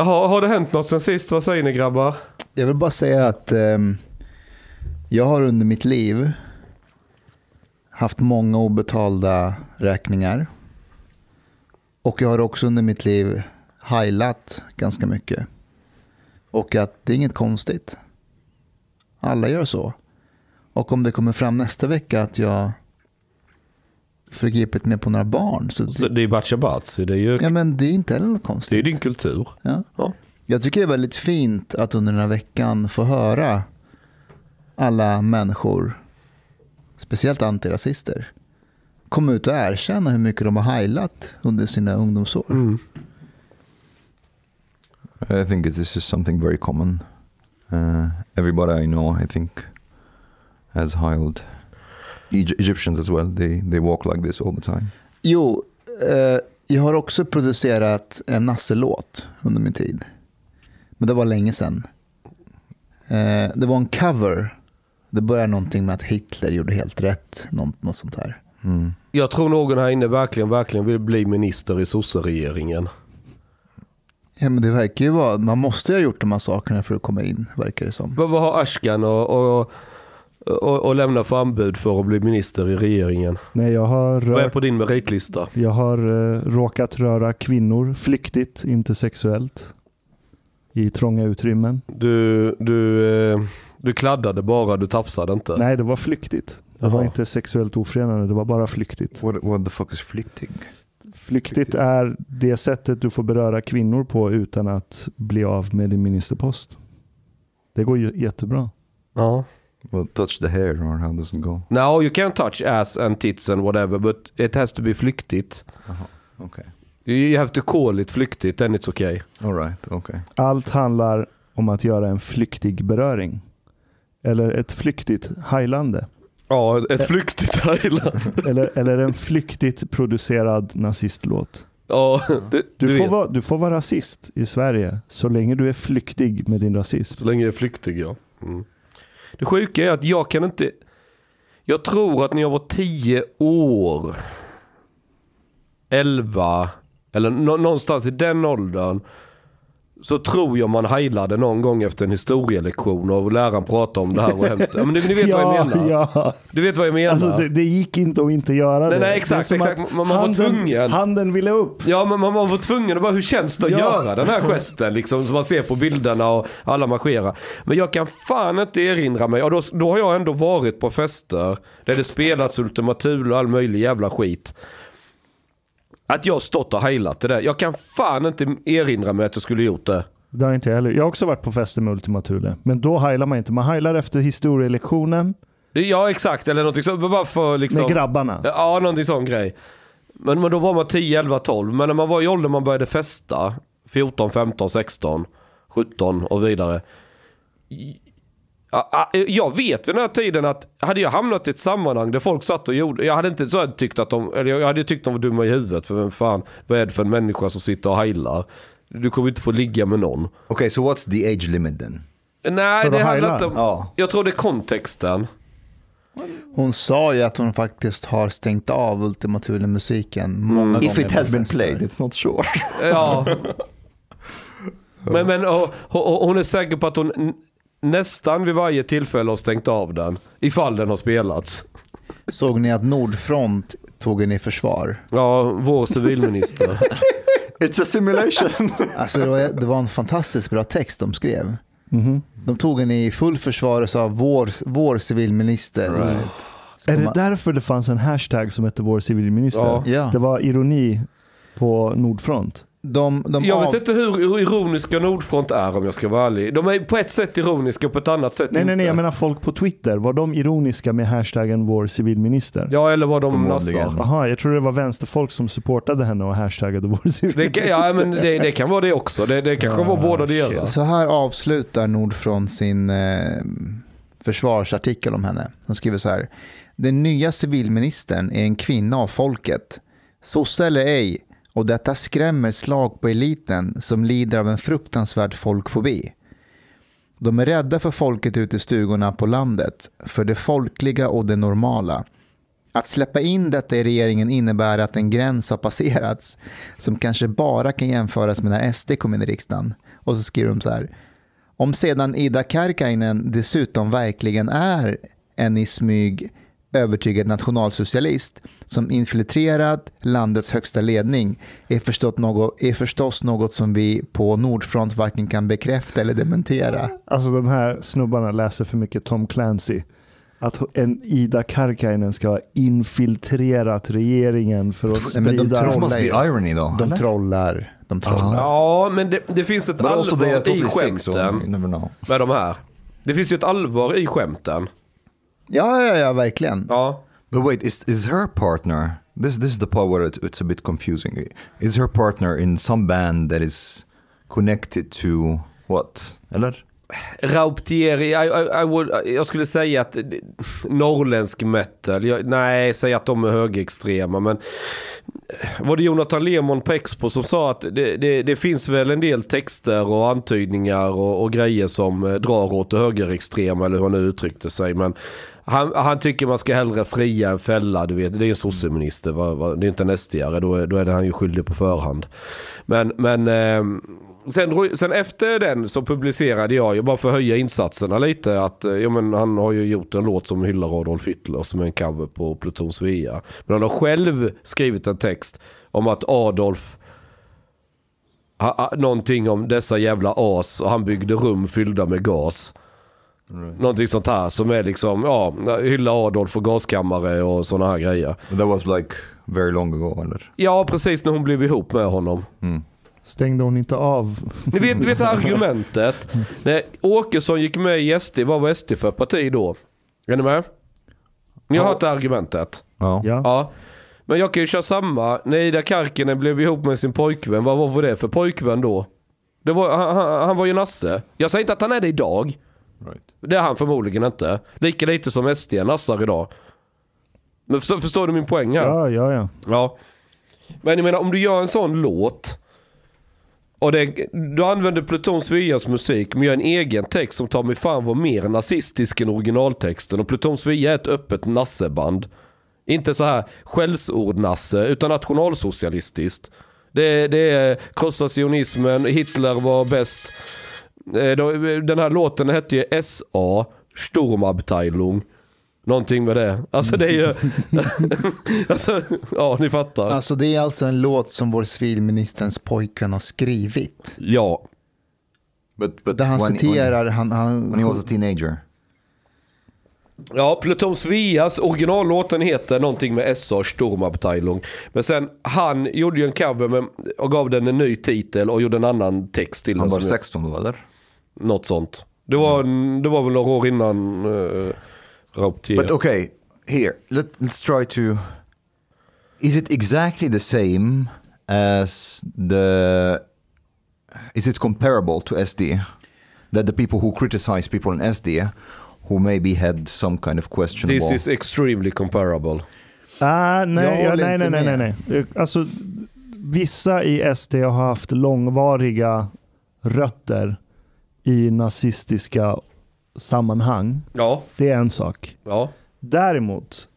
Jaha, har det hänt något sen sist? Vad säger ni grabbar? Jag vill bara säga att eh, jag har under mitt liv haft många obetalda räkningar. Och jag har också under mitt liv heilat ganska mycket. Och att det är inget konstigt. Alla gör så. Och om det kommer fram nästa vecka att jag förgripit mig på några barn. Så det, Det är Batcha Batsi, det är ju ja, men det är inte heller något det är konstigt. din kultur. Ja. Ja. Jag tycker det är väldigt fint att under den här veckan få höra alla människor, speciellt antirasister, komma ut och erkänna hur mycket de har heilat under sina ungdomsår. Mm. I think this is something very common. Uh, everybody I know, I think, has heiled. Egy- Egyptians as well. They they walk like this all the time. Jo, eh, jag har också producerat en Nasse-låt under min tid. Men det var länge sedan. Eh, det var en cover. Det började någonting med att Hitler gjorde helt rätt. Något, något sånt här. Mm. Jag tror någon här inne verkligen, verkligen vill bli minister i sosseregeringen. Ja, men det verkar ju vara, man måste ju ha gjort de här sakerna för att komma in, verkar det som. Vad, vad har Ashkan och, och, och, och lämna för anbud för att bli minister i regeringen? Nej, jag har, Vad är rört, på din meritlista? jag har eh, råkat röra kvinnor flyktigt, inte sexuellt. I trånga utrymmen. Du, du, eh, du kladdade bara, du tafsade inte. Nej, det var flyktigt. Det var Jaha. inte sexuellt ofredande, det var bara flyktigt. What what the fuck is flyktig? Flyktigt är det sättet du får beröra kvinnor på utan att bli av med din ministerpost. Det går ju jättebra. Ja. Well, touch the hair or how does it go? No, you can touch ass and tits and whatever, but it has to be flyktigt. Okay. You have to call it flyktigt, then it's okay. All right. Okay. Allt handlar om att göra en flyktig beröring. Eller ett flyktigt heilande. Ja, ett flyktigt Thailand. Eller, eller en flyktigt producerad nazistlåt. Ja, det, Du, du, får vara, du får vara rasist i Sverige så länge du är flyktig med din rasism. Så länge jag är flyktig ja. Mm. Det sjuka är att jag kan inte... Jag tror att när jag var 10 år, 11 eller någonstans i den åldern. Så tror jag man heilade någon gång efter en historielektion och läraren pratade om det här och hemskt. Ja, men ni, ni vet vad jag menar. Ja, Du vet vad jag menar. alltså det, det gick inte att inte göra Nej, det. nej, exakt, exakt. Man- man var handen, tvungen. Handen ville upp. Ja men man var tvungen att bara, hur känns det att Ja. göra den här gesten liksom som man ser på bilderna och alla marscherar. Men jag kan fan inte erinra mig, och då, då har jag ändå varit på fester där det spelats Ultima Thule och all möjlig jävla skit. Att jag stått och heilat det där. Jag kan fan inte erinra mig att jag skulle gjort det. Det har inte jag heller. Jag har också varit på fester med Ultima Thule. Men då heilar man inte. Man heilar efter historielektionen Ja exakt, eller någonting så, bara för liksom... med grabbarna. Ja, någonting sån grej. Men, men då var man 10, 11, 12. Men när man var i åldern man började festa, 14, 15, 16, 17 och vidare. Ja, ja, Jag vet vid den här tiden att hade jag hamnat i ett sammanhang där folk satt och gjorde, jag hade inte så här tyckt att de, eller jag hade tyckt de var dumma i huvudet för vem fan, vad är det för en människa som sitter och heilar? Du kommer inte få ligga med någon. Okay. So what's the age limit then? Nej, För det handlar inte om, Ja. jag tror det är kontexten. Hon sa ju att hon faktiskt har stängt av Ultima Thule-musiken många gånger. If it has been played, it's not sure. Ja. Men, men och, och, och hon är säker på att hon nästan vid varje tillfälle har stängt av den. Ifall den har spelats. Såg ni att Nordfront tog henne i försvar? Ja, vår civilminister. it's a simulation. Alltså det var, det var en fantastiskt bra text de skrev. Mhm. De tog henne i full försvar och sa vår, vår civilminister. Right. Är det man- därför det fanns en hashtag som hette vår civilminister? Ja. Ja. Det var ironi på Nordfront. De, de Jag av- vet inte hur ironiska Nordfront är om jag ska vara ärlig. De är på ett sätt ironiska och på ett annat sätt Nej, nej, nej, inte. jag menar folk på Twitter. Var de ironiska med hashtaggen vår civilminister? Ja, eller vad de nassar. Jaha, jag tror det var vänsterfolk som supportade henne och hashtaggade vår Det civilminister. kan, ja, men det, det kan vara det också. Det, det kanske Ah, var båda delar. Så här avslutar Nordfront sin eh, försvarsartikel om henne. De skriver så här. Den nya civilministern är en kvinna av folket. Sosse eller ej. Och detta skrämmer slag på eliten som lider av en fruktansvärd folkfobi. De är rädda för folket ute i stugorna på landet, för det folkliga och det normala. Att släppa in detta i regeringen innebär att en gräns har passerats som kanske bara kan jämföras med när SD kom in i riksdagen. Och så skriver de så här. Om sedan Ida Karkainen dessutom verkligen är en i smyg övertygad nationalsocialist som infiltrerat landets högsta ledning är, förstått något, är förstås något som vi på Nordfront varken kan bekräfta eller dementera. Alltså de här snubbarna läser för mycket Tom Clancy. Att en Ida Karkiainen ska ha infiltrerat regeringen för att Nej, men de sprida... Trollar irony though. De trollar. De trollar. Ja, men det, det finns ett But allvar i skämten never know. med de här. Det finns ju ett allvar i skämten. Ja, ja, ja, verkligen. Ja. But wait, is is her partner? This this is the part where it, it's a bit confusing. Is her partner in some band that is connected to what? Eller? Rauptieri, I, I, I would, jag skulle säga att norrländsk metal, jag, nej, säg att de är högerextrema men var det Jonathan Lemon på Expo som sa att det, det, det finns väl en del texter och antydningar och, och grejer som eh, drar åt det högerextrema eller hur han nu uttryckte sig men han, han tycker man ska hellre fria än fälla, du vet. Det är en sosseminister, det är inte en SD-are, då, är- då är det han ju skyldig på förhand. Men, men ehm, sen, sen efter den så publicerade jag, ju bara för att höja insatserna lite, att eh, ja, men han har ju gjort en låt som hyllar Adolf Hitler som är en cover på Pluton Svea. Men han har själv skrivit en text om att Adolf ha, ha, någonting om dessa jävla as och han byggde rum fyllda med gas. Någonting sånt här som är liksom, ja, hylla Adolf och gaskammare och sådana här grejer. That was like very long ago, eller? Ja, precis när hon blev ihop med honom. Mm. Stängde hon inte av? Ni vet, ni vet argumentet. När Åkesson gick med i SD, vad var SD för parti då? Är ni med? Ni har Ja. hört det argumentet? Ja. Ja. Ja. Men jag kan ju köra samma. När Ida Karkinen blev ihop med sin pojkvän, vad var det för pojkvän då? Det var, han, han, han var ju nasse. Jag säger inte att han är det idag. Right. Det är han förmodligen inte. Lika lite som SD nassar idag. Men förstår, förstår du min poäng här? Ja, ja, ja. Ja. Men jag menar om du gör en sån låt. Och det, du använder Pluton Svias musik men gör en egen text som tar mig fan var mer nazistisk än originaltexten. Och Pluton Svia är ett öppet nasseband. Inte så här skällsord-nasse utan nationalsocialistiskt. Det, det är krossa sionismen, Hitler var bäst. Eh, de- Den här låten hette ju SA, Sturmabteilung. Någonting med det. Alltså det är ju... alltså, ja, ni fattar. Alltså det är alltså en låt som vår civilministerns pojkvän har skrivit. Ja. But, but Där han when, citerar, han, han, when, when he was a teenager. Ja, Pluton Svias originallåten heter någonting med SA Sturmabteilung. Men sen han gjorde ju en cover med, och gav den en ny titel och gjorde en annan text till Han den. var som- 16 då, eller? Något sånt. Det var, det var väl några år innan uh, Rauptier. But okay, here, let, let's try to... Is it exactly the same as the... Is it comparable to SD? That the people who criticize people in SD who maybe had some kind of questionable... This is extremely comparable. Ah, nej, ja, nej, nej, nej, nej, nej. Alltså, vissa i SD har haft långvariga rötter i nazistiska sammanhang. Ja, Det är en sak. ja. Däremot,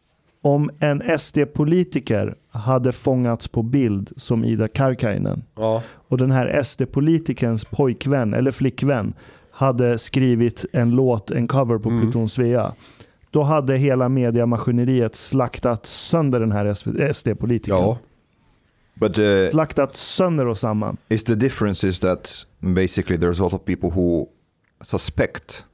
om en SD-politiker hade fångats på bild som Ida Karkiainen ja. och den här SD-politikerns pojkvän eller flickvän hade skrivit en låt, en cover på Mm. Pluton Svea. Då hade hela mediamaskineriet slaktat sönder den här SD-politikern. ja. But uh, Slaktat sönder och samman. is the difference is that basically there's a lot of people who suspect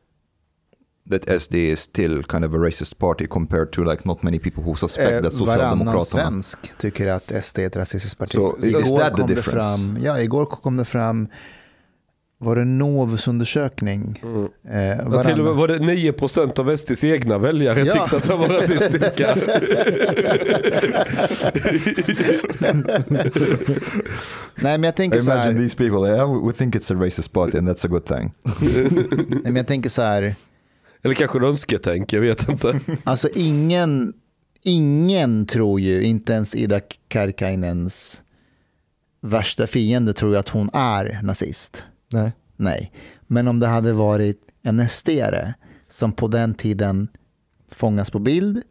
that SD is still kind of a racist party compared to like not many people who suspect eh, that varannan Socialdemokraterna. svensk tycker att SD är ett rasistiskt parti. So, is igår that the kom det difference? fram, ja, igår kom det fram, var det Novus undersökning? Mm. Eh, Ja, till och med var det 9% av SDs egna väljare Ja. tyckte att de var rasistiska. nej men jag tänker så Imagine här, these people, yeah, we- we think it's a racist party and that's a good thing. nej, men jag tänker så här, Eller kanske en önsketänk, jag vet inte. alltså ingen, ingen tror ju, inte ens Ida Karkainens värsta fiende tror ju att hon är nazist. Nej. Nej, men om det hade varit en SD-are som på den tiden fångas på bild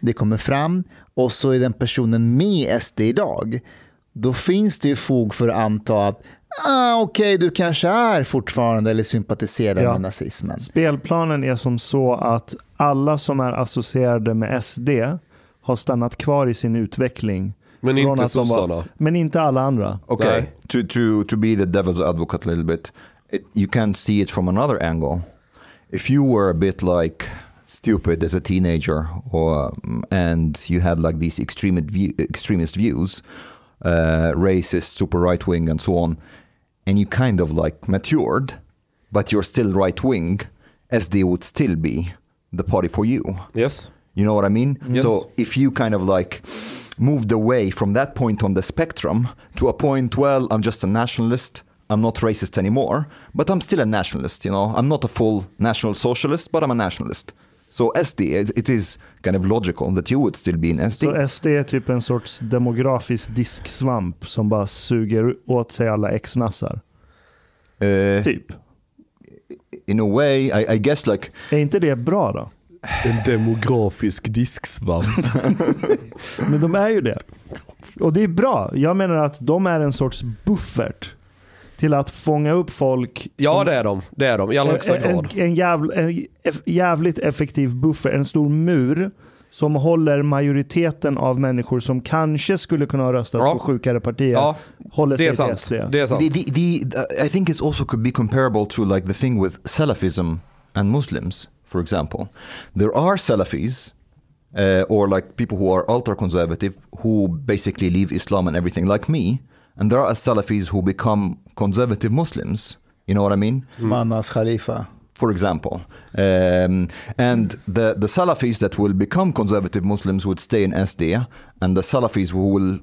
det kommer fram och så är den personen med i SD idag, då finns det ju fog för att anta att ah, okej, du kanske är fortfarande eller sympatiserar Ja. med nazismen. Spelplanen är som så att alla som är associerade med SD har stannat kvar i sin utveckling. Men inte sossarna. Men inte alla andra. Okay, Nej. to to to be the devil's advocate a little bit, it, you can see it from another angle. If you were a bit like stupid as a teenager, or um, and you had like these extremist view, extremist views, uh, racist, super right wing, and so on, and you kind of like matured, but you're still right wing, SD would still be the party for you. Yes. You know what I mean? Yes. So if you kind of like moved away from that point on the spectrum to a point, well, I'm just a nationalist. I'm not racist anymore, but I'm still a nationalist. You know, I'm not a full national socialist, but I'm a nationalist. So SD, it, it is kind of logical that you would still be in SD. Så SD är typ en sorts demografisk disksvamp som bara suger åt sig alla ex-nassar. Uh, Typ. in a way, I, I guess like Är inte det bra då? En demografisk disksvamp. Men de är ju det. Och det är bra. Jag menar att de är en sorts buffert till att fånga upp folk. Ja det är de. Det är de i allra högsta en, grad. en, jävl, en jävligt effektiv buffert, en stor mur som håller majoriteten av människor som kanske skulle kunna ha röstat Ja. på sjukare partier, Ja, håller det är sig till sant. SD. Det är sant. The, the, the, I think it's also could be comparable to like the thing with Salafism and Muslims, for example. There are Salafis, uh, or like people who are ultra conservative, who basically leave Islam and everything, like me. And there are Salafis who become conservative Muslims. You know what I mean? Som Anas Khalifa. For example, um, and the the Salafis that will become conservative Muslims would stay in SD, and the Salafis who will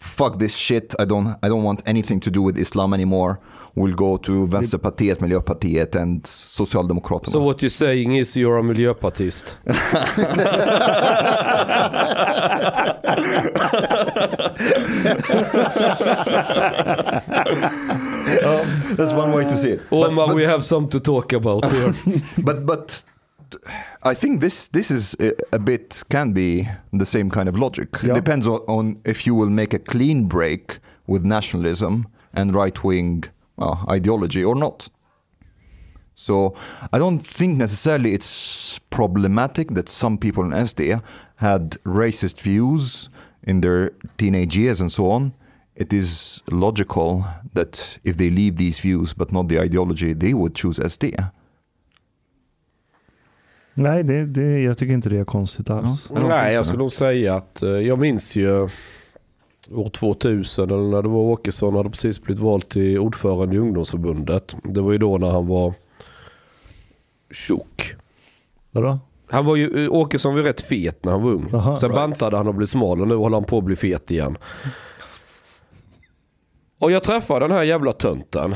fuck this shit. I don't I don't want anything to do with Islam anymore. Will go to Vänsterpartiet, Miljöpartiet, and Socialdemokraterna. So what you're saying is you're a miljöpartist. That's one way to see it. But- Omar, but- we have some to talk about here. but but I think this this is a, a bit can be the same kind of logic. Yeah. Depends on, on if you will make a clean break with nationalism and right wing uh, ideology or not. So I don't think necessarily it's problematic that some people in SD had racist views in their teenage years and so on. It is logical that if they leave these views but not the ideology, they would choose SD. Nej, det, det, jag tycker inte det är konstigt alls. Don't Nej, jag skulle nog säga att eh, jag minns ju år 2000 eller när det var Åkesson hade precis blivit vald till ordförande i ungdomsförbundet. Det var ju då när han var tjock. Vadå? Han var ju, eh, Åkesson var ju rätt fet när han var ung. Aha, Sen right. bantade han och blev smal och nu håller han på att bli fet igen. Och jag träffade den här jävla tönten.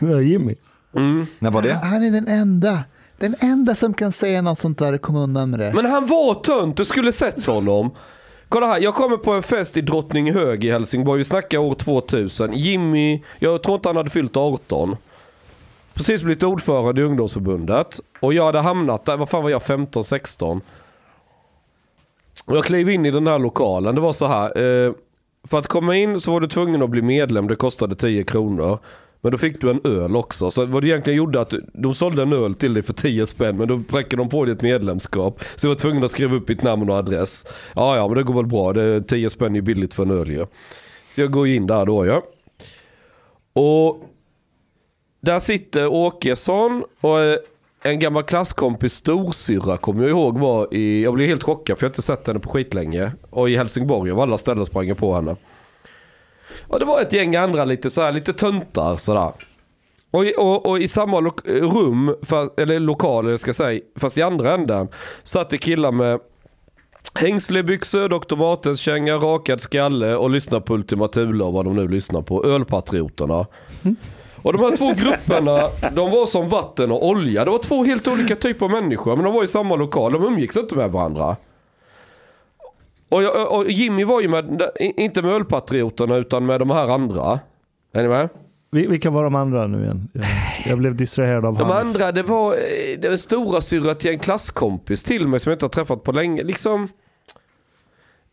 Jimmy. Mm. När var det? Han är den enda. Den enda som kan säga något sånt där kom undan med det. Men han var tönt, du skulle sett honom. Kolla här, jag kommer på en fest i Drottninghög i Helsingborg. Vi snackar år 2000. Jimmy, jag tror inte han hade fyllt 18. Precis blivit ordförande i ungdomsförbundet. Och jag hade hamnat där, vad fan var jag, 15-16? Och jag klev in i den här lokalen. Det var så här. Eh, för att komma in så var du tvungen att bli medlem. Det kostade 10 kronor. Men då fick du en öl också. Så vad du egentligen gjorde att de sålde en öl till dig för 10 spänn. Men då präckade de på ditt medlemskap. Så jag var tvungen att skriva upp ditt namn och adress. Ja, ja, men det går väl bra. Det, 10 spänn är ju billigt för en öl ju. Så jag går in där då ja. Och där sitter Åkesson och eh, en gammal klasskompis storsyrra kommer jag ihåg var i, jag blev helt chockad för jag har inte sett henne på skitlänge. Och i Helsingborg av alla ställen sprang jag på henne. Och det var ett gäng andra lite så här, lite töntar sådär. Och, i- och, och i samma lo- rum, för, eller lokal ska jag säga, fast i andra änden, satt det killar med hängslebyxor, Dr. Martens känga, rakad skalle och lyssnade på Ultima Thule och vad de nu lyssnar på. Ölpatrioterna. Och de här två grupperna, de var som vatten och olja. Det var två helt olika typer av människor, men de var i samma lokal. De umgicks inte med varandra. Och, jag, och Jimmy var ju med, inte med ölpatrioterna utan med de här andra. Är ni med? Vi- Vilka var de andra nu igen? Jag, jag blev distraherad av De Hannes. andra, det var, eh, det var stora syrra till en klasskompis till mig som jag inte har träffat på länge. Liksom,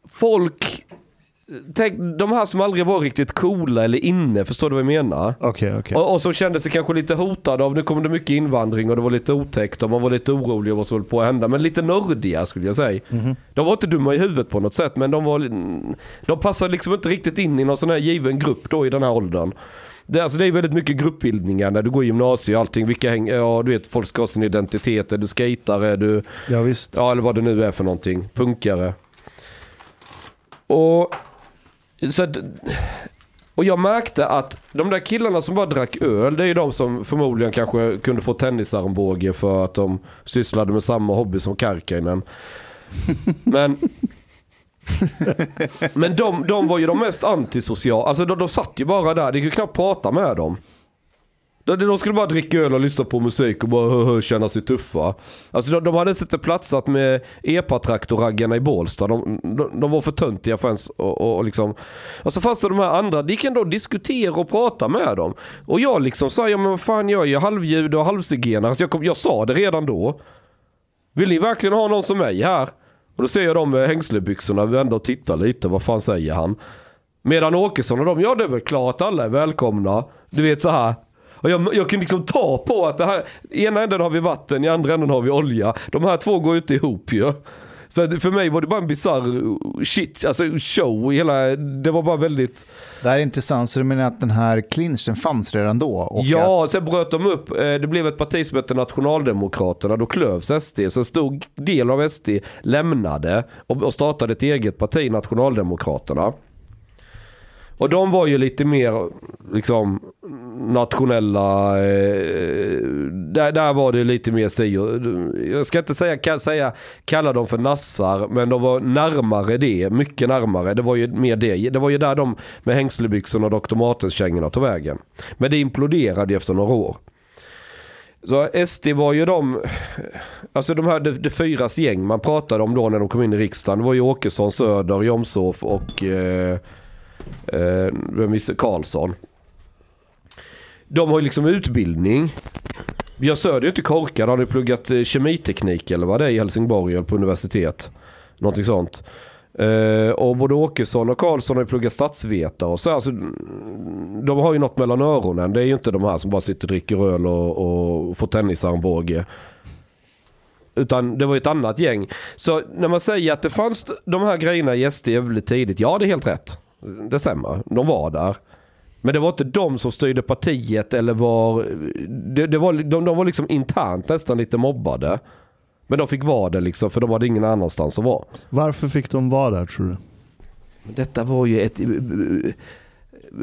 folk, tänk, de här som aldrig var riktigt coola eller inne, förstår du vad jag menar? Okej, okej. Och, och som kände sig kanske lite hotade av, nu kommer det mycket invandring och det var lite otäckt och man var lite orolig över vad som höll på att hända. Men lite nördiga skulle jag säga. Mhm. De var inte dumma i huvudet på något sätt men de var, de passade liksom inte riktigt in i någon sån här given grupp då i den här åldern. Det, alltså det är väldigt mycket gruppbildningar när du går i gymnasiet och allting. Vilka häng, ja du vet folk ska ha sin identitet. Är du skatare? Är du Ja, visst. Ja, eller vad det nu är för någonting. Punkare. Och, så att, och jag märkte att de där killarna som bara drack öl, det är ju de som förmodligen kanske kunde få tennisarmbåge för att de sysslade med samma hobby som Karkainen. Men, men de, de var ju de mest antisociala. Alltså de, de satt ju bara där, det gick ju knappt prata med dem. De, de skulle bara dricka öl och lyssna på musik och bara hö, hö, känna sig tuffa. Alltså de, de hade inte platsat med epatraktorraggarna i Bålsta. De, de, de var för töntiga för ens och, och, och liksom. Och så fanns det de här andra, de kan då diskutera och prata med dem. Och jag liksom sa, ja men vad fan jag är ju halvjude och halvzigenare. Alltså jag, kom, jag sa det redan då. Vill ni verkligen ha någon som mig här? Och då ser jag dem med hängslebyxorna vända och titta lite, vad fan säger han? Medan Åkesson och de, ja det är väl klart alla är välkomna. Du vet så här. Och jag, jag kan liksom ta på att det här, i ena änden har vi vatten, i andra änden har vi olja. De här två går ju inte ihop ju. Så att för mig var det bara en bizarr shit, alltså show. Hela, det var bara väldigt... Det här är intressant, så du menar att den här clinchen fanns redan då? Och att, Ja, sen bröt de upp. eh, Det blev ett parti som hette Nationaldemokraterna. Då klövs SD. Så en stor del av SD lämnade och startade ett eget parti, Nationaldemokraterna. Och de var ju lite mer liksom nationella, eh, där, där var det lite mer si och- Jag ska inte säga, ka- säga kalla dem för nassar, men de var närmare det, mycket närmare. Det var ju mer det. Det var ju där de med hängslebyxorna och Dr. Martens-kängorna tog vägen. Men det imploderade ju efter några år. Så SD var ju de, alltså de här det, det fyras gäng man pratade om då när de kom in i riksdagen. Det var ju Åkesson, Söder, Jomshof och eh, eh, vem visste? Karlsson. De har ju liksom utbildning. Björn Söder är ju inte korkad. Han har ju pluggat eh, kemiteknik eller vad det är i Helsingborg eller på universitet. Någonting sånt. Eh, och både Åkesson och Karlsson har ju pluggat statsvetare och så. Alltså, mm, de har ju något mellan öronen. Det är ju inte de här som bara sitter och dricker öl och, och får tennisarmbåge. Utan det var ju ett annat gäng. Så när man säger att det fanns de här grejerna i SD väldigt tidigt. Ja, det är helt rätt. Det stämmer. De var där. Men det var inte de som styrde partiet eller var... Det, det var de, de var liksom internt nästan lite mobbade. Men de fick vara det liksom för de hade ingen annanstans att vara. Varför fick de vara där tror du? Detta var ju ett eh,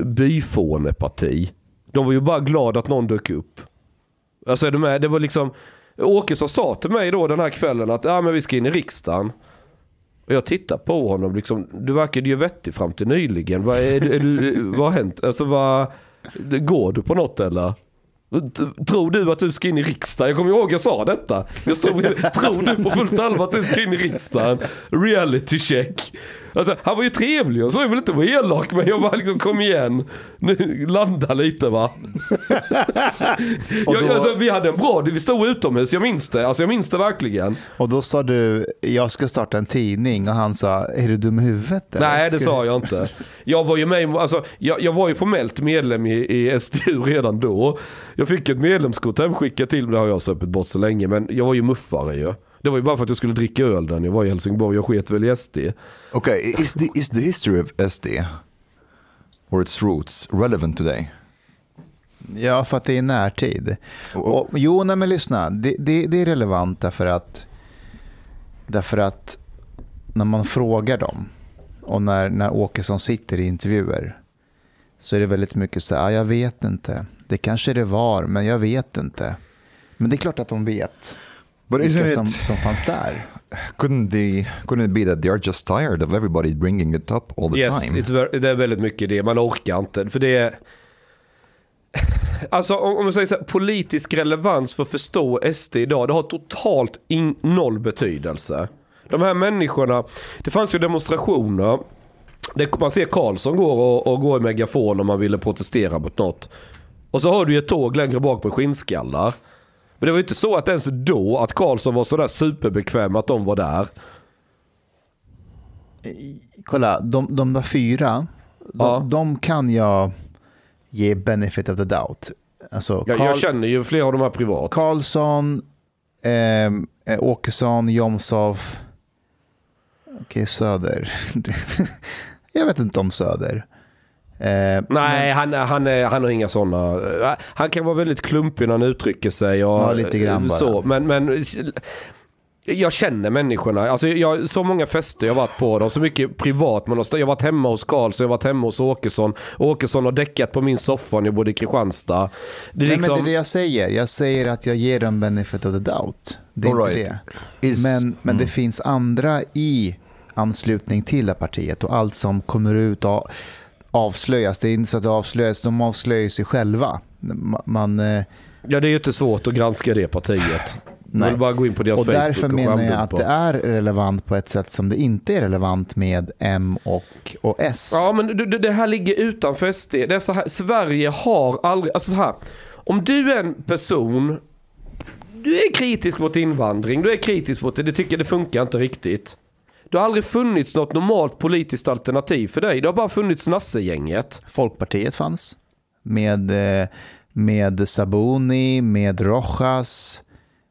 byfåneparti. De var ju bara glada att någon dök upp. Alltså är du med? Det var liksom... Åkesson sa till mig då den här kvällen att ja, men vi ska in i riksdagen. Och jag tittar på honom liksom. Du verkade ju vettig fram till nyligen. Vad, är, är du, vad har hänt? Alltså vad... Går du på något eller? Tror du att du ska in i riksdagen? Jag kommer ihåg jag sa detta. Jag stod, tror du på fullt allvar att du ska in i riksdagen? Reality check. Alltså, han var ju trevlig och så jag vill inte vara elak men jag bara liksom kom igen. Nu, landa lite va. Jag, alltså, vi hade en bra, vi stod utomhus, jag minns det. Alltså jag minns det verkligen. och då sa du, jag ska starta en tidning och han sa, är du dum i huvudet? eller? Nej det sa jag inte. Jag var ju med, alltså, jag, jag var ju formellt medlem i, i SDU redan då. Jag fick ett medlemskort hemskickat till mig, det har jag söpit bort så länge. Men jag var ju muffare ju. Det var ju bara för att jag skulle dricka öl där när jag var i Helsingborg. Jag sket väl i SD. Okay, is the is the history of SD or its roots relevant today? Ja, för att det är närtid. Och- Och, jo, nej men lyssna. Det, det, det är relevant därför att, därför att när man frågar dem och när, när Åkesson sitter i intervjuer så är det väldigt mycket så här, ah, jag vet inte. Det kanske det var, men jag vet inte. Men det är klart att de vet But isn't som, it? som fanns där. Couldn't they? Couldn't it be that they are just tired of everybody bringing it up all the yes, time? ver- det är väldigt mycket det. Man orkar inte. För det är... Alltså om man säger så här, politisk relevans för att förstå SD idag, det har totalt in, noll betydelse. De här människorna, det fanns ju demonstrationer. Det, man ser Karlsson går och, och går i megafon om man ville protestera mot något. Och så har du ett tåg längre bak med skinnskallar. Men det var ju inte så att ens då att Karlsson var sådär superbekväm att de var där. Kolla, de, de där fyra, de, Ja. de kan jag ge benefit of the doubt. Alltså, Jag, Karl- jag känner ju flera av de här privat. Karlsson, ehm, eh, Åkesson, Jomshof. Okej, Söder. jag vet inte om Söder. Eh, Nej, han, han, är, han har inga sådana. Han kan vara väldigt klumpig när han uttrycker sig. Och, Ja, lite grann bara. så. Men, men jag känner människorna. Alltså, jag, så många fester jag varit på. dem, så mycket privat. Men jag har varit hemma hos Karlsson, jag har varit hemma hos Åkesson. Åkesson har däckat på min soffa när jag bodde i Kristianstad. Det är Nej, liksom, men det är det jag säger. Jag säger att jag ger dem benefit of the doubt. Det är All inte right. det. Is- Men, men det finns andra i anslutning till det partiet och allt som kommer ut och avslöjas. Det är inte så att det avslöjas, de avslöjar sig själva. Ma- Man, eh, ja, det är ju inte svårt att granska det partiet. Man Nej. vill bara gå in på deras och Facebook därför och menar jag att skärmdumpa. det är relevant på ett sätt som det inte är relevant med M och, och S. Ja men det, det- det här ligger utanför SD. Det är så här, Sverige har aldrig, alltså så här. Om du är en person, du är kritisk mot invandring, du är kritisk mot det, du tycker det funkar inte riktigt. Det har aldrig funnits något normalt politiskt alternativ för dig. Det har bara funnits Nasse-gänget. Folkpartiet fanns med, eh, med Sabuni, med Rojas,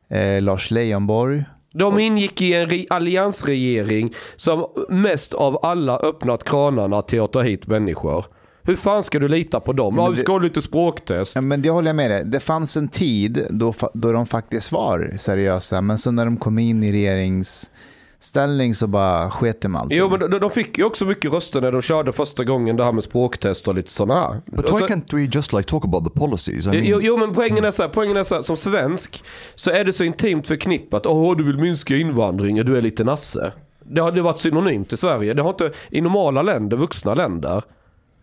eh, Lars Leijonborg. De ingick i en re- alliansregering som mest av alla öppnat kranarna till att ta hit människor. Hur fan ska du lita på dem? Ja, vi ska ha lite språktest. Ja, men det håller jag med dig. Det fanns en tid då, då de faktiskt var seriösa, men sen när de kom in i regeringsställning så bara sket de allt. Jo men de, de fick ju också mycket röster när de körde första gången det här med språktest och lite sådana här. But why så- can't we just like talk about the policies? I mean, Jo, jo men poängen är så här, poängen är så här, som svensk så är det så intimt förknippat. Åh du vill minska invandringen, du är lite nasse. Det har det har varit synonymt i Sverige. Det har inte, i normala länder, vuxna länder.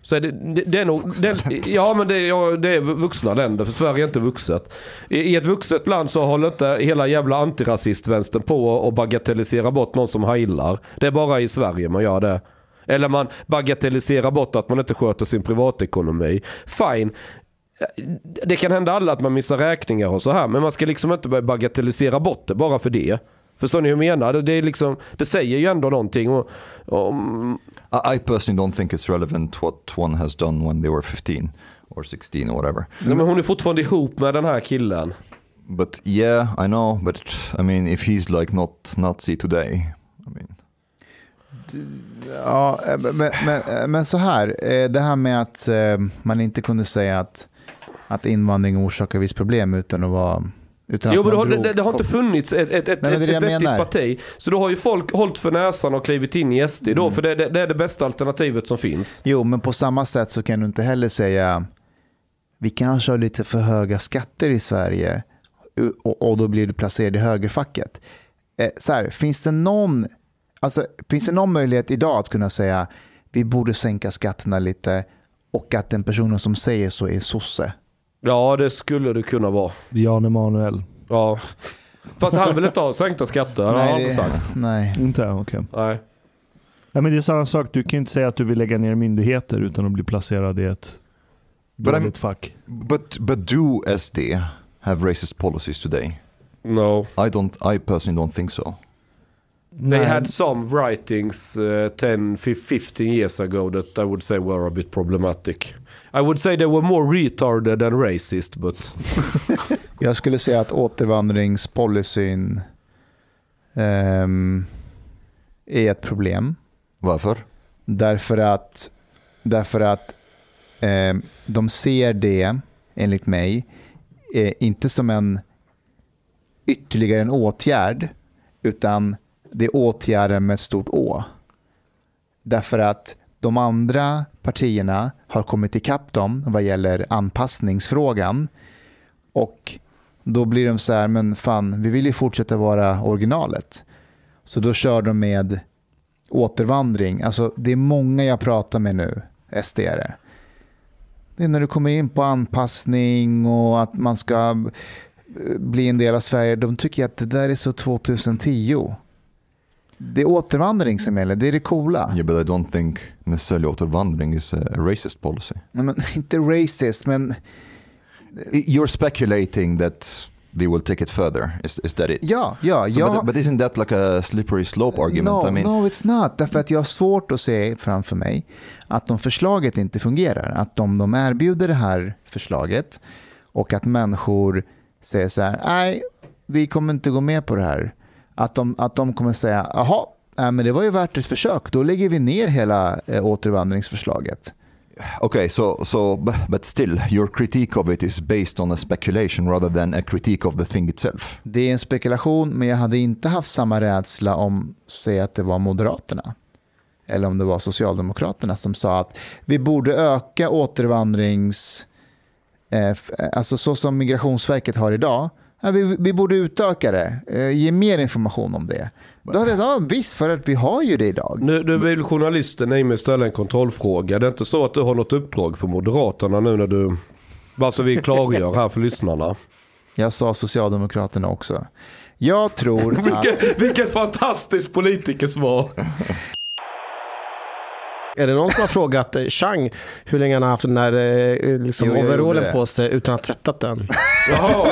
Så är det, det, det är nog, det, ja men det, är- ja, det är vuxna länder för Sverige är inte vuxet. I, I ett vuxet land så håller inte hela jävla antirasistvänstern på att bagatellisera bort någon som heilar. Det är bara i Sverige man gör det. Eller man bagatelliserar bort att man inte sköter sin privatekonomi. Fine. Det kan hända alla att man missar räkningar och så här. Men man ska liksom inte börja bagatellisera bort det bara för det. Förstår ni hur jag menar? Det, är liksom, det säger ju ändå någonting. Och, och, I, I personally don't think it's relevant what one has done when they were 15 or 16 or whatever. nej, men hon är fortfarande ihop med den här killen. But yeah, I know. But I mean, if he's like not Nazi today, I mean, Ja, eh, men, men, men så här, eh, det här med att eh, man inte kunde säga att, att invandring orsakar viss problem utan att vara... Utan Jo men har, drog det, det har inte funnits ett, ett, ett, Nej, ett, ett vettigt parti. Så då har ju folk hållit för näsan och klivit in i SD då. För det, det, det är det bästa alternativet som finns. Jo, men på samma sätt så kan du inte heller säga vi kanske har lite för höga skatter i Sverige och, och då blir du placerad i högerfacket. Eh, så här, finns, det någon, alltså, finns det någon möjlighet idag att kunna säga vi borde sänka skatterna lite och att den personen som säger så är sosse? Ja det skulle det kunna vara. Jan Emanuel. Ja. Fast han vill inte ha sänkta skatter. har han inte sagt. nej. Inte? Okej. Nej. Ja, men det är samma sak. Du kan ju inte säga att du vill lägga ner myndigheter utan att bli placerad i ett But I'm- dåligt fack. but but do SD have racist policies today? No. I don't. I personally don't think so. They Nej. had some writings uh, 10, 15 years ago that I would say were a bit problematic. I would say they were more retarded than racist, but Jag skulle säga att återvandringspolicyn ehm, är ett problem. Varför? Därför att, därför att eh, de ser det, enligt mig, eh, inte som en ytterligare en åtgärd, utan det är åtgärder med ett stort Å. Därför att de andra partierna har kommit ikapp dem vad gäller anpassningsfrågan. Och då blir de så här, men fan, vi vill ju fortsätta vara originalet. Så då kör de med återvandring. Alltså, det är många jag pratar med nu, SDare. Det är när du kommer in på anpassning och att man ska eh, bli en del av Sverige. De tycker att det där är så 2010. Det är återvandring som gäller, det är det coola. Yeah, but I don't think necessarily återvandring is a, racist policy. Nej, Men, inte racist, men you're speculating that they will take it further. Is, is that it? Ja, ja. So, jag, but, but isn't that like a slippery slope argument? No, I mean, no, it's not. Därför att jag har svårt att se framför mig att om förslaget inte fungerar, att om de erbjuder det här förslaget och att människor säger så här, nej, vi kommer inte gå med på det här. Att de, att de kommer säga, jaha, nej, men det var ju värt ett försök, då lägger vi ner hela eh, återvandringsförslaget. Okay, so so but still, your critique of it is based on a speculation rather than a critique of the thing itself. Det är en spekulation, men jag hade inte haft samma rädsla om, säg att det var Moderaterna. Eller om det var Socialdemokraterna som sa att vi borde öka återvandrings... Eh, f- alltså så som Migrationsverket har idag. Ja, vi, vi borde utöka det, eh, ge mer information om det. Då hade jag ja, visst, för att vi har ju det idag. Nu, nu vill journalisten i mig ställa en kontrollfråga. Det är inte så att du har något uppdrag för Moderaterna nu när du... Bara så vi klargör här för lyssnarna. Jag sa Socialdemokraterna också. Jag tror att... Vilket, vilket fantastiskt politikersvar. Är det någon som har frågat eh, Chang hur länge han har haft den där eh, liksom, Jo, jag overallen på sig utan att ha tvättat den? Jaha.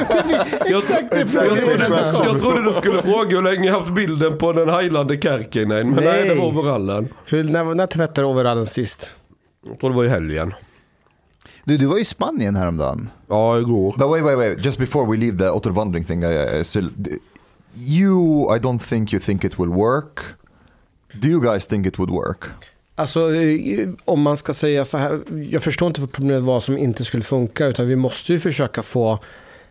Jag, Exakt det jag, frågan trodde, är. jag trodde du skulle fråga hur länge jag haft bilden på den heilande Kärkinen. Men nej, Nej. det var overallen. Hur, när, när tvättade du overallen sist? Jag tror det var i helgen. Du, du var i Spanien häromdagen. Ja, igår. But wait, wait, wait. Just before we leave the återvandring thing, I, I still, you, I don't think you think it will work. Do you guys think it would work? Alltså eh, om man ska säga så här, jag förstår inte vad problemet var som inte skulle funka, utan vi måste ju försöka få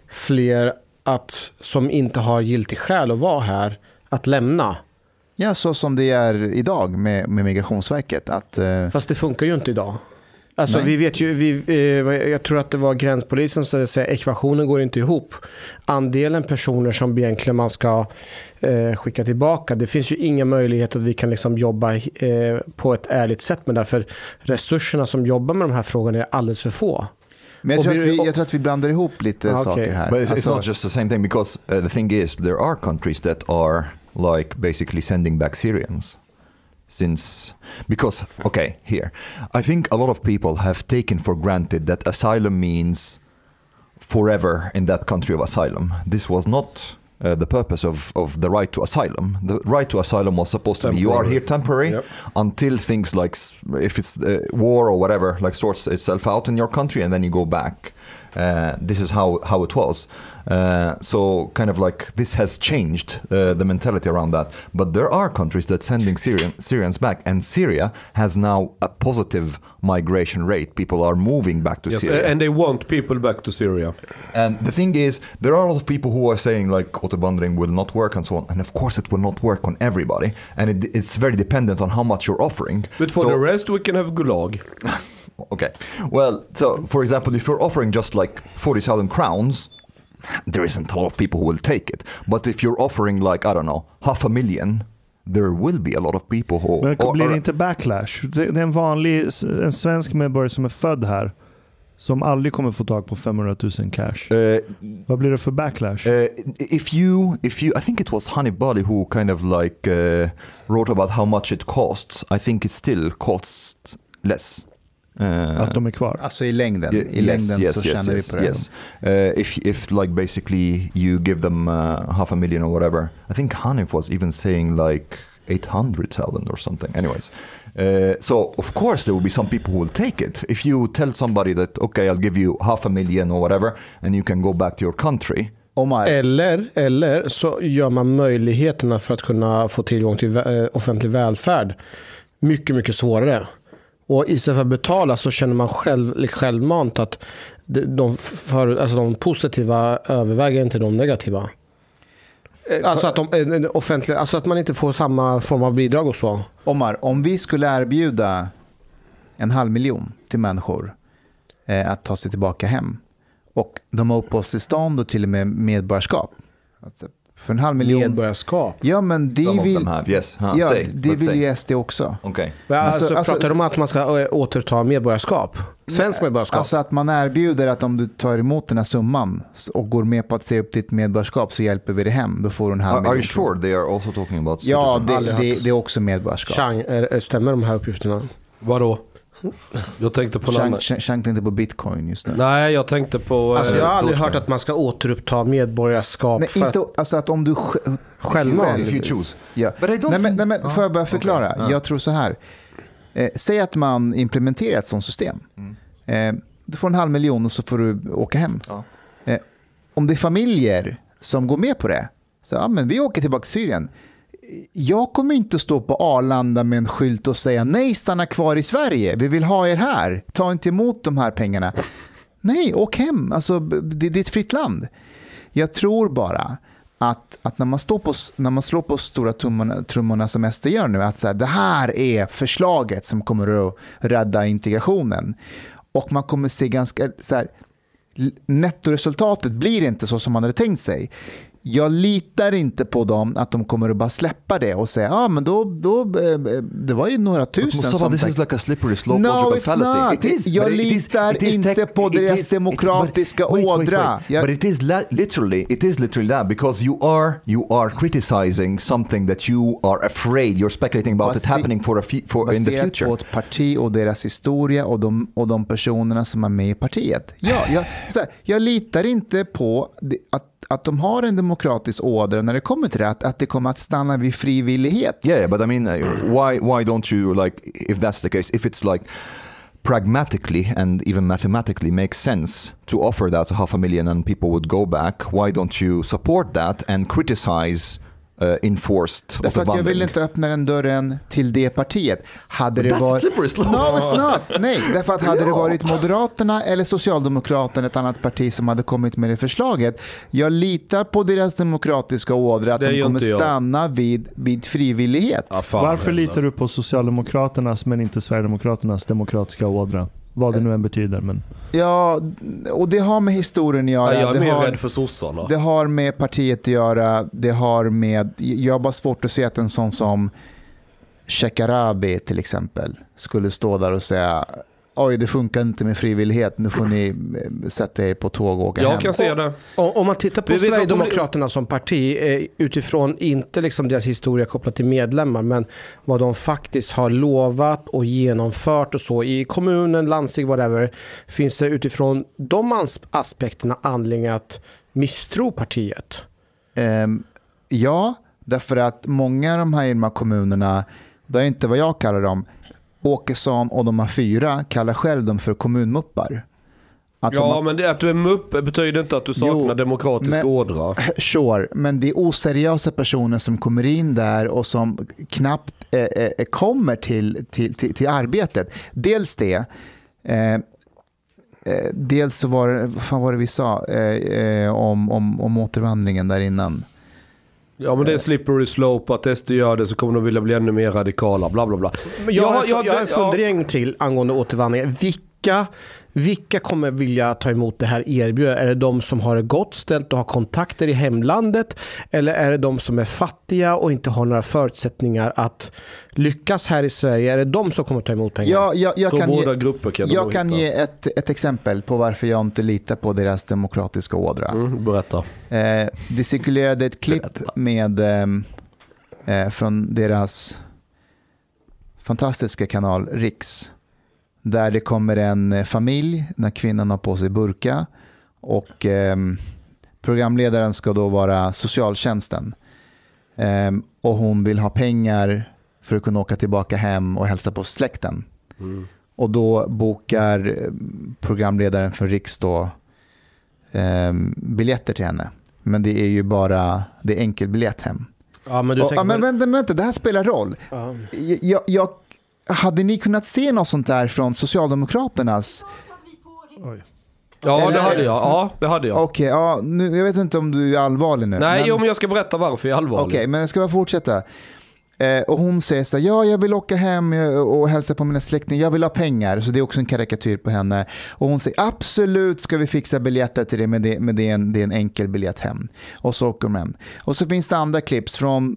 fler att, som inte har giltig skäl att vara här, att lämna. Ja, så som det är idag med, med Migrationsverket. Att, eh, Fast det funkar ju inte idag. Alltså Nej. vi vet ju, vi, eh, jag tror att det var gränspolisen som säger ekvationen går inte ihop. Andelen personer som egentligen man ska eh, skicka tillbaka, det finns ju inga möjligheter att vi kan liksom jobba eh, på ett ärligt sätt med det. För resurserna som jobbar med de här frågorna är alldeles för få. men jag tror, att vi- vi, jag tror att vi blandar ihop lite Ah, okej. saker här. But it's, Alltså, it's not just the same thing because uh, the thing is, there are countries that are like basically sending back Syrians. Since, because, okay, here, I think a lot of people have taken for granted that asylum means forever in that country of asylum. This was not uh, the purpose of, of the right to asylum. The right to asylum was supposed to be you are here temporary Yep. until things like if it's uh, war or whatever like sorts itself out in your country and then you go back. Uh, this is how, how it was. Uh, so kind of like this has changed uh, the mentality around that. But there are countries that sending Syrian, Syrians back, and Syria has now a positive migration rate. People are moving back to Yes, Syria. and they want people back to Syria. And the thing is, there are a lot of people who are saying like återvandring will not work and so on. And of course, it will not work on everybody, and it, it's very dependent on how much you're offering. But for So- the rest we can have Gulag. Okay. Well, so for example, if you're offering just like 40,000 crowns, there isn't a lot of people who will take it. But if you're offering like, I don't know, half a million, there will be a lot of people who... Men or- blir det inte backlash? Det det är en vanlig en svensk medborgare som är född här som aldrig kommer få tag på 500 000 cash. uh, Vad blir det för backlash? Uh, if you, if you, I think it was Hanif Bali who kind of like uh, wrote about how much it costs. I think it still costs less. Uh, att de är kvar? Alltså i längden, i längden så tjänar yes, vi på det. Yes. Uh, if if like basically you give them uh, half a million or whatever. I think Hanif was even saying like 800,000 or something. Anyways, uh, so of course there will be some people who will take it. If you tell somebody that okay, I'll give you half a million or whatever, and you can go back to your country. Omar, Eller, eller så gör man möjligheterna för att kunna få tillgång till eh, offentlig välfärd mycket, mycket svårare. Och istället för att betala så känner man själv, självmant att de, för, alltså de positiva överväger inte de negativa. Alltså att, de, eh, eh, offentliga, alltså att man inte får samma form av bidrag och så. Omar, om vi skulle erbjuda en halv miljon till människor eh, att ta sig tillbaka hem och de har uppehållstillstånd och till och med medborgarskap. Alltså, för en halv miljon. Medborgarskap. Ja, men det Some vill, have, yes. Huh, ja, say, det vill say. ju SD också. Okay. Alltså, Alltså- alltså- pratar de om att man ska eh, återta medborgarskap? Svensk medborgarskap? Alltså att man erbjuder att om du tar emot den här summan och går med på att säga upp ditt medborgarskap så hjälper vi dig hem. Då får du en halv Are, are you miljon sure they are also talking about Ja, citizens? det, det, det är också medborgarskap. Chang, är, stämmer de här uppgifterna? Vadå? Jag tänkte på. Chang, tänkte på bitcoin just nu. Nej, jag tänkte på... Alltså eh, jag har aldrig Dogecoin. hört att man ska återuppta medborgarskap Nej, för inte, att alltså att om du sj- självmant. If you choose. Ja. Nej, men, nej, men, Ja, får jag bara förklara? Ja. Jag tror så här. Eh, säg att man implementerar ett sånt system. Mm. Eh, du får en halv miljon och så får du åka hem. Ja. Eh, om det är familjer som går med på det, så ja, men vi åker tillbaka till Syrien. Jag kommer inte stå på Arlanda med en skylt och säga nej, stanna kvar i Sverige. Vi vill ha er här. Ta inte emot de här pengarna. Nej, åk hem. Alltså, det, det är ett fritt land. Jag tror bara att, att när, man står på, när man slår på stora trummorna, trummorna som SD gör nu, att så här, det här är förslaget som kommer att rädda integrationen. Och man kommer se ganska, så här, nettoresultatet blir inte så som man hade tänkt sig. Jag litar inte på dem att de kommer att bara släppa det och säga ah, men då, då eh, det var ju några tusen Mustafa, som this is like a slippery slope No, logical it's fallacy. not. It is. Jag it is- litar it is inte på it deras is- it- demokratiska but- wait, wait, wait. ådra. Jag- But it is literally, it is literally that because you are you are criticizing something that you are afraid you're speculating about it happening for a for in the baserat future. på ett parti och deras historia och de, och de personerna som är med i partiet. Ja, jag, här, jag litar inte på att, att de har en demokratisk ådra när det kommer till det, att, att det kommer att stanna vid frivillighet. Yeah, but I mean, uh, why why don't you like if that's the case? If it's like pragmatically and even mathematically makes sense to offer that to half a million and people would go back, why don't you support that and criticize uh, enforced Därför att jag vill inte öppna den dörren till det partiet. Hade det That's a varit... slippery slope. No, it's not. Nej, därför att hade det Ja. varit Moderaterna eller Socialdemokraterna, ett annat parti som hade kommit med det förslaget. Jag litar på deras demokratiska ådra att Det de kommer stanna vid, vid frivillighet. Fan Varför litar du på Socialdemokraternas men inte Sverigedemokraternas demokratiska ådra? Vad det nu än betyder. Men Ja, och det har med historien att göra. Ja, jag är det, mer har, rädd för sossarna. det har med partiet att göra. Det har med... Jag har bara svårt att se att en sån som Shekarabi till exempel skulle stå där och säga oj det funkar inte med frivillighet, nu får ni eh, sätta er på tåg och åka hem. Jag kan se det. Och, om man tittar på Vi Sverigedemokraterna som parti eh, utifrån inte liksom deras historia kopplat till medlemmar men vad de faktiskt har lovat och genomfört och så i kommunen, landsting, whatever. Finns det utifrån de aspekterna anledning att misstro partiet? Ehm, ja, därför att många av de här kommunerna, det är inte vad jag kallar dem, Åkesson och de här fyra kallar själv dem för kommunmuppar. Att de Ja, har- men det, att du är mupp betyder inte att du saknar Jo, demokratisk men- ådra. Sure, men det är oseriösa personer som kommer in där och som knappt eh, eh, kommer till, till, till, till arbetet. Dels det. Eh, eh, dels så var det, vad fan var det vi sa eh, eh, om, om, om återvandringen där innan? Ja, men det är slippery slope. Att SD gör det så kommer de vilja bli ännu mer radikala. Bla, bla, bla. Men jag, Ja, har, ja, jag har en fundering till angående återvandring. Vilka, vilka kommer vilja ta emot det här erbjudandet? Är det de som har det gott ställt och har kontakter i hemlandet? Eller är det de som är fattiga och inte har några förutsättningar att lyckas här i Sverige? Är det de som kommer ta emot pengar? Ja, jag, jag kan, båda ge, grupper kan jag kan hitta. ge ett, ett exempel på varför jag inte litar på deras demokratiska ådra. Mm, berätta. Eh, det cirkulerade ett klipp med, ehm, eh, från deras fantastiska kanal Riks. Där det kommer en eh, familj när kvinnan har på sig burka. Och ehm, programledaren ska då vara socialtjänsten. Ehm, och hon vill ha pengar för att kunna åka tillbaka hem och hälsa på släkten. Mm. Och då bokar eh, programledaren för Riks då, ehm, biljetter till henne. Men det är ju bara det är enkelbiljett hem. Ja, men du Och, tänker ja, men vänta, vänta, det här spelar roll. Ja. Jag, jag, hade ni kunnat se något sånt där från Socialdemokraternas? oj. Ja, Eller- det hade jag. Ja, det hade jag. Okej, ja, nu, jag vet inte om du är allvarlig nu. Nej, men- jo, men jag ska berätta varför jag är allvarlig. Okej, men jag ska bara fortsätta. Eh, och hon säger så här, ja jag vill åka hem och hälsa på mina släktingar, jag vill ha pengar. Så det är också en karikatyr på henne. Och hon säger, absolut ska vi fixa biljetter till det, men det, men det, är, en, det är en enkel biljett hem. Och så åker de hem. Och så finns det andra clips från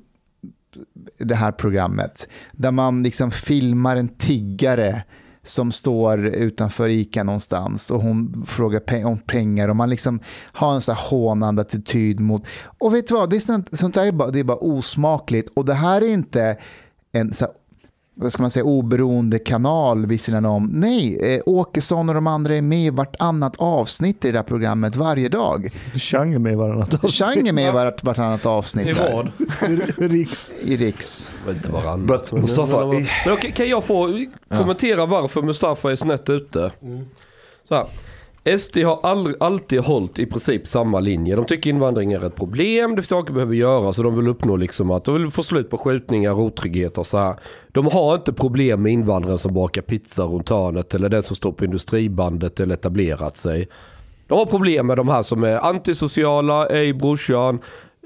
det här programmet. Där man liksom filmar en tiggare som står utanför ICA någonstans och hon frågar pe- om pengar och man liksom har en sån här hånande attityd mot... Och vet du vad, det är sånt, sånt där är bara, det är bara osmakligt och det här är inte en så här, vad ska man säga, oberoende kanal vid sidan om. Nej, eh, Åkesson och de andra är med i vartannat avsnitt i det där programmet varje dag. Chang är med i varannat avsnitt. Chang är med i vart, vartannat avsnitt I vad? Riks. i Riks. Inte varannat. But men- Mustafa, men- Men okej, kan jag få kommentera varför Mustafa är snett ute? Så här. SD har all, alltid hållit i princip samma linje. De tycker invandring är ett problem, det finns saker behöver göras och de vill uppnå liksom att de vill få slut på skjutningar, otrygghet och så här. De har inte problem med invandrare som bakar pizza runt hörnet eller den som står på industribandet eller etablerat sig. De har problem med de här som är antisociala, ej brorsan,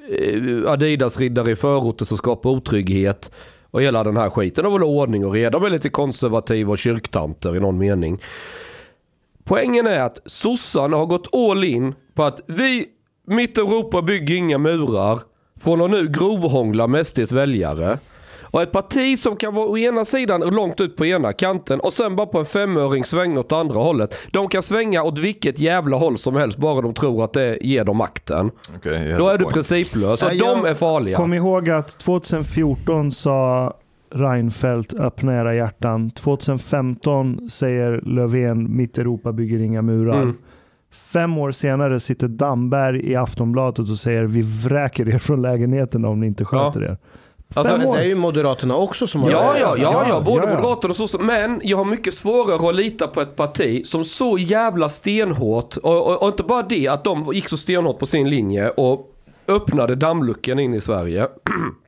eh, Adidas-riddare i förorter som skapar otrygghet och hela den här skiten. De vill ha ordning och reda. De är lite konservativa och kyrktanter i någon mening. Poängen är att sossarna har gått all in på att vi, mitt Europa bygger inga murar, från att nu grovhångla med SDs väljare. Och ett parti som kan vara å ena sidan och långt ut på ena kanten och sen bara på en femöring svänga åt andra hållet. De kan svänga åt vilket jävla håll som helst bara de tror att det ger dem makten. Okay, Då är du principlös och de är farliga. Kom ihåg att 2014 sa Reinfeldt öppna era hjärtan. 2015 säger Löfven mitt Europa bygger inga murar. Mm. Fem år senare sitter Damberg i Aftonbladet och säger vi vräker er från lägenheten om ni inte sköter er. Alltså, det är ju Moderaterna också som har Ja, ja, ja, ja, både Ja, ja. moderater och sossar. Men jag har mycket svårare att lita på ett parti som så jävla stenhårt, och, och, och inte bara det, att de gick så stenhårt på sin linje och öppnade dammluckan in i Sverige.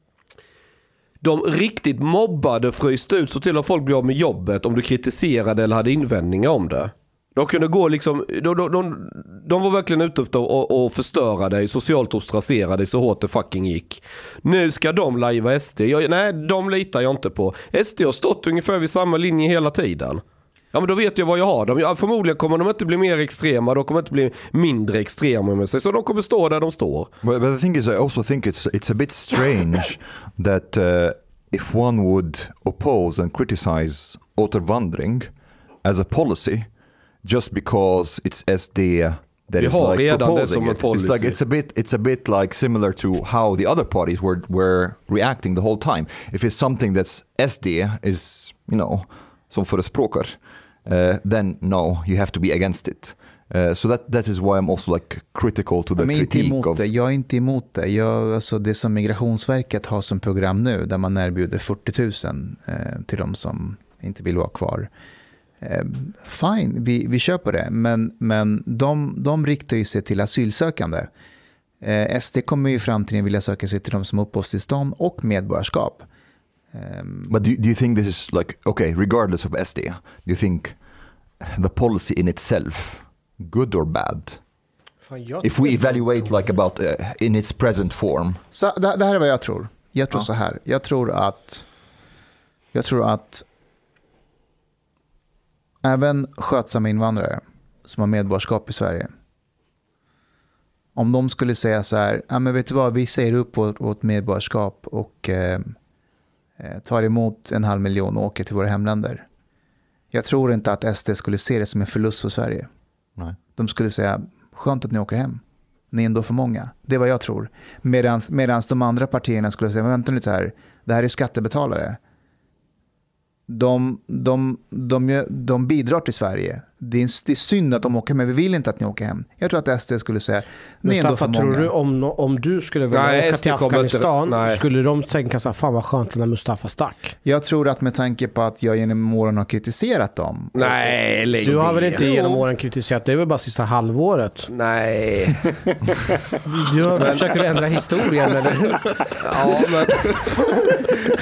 De riktigt mobbade, fryste ut, så till att folk blev av med jobbet om du kritiserade eller hade invändningar om det. De kunde gå liksom, de, de, de, de var verkligen ute efter att förstöra dig, socialt ostracera dig så hårt det fucking gick. Nu ska de lajva SD. Jag, nej, de litar jag inte på. SD har stått ungefär vid samma linje hela tiden. Ja men då vet jag vad jag har dem. Ja, förmodligen kommer de inte bli mer extrema, de kommer inte bli mindre extrema med sig. Så de kommer stå där de står. But, but the thing is, I also think it's it's a bit strange that uh, if one would oppose and criticize återvandring as a policy, just because it's SD that Vi is har like redan det som en it. It's like policy. it's a bit it's a bit like similar to how the other parties were were reacting the whole time. If it's something that's SD is you know som förespråkar, uh, then no, you have to be against it. Uh, so that that is why I'm also like critical to the inte critique of det. Jag är inte emot det. Jag, alltså det som Migrationsverket har som program nu, där man erbjuder 40 000 eh, till de som inte vill vara kvar. Eh, fine, vi, vi kör på det. Men, men de, de riktar ju sig till asylsökande. Eh, SD kommer ju i framtiden vilja söka sig till de som har uppehållstillstånd och medborgarskap. Ehm, But do, do you think this is like okay, regardless of SD, do you think the policy in itself good or bad? If we evaluate like about uh, in its present form, Så det, det här är vad jag tror. Jag tror Ja. så här. Jag tror att, jag tror att även skötsamma invandrare som har medborgarskap i Sverige, om de skulle säga så här, ja men vet du vad, vi säger upp vårt, vårt medborgarskap och eh, tar emot en halv miljon och åker till våra hemländer. Jag tror inte att SD skulle se det som en förlust för Sverige. Nej. De skulle säga, skönt att ni åker hem. Ni är ändå för många. Det är vad jag tror. Medan de andra partierna skulle säga, vänta lite här, det här är skattebetalare. De, de, de, de bidrar till Sverige. Det är, det är synd att de åker hem, men vi vill inte att ni åker hem. Jag tror att SD skulle säga, ni är ändå för Mustafa, tror många. du om, om du skulle vilja Nej, åka SD till inte- Afghanistan, nej. skulle de tänka så här, fan vad skönt när Mustafa stack? Jag tror att med tanke på att jag genom åren har kritiserat dem. Nej, lägg Du har väl inte genom åren kritiserat, det är väl bara sista halvåret? Nej. Du har, försöker du ändra historien eller? Ja, men...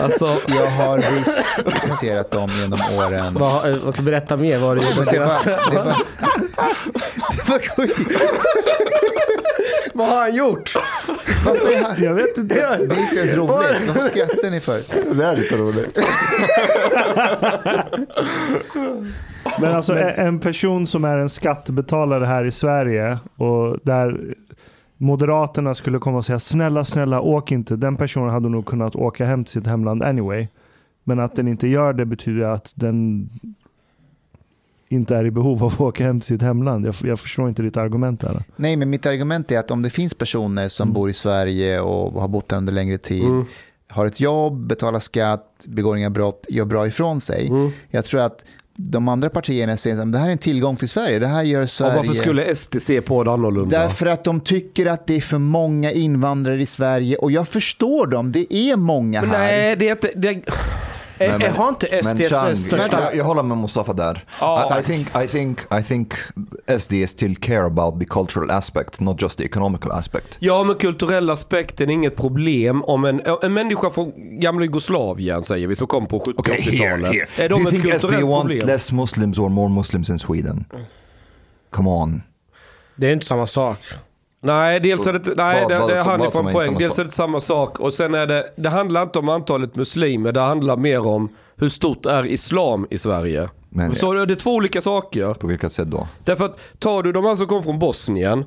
Alltså, Jag har visst kritiserat dem genom åren. Vad, eh, berätta mer, vad har du gjort Men det var, det var. Vad har han gjort? Varför är han- Jag vet inte. Det är inte ens roligt. Varför skrattar ni för? det är lite roligt. Men alltså en- en person som är en skattebetalare här i Sverige och där Moderaterna skulle komma och säga snälla, snälla, åk inte. Den personen hade nog kunnat åka hem till sitt hemland anyway. Men att den inte gör det betyder att den inte är i behov av att åka hem till sitt hemland. Jag, jag förstår inte ditt argument där. Nej, men mitt argument är att om det finns personer som bor i Sverige och har bott här under längre tid, har ett jobb, betalar skatt, begår inga brott, gör bra ifrån sig. Mm. Jag tror att de andra partierna säger att det här är en tillgång till Sverige. Det här gör Sverige... varför skulle SD se på det annorlunda? Därför att de tycker att det är för många invandrare i Sverige och jag förstår dem. Det är många Men här. nej, det är inte... Det, Men- eh, har inte Men SDs Chang, största... jag, jag håller med Mustafa där. Ja. I, I, think, I, think, I think SD still care about the cultural aspect, not just the economical aspect. ja, men kulturella aspekten är inget problem om en, en människa från gamla Jugoslavien, säger vi, som kom på 70 Okay, here, 80-talet. here. Är Do de you ett think SD kulturellt want problem? less Muslims or more Muslims in Sweden? Come on. Det är inte samma sak. Nej, dels är det, nej det, det han är från poäng. Dels är det samma sak och sen är det, det handlar inte om antalet muslimer, det handlar mer om hur stort är islam i Sverige. Men- Så det är två olika saker. På vilket sätt då? Därför att tar du de här som kom från Bosnien,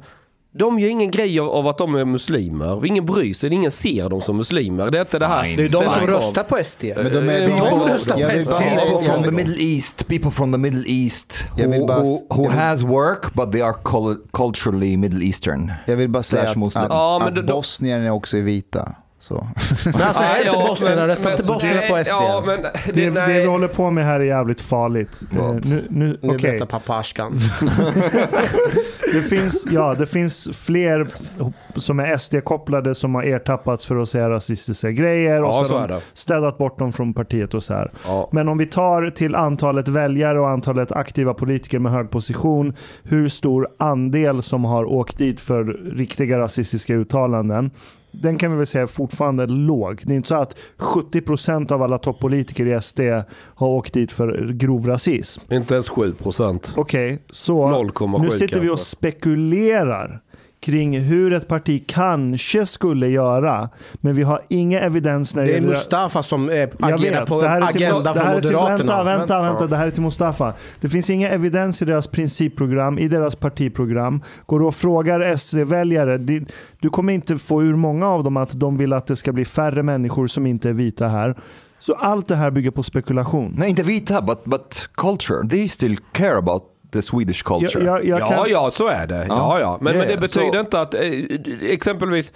de gör ingen grej av, att de är muslimer. Ingen bryr sig, ingen ser dem som muslimer. Det är inte det här. Det är de som röstar på SD. Men de är, Eh, vill- röstar på SD. People from the Middle East, people from the Middle East Jag vill who, bara- who, who has work but they are cul- culturally Middle Eastern. Jag vill bara säga Slash att, att, att bosnierna också är vita. Så. Men alltså är inte Ja, bosnierna, men- inte bosnierna på SD? Ja, men Det, det, det vi håller på med här är jävligt farligt. Vad? nu, nu, Nu okej. berättar pappa Ashkan. Det finns, ja, det finns fler som är SD-kopplade som har ertappats för att säga rasistiska grejer. Och Ja, så så har de städat bort dem från partiet och så här. Ja. Men om vi tar till antalet väljare och antalet aktiva politiker med hög position. Hur stor andel som har åkt dit för riktiga rasistiska uttalanden. Den kan vi väl säga är fortfarande låg. Det är inte så att 70% av alla toppolitiker i SD har åkt dit för grov rasism. Inte ens 7 procent. Okej, så 0,7 nu sitter vi och spekulerar kring hur ett parti kanske skulle göra. Men vi har inga evidens när det, Det är gäller... Mustafa som eh, agerar vet, på det här är till, agenda det för här är till, Moderaterna. Vänta, vänta, vänta. Det här är till Mustafa. Det finns inga evidens i deras principprogram, i deras partiprogram. Går du och frågar SD-väljare, du kommer inte få ur många av dem att de vill att det ska bli färre människor som inte är vita här. Så allt det här bygger på spekulation. Nej, inte vita, but, but culture. They still care about the Swedish culture. Jag, jag, jag Ja, kan, ja, så är det. Ja, Ja. ja. Men, Ja, men det ja. betyder Så- inte att eh, exempelvis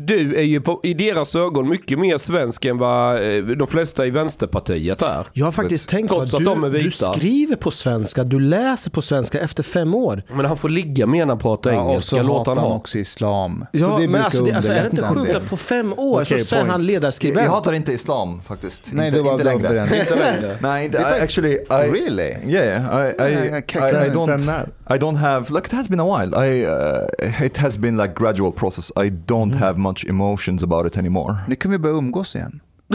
du är ju på, i deras ögon mycket mer svensk än vad eh, de flesta i Vänsterpartiet är. Jag har faktiskt tänkt på Trots att att de är du, du skriver på svenska, du läser på svenska efter fem år. Men han får ligga med när han pratar Ja, och engelska. så Låt hatar han han ha. också islam. Ja, så det men alltså, det, alltså, är det inte sjukt att på fem år Okej, så sen point. han Jag ledarskribent? hatar inte islam faktiskt. Nej, inte, det var inte längre. Inte längre. Nej, inte, I, actually, I, Really? Yeah, I, I, I, okay, I, don't? I don't have, like it has been a while. I, uh, it has been like gradual process. I don't have much emotions about it anymore. Nu kan vi börja umgås igen. I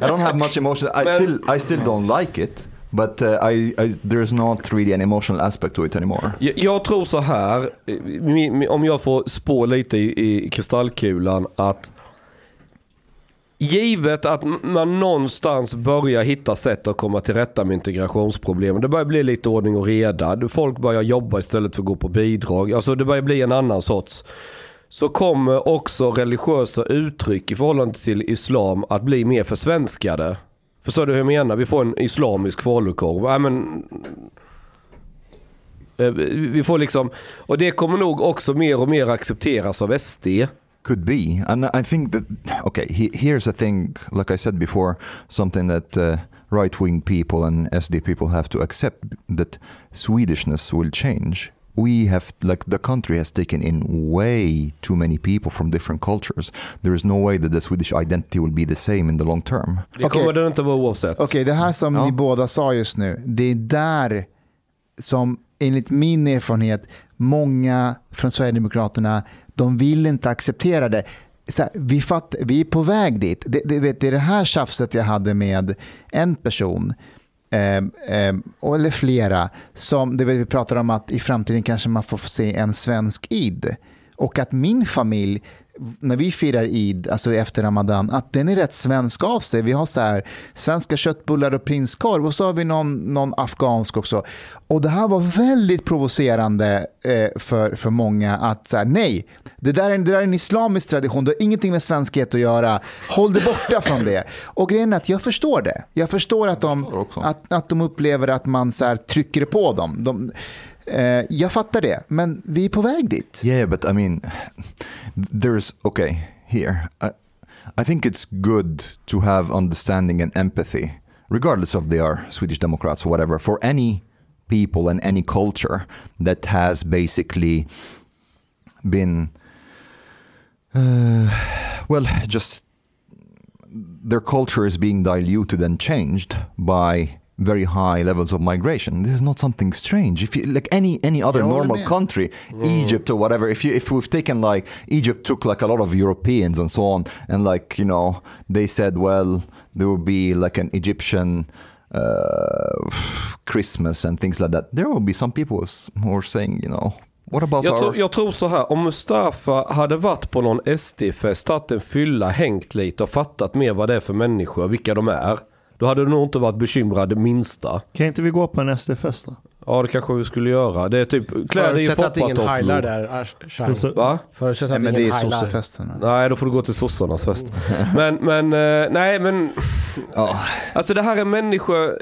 don't have much emotion. I still, I still don't like it. But uh, I, I, there's not really an emotional aspect to it anymore. Jag, jag tror så här, om jag får spå lite i, i kristallkulan, att givet att man någonstans börjar hitta sätt att komma till rätta med integrationsproblemen. Det börjar bli lite ordning och reda. Folk börjar jobba istället för att gå på bidrag. Alltså det börjar bli en annan sorts. Så kommer också religiösa uttryck i förhållande till islam att bli mer försvenskade. Förstår du hur jag menar? Vi får en islamisk falukorv. Äh, men eh, Vi får liksom, och det kommer nog också mer och mer accepteras av SD. Could be, and I think that okay. He, here's a thing, like I said before, something that uh, right-wing people and SD people have to accept that Swedishness will change. We have, like, the country has taken in way too many people from different cultures. There is no way that the Swedish identity will be the same in the long term. Det Okej. kommer det inte vara oavsett. Okej, det här som Ja. ni båda sa just nu, det är där som enligt min erfarenhet många från Sverigedemokraterna, de vill inte acceptera det. Så här, vi, fatt, vi är på väg dit. Det, det, vet, det är det här tjafset jag hade med en person, eh, eller flera, som det vi pratar om att i framtiden kanske man får se en svensk id. Och att min familj, när vi firar id, alltså efter ramadan, att den är rätt svensk av sig. Vi har så här svenska köttbullar och prinskorv och så har vi någon, någon afghansk också. Och det här var väldigt provocerande eh, för, för många att så här, nej, det där, är, det där är en islamisk tradition, det har ingenting med svenskhet att göra. Håll dig borta från det. Och grejen är att jag förstår det. Jag förstår att de, att, att de upplever att man så här, trycker på dem. De, eh, jag fattar det, men vi är på väg dit. Yeah, but I mean, there's okay here. I, I think it's good to have understanding and empathy, regardless of they are Swedish Democrats or whatever, for any people and any culture that has basically been, uh, well, just their culture is being diluted and changed by very high levels of migration. This is not something strange. If you like any any other håller normal med. country, Egypt or whatever, if you if we've taken like Egypt took like a lot of Europeans and so on, and like you know they said, well, there will be like an Egyptian uh, Christmas and things like that. There will be some people who are saying, you know, what about Jag, our tror, jag tror så här, om Mustafa hade varit på någon SD-fest, tagit en fylla, hängt lite och fattat mer vad det är för människor, vilka de är. Då hade du nog inte varit bekymrad det minsta. Kan inte vi gå på en SD-fest då? Ja det kanske vi skulle göra. Det är typ kläder i Förutsatt att ingen heilar foppatofflor. där, Ash- Det är Chang. så- Va? Förutsatt Nej, att men det är ingen heilar. sossefesten. Nej, då får du gå till sossarnas fest. Men, men, eh, nej men. Ja. Alltså det här är människor.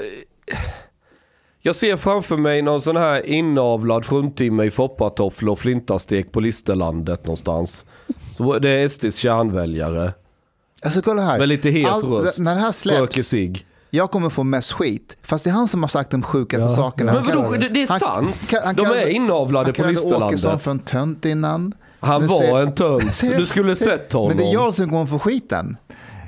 Jag ser framför mig någon sån här inavlad fruntimmer i foppatofflor och flintastek på Listerlandet någonstans. Så det är SDs kärnväljare. Alltså kolla här. Med lite hes röst. När det här släpps, jag kommer få mest skit. Fast det är han som har sagt de sjukaste Ja. sakerna. Men Han vadå, det, det är han- sant. kan- han De är inavlade Han på kallade Åkesson Listerlandet. för en tönt innan. Han Nu var säger- en tönt. Du skulle sett honom. Men det är jag som kommer få skiten.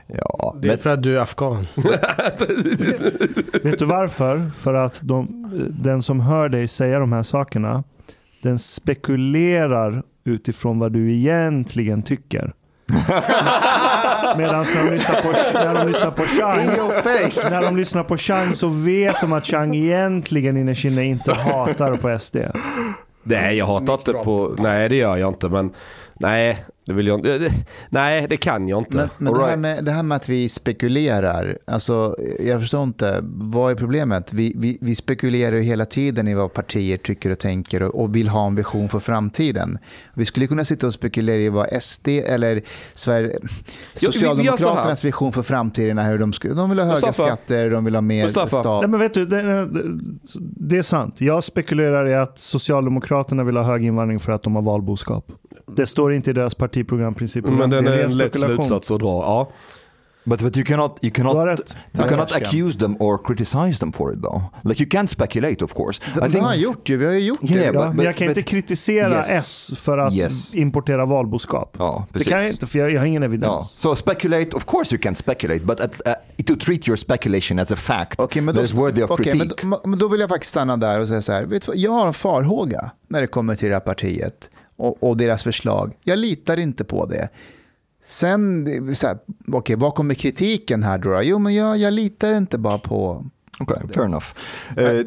Ja, Det är men, för att du är afghan. Vet du varför? För att de, den som hör dig säga de här sakerna, den spekulerar utifrån vad du egentligen tycker. Medan när de lyssnar på, när de lyssnar på Chang, In your face! när de lyssnar på Chang så vet de att Chang egentligen innerst inne inte hatar på SD. Nej, jag hatar inte på... Nej, det gör jag inte. Men nej, det vill jag inte. det- Nej, det kan jag inte. Men, men All det, här right. med, det här med att vi spekulerar, alltså, jag förstår inte, vad är problemet? Vi, vi, vi spekulerar ju hela tiden i vad partier tycker och tänker och, och vill ha en vision för framtiden. Vi skulle kunna sitta och spekulera i vad SD eller Sverige, Socialdemokraternas vision för framtiden är hur de, skulle, de vill ha höga Mustafa. skatter, de vill ha mer Mustafa. stat. Nej, men vet du, det, det är sant. Jag spekulerar i att Socialdemokraterna vill ha hög invandring för att de har valboskap. Det står inte i deras partiprogramprincipprogram. Men den Det är en lätt spekulation. slutsats att dra. Ja. but but you cannot you cannot rätt. you cannot accuse them or criticize them for it though. Like you can't speculate, of course. Det, det har gjort ju, vi har ju gjort Yeah, det. but- Ja, men jag kan but- inte kritisera Yes. S för att Yes. importera valboskap. Ja, det kan jag inte för jag, jag har ingen Ja. evidens. So speculate, of course you can speculate, but at, uh, to treat your speculation as a fact Okej, men that då, is worthy of okej, critique. men, då- men då vill jag faktiskt stanna där och säga så här. Vet du, jag har en farhåga när det kommer till det här partiet och, och deras förslag. Jag litar inte på det. Sen, det så här, okej, vad kommer kritiken här då? Jo, men jag, jag litar inte bara på... Okay, fair enough. Uh,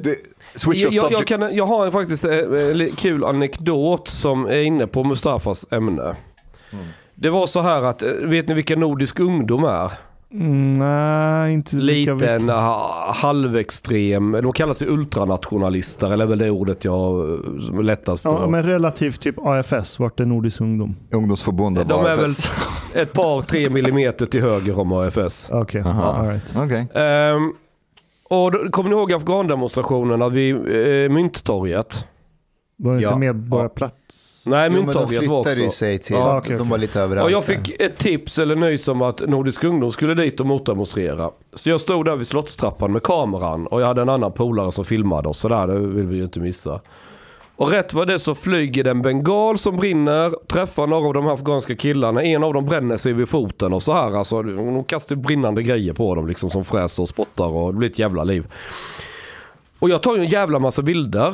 switch Jag, of jag, subject. jag, kan, jag har faktiskt en li- kul anekdot som är inne på Mustafas ämne. Det var så här att, eh, vet ni vilka Nordisk ungdom är? Mm, nej, inte lika Liten, ha- halvextrem, de kallar sig ultranationalister, eller är väl det ordet jag eh, lättast Ja, men relativt typ AFS, vart är Nordisk ungdom? Ungdomsförbundet De är väl AFS. ett par, tre millimeter till höger om AFS. Okej, all right. Okej. Ehm, och då, kommer ni ihåg afghandemonstrationerna vid eh, Mynttorget? Var det Ja. inte Medborgarplats? Nej, Jo, men de Mynttorget var flyttade ju också. sig till... Ja, okej, de var lite överallt. Och jag fick ett tips eller nys om att Nordisk ungdom skulle dit och motdemonstrera. Så jag stod där vid slottstrappan med kameran och jag hade en annan polare som filmade oss. Så där, det vill vi ju inte missa. Och rätt vad det så flyger det en bengal som brinner, träffar några av de här afghanska killarna. En av dem bränner sig vid foten och så här. Alltså, de kastar brinnande grejer på dem liksom som fräser och spottar och det blir ett jävla liv. Och jag tar ju en jävla massa bilder.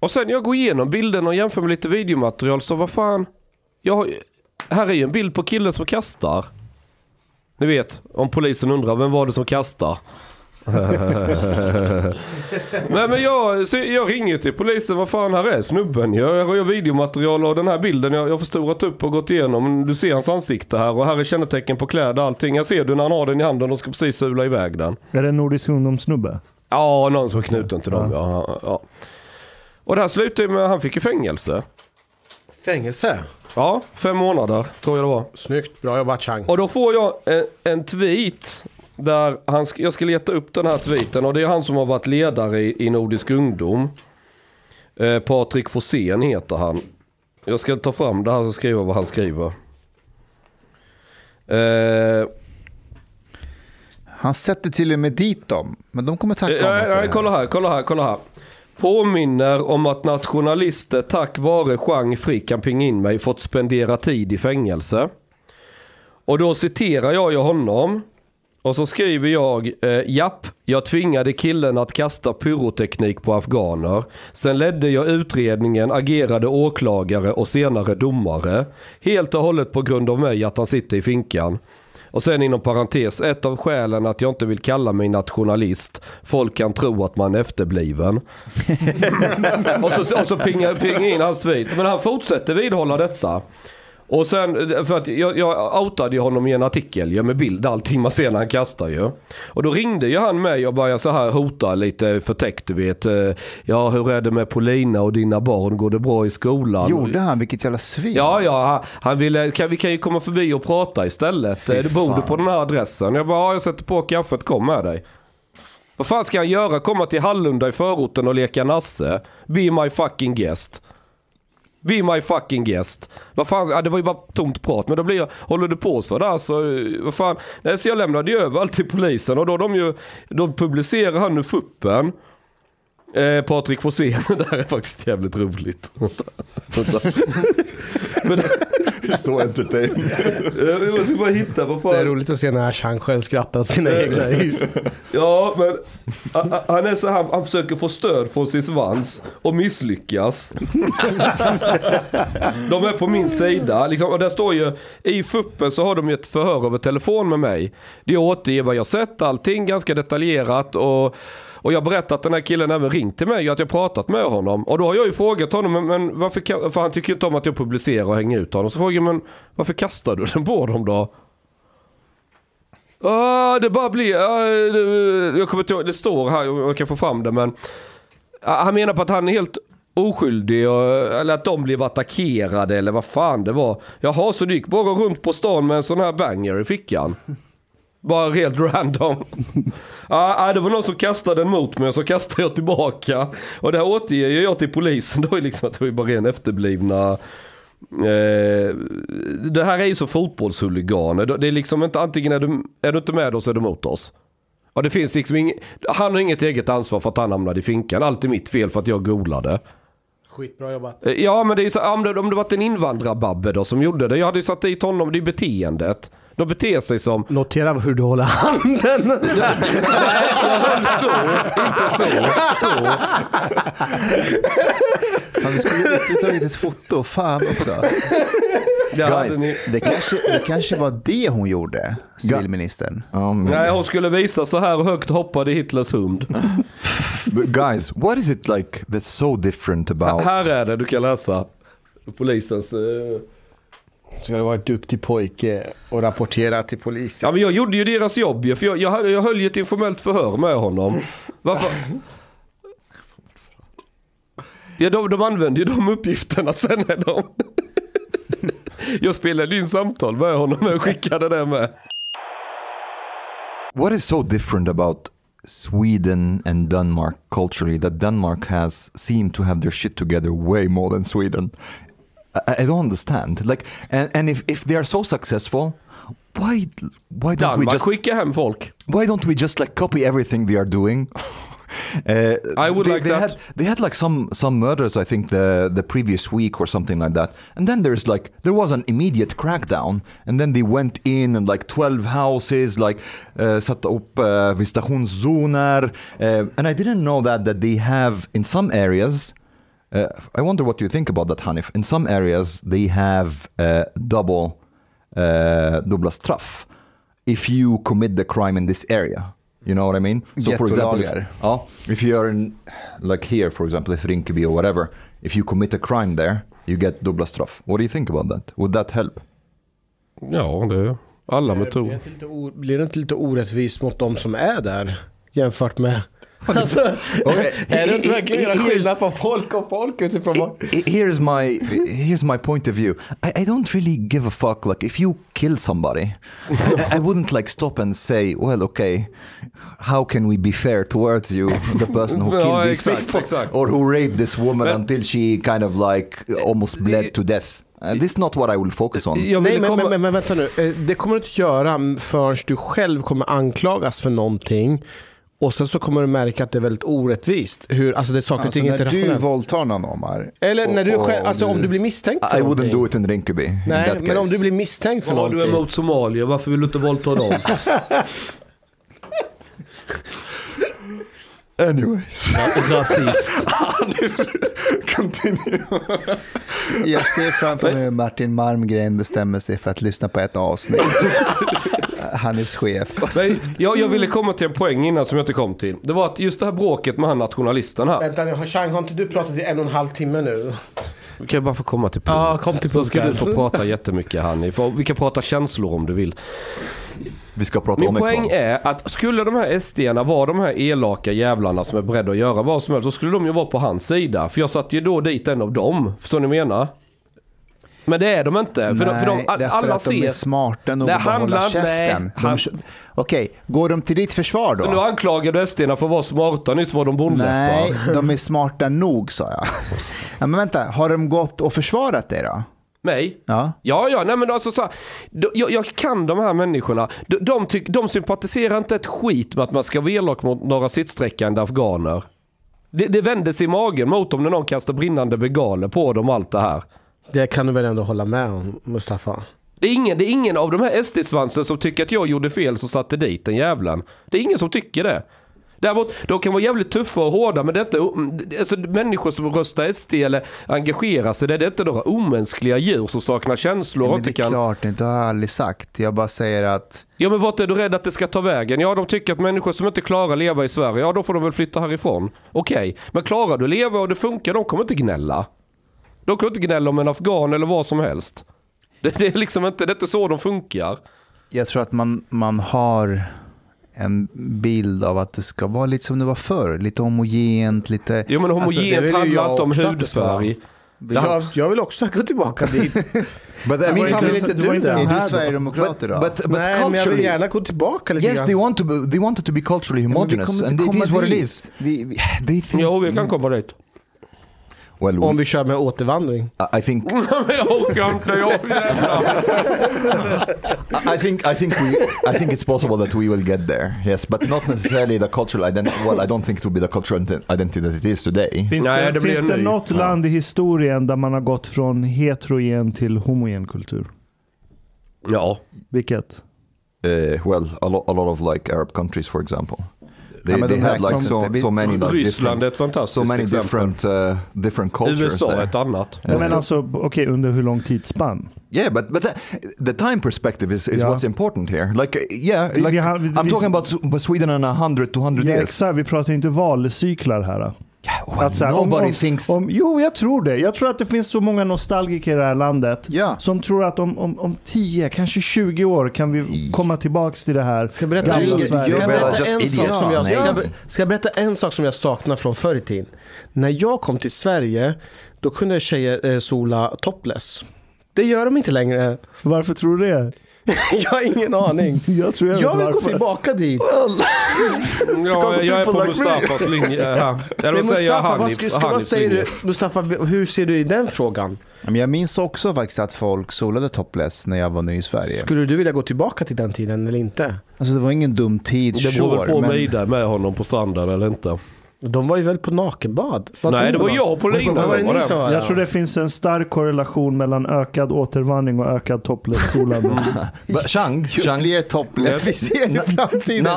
Och sen jag går igenom bilderna och jämför med lite videomaterial så vad fan. Jag har, här är ju en bild på killen som kastar. Ni vet, om polisen undrar vem var det som kastar? men men jag, jag ringer till polisen, vad fan här är snubben? Jag jag har ju videomaterial och den här bilden jag jag har förstorat upp och gått igenom. Du ser hans ansikte här och här är kännetecken på kläder och allting. Jag ser du när han har den i handen och ska precis sula iväg den. Är det en Nordisk ungdomssnubbe? Ja, någon som är knuten till dem. Ja. Ja, ja. Och det här slutade ju med att han fick ju fängelse. Fängelse. Ja, fem månader tror jag det var. Snyggt. Bra jobbat Chang. Och då får jag en, en tweet där han, sk- jag ska leta upp den här tweeten och det är han som har varit ledare i, i Nordisk ungdom. Eh, Patrik Forsén heter han. Jag ska ta fram det här och skriva vad han skriver. Eh, Han sätter till och med dit dem. Men de kommer tacka honom Ja, för ja, det kolla här, kolla här, kolla här. Påminner om att nationalister tack vare Chang Frick kan pinga in mig fått spendera tid i fängelse. Och då citerar jag ju honom. Och så skriver jag, eh, japp, jag tvingade killen att kasta pyroteknik på afghaner. Sen ledde jag utredningen, agerade åklagare och senare domare. Helt och hållet på grund av mig att han sitter i finkan. Och sen inom parentes, ett av skälen att jag inte vill kalla mig nationalist. Folk kan tro att man är efterbliven. och så, och så pingar, pingar in hans tweet. Men han fortsätter vidhålla detta. Och sen, för att jag, jag outade ju honom i en artikel ju med bild allting man ser när han kastar ju. Och då ringde ju han mig och började så här hota lite förtäckt du vet. eh, Ja hur är det med Polina och dina barn, går det bra i skolan? Gjorde han? Vilket jävla svin. Ja, ja, han- han ville, kan, vi kan ju komma förbi och prata istället. Fy Eh, Du bor du på den här adressen? Jag bara, ja, jag sätter på kaffet, kom med dig. Vad fan ska han göra? Komma till Hallunda i förorten och leka nasse? Be my fucking guest. Be my fucking guest. Vad fan, ja, det var ju bara tomt prat. Men då blir jag, håller du på så där så, eh, vad fan. Nej, så jag lämnade ju över allt till polisen och då de ju, då publicerar han nu fuppen. Eh, Patrik Forsén, det där är faktiskt jävligt roligt. Entertaining. eh, jag måste bara hitta, vad fan. Det är roligt att se när Chang själv skrattar åt sina egna hus. Ja, men a- a- han är så här, han försöker få stöd från sin svans och misslyckas. De är på min sida. Liksom, och där står ju, i fuppen så har de ju ett förhör över telefon med mig. Det återger vad jag sett, allting ganska detaljerat. Och, och jag berättat att den här killen även ringt till mig och att jag pratat med honom. Och då har jag ju frågat honom, men, men varför, för han tycker ju inte om att jag publicerar och hänger ut honom. Så frågar jag, men varför kastar du den på dem då? Ah, det bara blir, ah, det, jag kommer inte ihåg, det står här, jag kan få fram det men. ah, han menar på att han är helt oskyldig och, eller att de blev attackerade eller vad fan det var. Jaha, så du gick bara runt på stan med en sån här banger i fickan? Bara helt random. ah, det var någon som kastade den mot mig och så kastade jag tillbaka. Och det här återger ju jag till polisen då är liksom att det var ju bara ren efterblivna Eh, det här är ju så fotbollshuliganer. Det är liksom inte antingen är du, är du inte med oss eller emot oss. Och det finns liksom ing, han har inget eget ansvar för att han hamnade i finkan. Allt är mitt fel för att jag golade. Skitbra jobbat. Eh, Ja men det är så, om det, om det varit en invandrarbabbe då som gjorde det. Jag hade ju satt dit honom, det är beteendet. De beter sig som, Notera hur du håller handen. jag höll så, inte så, så. Fan, vi skulle ju tagit ett foto. Fan också. Guys. ni, Det kanske, det kanske var det hon gjorde, civilministern. Um, nej hon skulle visa så här högt hoppade Hitlers hund. guys, what is it like that's so different about? Här är det, du kan läsa. Polisens... eh, Ska du vara en duktig pojke och rapportera till polisen. Ja men jag gjorde ju deras jobb ju, för jag, jag, jag höll ju ett informellt förhör med honom. Varför? Ja de, de använde ju de uppgifterna sen när de... Jag spelade in samtal med honom och skickade det med. What is so different about Sweden and Denmark culturally that Denmark has seemed to have their shit together way more than Sweden? I, I don't understand. Like, and, and if, if they are so successful, why why don't we just skickar hem folk. why don't we just like copy everything they are doing? Uh, I would they, like they that. Had, they had like some some murders, I think the the previous week or something like that. And then there's like there was an immediate crackdown, and then they went in and like twelve houses, like uh, satte upp uh, visitationszoner. Uh, and I didn't know that that they have in some areas. Uh, I wonder what you think about that, Hanif. In some areas, they have uh, double uh, dubbla straff if you commit the crime in this area. You know what I mean? So for example, if, ja, if you are in, like here for example, if Rinkeby or whatever, if you commit a crime there, you get dubbla straff. What do you think about that? Would that help? Ja, det är alla det, metoder. blir det inte lite orättvist mot de som är där? Jämfört med Alltså, Okay. är det inte verkligen göra Here's- skillnad på folk och folk utifrån vad... I- here's my here's my point of view. I, I don't really give a fuck. Like if you kill somebody, I, I wouldn't like stop and say, well, okay, how can we be fair towards you, the person who Ja, killed these exakt, people, exakt. or who raped this woman Men- until she kind of like almost bled to death. Uh, this is not what I will focus on. Nej, men, komma... men, men, men vänta nu. Eh, Det kommer du inte göra förrän du själv kommer anklagas för någonting. Och sen så kommer du märka att det är väldigt orättvist. Hur, alltså det är saker och Alltså ting inte när du våldtar någon Omar. Eller när du och- själv, alltså och om du- blir misstänkt för I wouldn't någonting. do it in Rinkeby. in Nej, that men om case. du blir misstänkt för Vad har du någonting. emot somalier? Varför vill du inte våldta dem? Anyways, Rasist. continue. Jag ser framför mig hur Martin Malmgren bestämmer sig för att lyssna på ett avsnitt. Hannes chef. Nej, jag, jag ville komma till en poäng innan som jag inte kom till. Det var att just det här bråket med han nationalisten här. Vänta nu, Chang, har inte du pratat i en och en halv timme nu? Kan jag bara få komma till punkt? Ja, kom till Så ska du få prata jättemycket Hanni. För vi kan prata känslor om du vill. Vi ska prata Min om poäng är att skulle de här SD-arna vara de här elaka jävlarna som är beredda att göra vad som helst. Så skulle de ju vara på hans sida. För jag satte ju då dit en av dem. Förstår ni vad jag menar? Men det är de inte. För, de, för de, all- därför alla att de är ser... smarta nog att hålla käften. nej, De han- kö- Okej, går de till ditt försvar Så nu då? anklagar du SD-arna för att vara smarta. Nyss var de bondläppar. Nej, de är smarta nog sa jag. Ja, men vänta, har de gått och försvarat det då? Mig? Ja. Ja, ja, nej men alltså så här, de- jag, jag kan de här människorna. De, de, tyck, de sympatiserar inte ett skit med att man ska vara elak mot några sittsträckande afghaner. Det, det sig i magen mot dem när någon kastar brinnande bengaler på dem och allt det här. Det kan du väl ändå hålla med om, Mustafa? Det är ingen, det är ingen av de här SD-svansen som tycker att jag gjorde fel som satte dit den jävlen. Det är ingen som tycker det. Däremot, de kan vara jävligt tuffa och hårda men detta, alltså människor som röstar SD eller engagerar sig, det är inte några omänskliga djur som saknar känslor och Men det är kan... klart inte, det har jag aldrig sagt. Jag bara säger att Ja men vart är du rädd att det ska ta vägen? Ja de tycker att människor som inte klarar att leva i Sverige, ja då får de väl flytta härifrån. Okej, men klarar du att leva och det funkar, de kommer inte gnälla. De kommer inte gnälla om en afghan eller vad som helst. Det, det är liksom inte, det är inte så de funkar. jag tror att man, man har en bild av att det ska vara lite som det var förr. Lite homogent, lite... Jo men Alltså, homogent ju handlar inte om hudfärg. Jag, jag vill också gå tillbaka dit. But I mean, fan, vill inte du det? Är du sverigedemokrat idag? but, but Nej, men jag vill gärna gå tillbaka lite yes, they want to be, they want it to be culturally Ja, homogenous, kommer and it is what it is. Vi, vi, They think, Jo vi kan komma dit. Well, Om vi kör med återvandring. I- think. I think I think we I think it's possible that we will get there. Yes, but not necessarily the cultural identity. Well, I don't think it will be the cultural ident- identity that it is today. Finns Nej, det, det blir finns det något Ja. land i historien där man har gått från heterogen till homogen kultur? Ja. Vilket? Uh, well, a lot, a lot of like Arab countries, for example. They, Ja, men they de had räknas like so. Vi- so many Ryssland är different, ett fantastiskt so many exempel. different uh, different cultures USA är ett annat. Ja. Men alltså, okej, under hur lång tidsspann? Yeah, but but the, the time perspective is, is Yeah. what's important here. Like uh, yeah, Vi- like vi har- vi- I'm vi- talking about Sw- Sweden in a hundred, two hundred Ja, years. exakt, vi pratar inte valcyklar här. Well, Att så här, om- nobody om, thinks. Om, jo, jag tror det. Jag tror att det finns så många nostalgiker i det här landet Ja. som tror att om, om, om 10, kanske 20 år kan vi komma tillbaka till det här Ska jag berätta, gamla ska Sverige. jag You're berätta, en, sak som jag, ska, jag, ska jag berätta en sak som jag saknar från förr i tiden? När jag kom till Sverige, då kunde tjejer eh, sola topless. Det gör de inte längre. Varför tror du det? jag har ingen aning. Jag tror jag, Jag vill gå varför. tillbaka dit. Ja, jag är på like me. Mustafas linje här. Eller vad säger jag? Mustafa, vad, Hanifs, ska, ska, vad säger du? Mustafa, hur ser du i den frågan? Jag minns också faktiskt att folk solade topless när jag var ny i Sverige. Skulle du vilja gå tillbaka till den tiden eller inte? Alltså det var ingen dum tid, Det beror sure, på men- mig där med honom på stranden eller inte. De var ju väl på nakenbad? Vad Nej, det var jag på Lina var det som var var Jag tror det finns en stark korrelation mellan ökad återvandring och ökad topless-solande. But Chang, Ju Chang, fler topless vi ser i framtiden,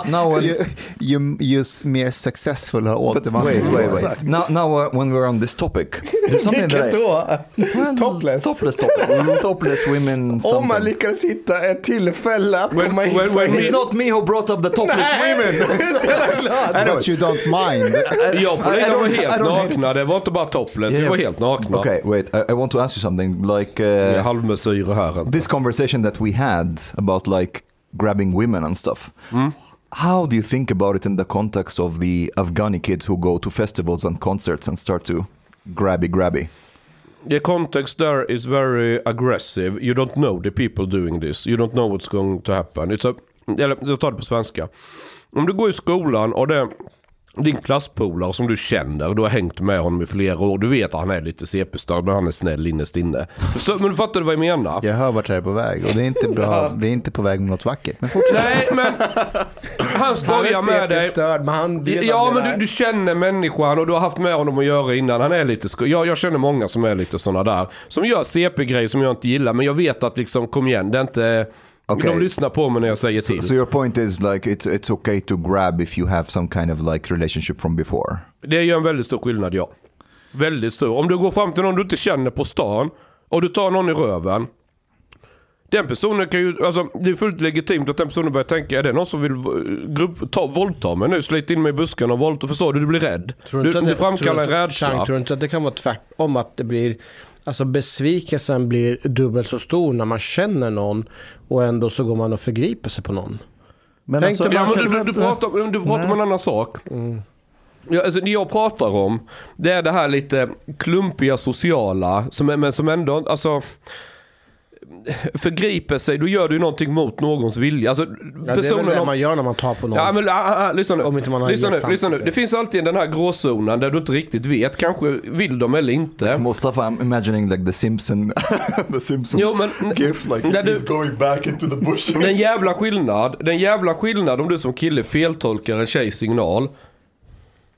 ju, ju, ju mer successfulla återvandring. wait, wait, wait. Now, now uh, when we're on this topic, something Vilket då? Well, Topless. topless, topless, Mm, topless women. Om man something. lyckas hitta ett tillfälle att When- komma in when- when en- It's not me who brought up the topless women. Jag är så glad. But you don't mind. Jag I Lina var helt nakna. Det var inte bara topless, vi var helt nakna. Okay, wait. I, I want to ask you something. Like uh, halvmesyrer här. inte. this conversation that we had about like grabbing women and stuff. how do you think about it in the context of the Afghani kids who go to festivals and concerts and start to grabby grabby? The context there is very aggressive. You don't know the people doing this. You don't know what's going to happen. It's a, eller jag tar det på svenska. Om du går i skolan och det din klasspolare som du känner, du har hängt med honom i flera år. Du vet att han är lite CP-störd men han är snäll innerst inne. Förstår- Men du fattar vad jag menar? Jag hör vart det är på väg och det är inte bra. Vi är inte på väg mot något vackert. Men fortsätt. Nej men han skojar med dig. störd men han vet Ja men är. du, du känner människan och du har haft med honom att göra innan. Han är lite sko- jag, jag känner många som är lite sådana där. Som gör CP-grejer som jag inte gillar. Men jag vet att liksom, kom igen, det är inte... Okej. De lyssnar på mig när jag säger So, till. so your point is like it's it's okay to grab if you have some kind of like relationship from before. Det gör en väldigt stor skillnad ja. Väldigt stor. Om du går fram till någon du inte känner på stan och du tar någon i röven. Den personen kan ju, alltså det är fullt legitimt att den personen börjar tänka, är det någon som vill grupp, ta, våldta mig nu, slita in mig i busken och våldta, förstår du? Du blir rädd. Tror Du, inte att du det- framkallar en tror- rädsla. Tror du inte att det kan vara tvärtom? Att det blir, alltså besvikelsen blir dubbelt så stor när man känner någon och ändå så går man och förgriper sig på någon. Men Tänk alltså, Ja, du, du, du pratar, du pratar om en annan sak. Ja, alltså, det jag pratar om, det är det här lite klumpiga sociala, som, men som ändå, alltså förgriper sig, då gör du någonting mot någons vilja. Alltså, Ja, det är väl det om- man gör när man tar på någon. Ja men ah, ah, lyssna nu. Om inte man har lyssna nu, lyssna nu. Det finns alltid den här gråzonen där du inte riktigt vet. Kanske vill de eller inte. Mustafa, I'm imagining like the Simpson, the Simpson Jo men... gif, like när du- he's going back into the bush. Den jävla skillnad, den jävla skillnad om du som kille feltolkar en tjejs signal.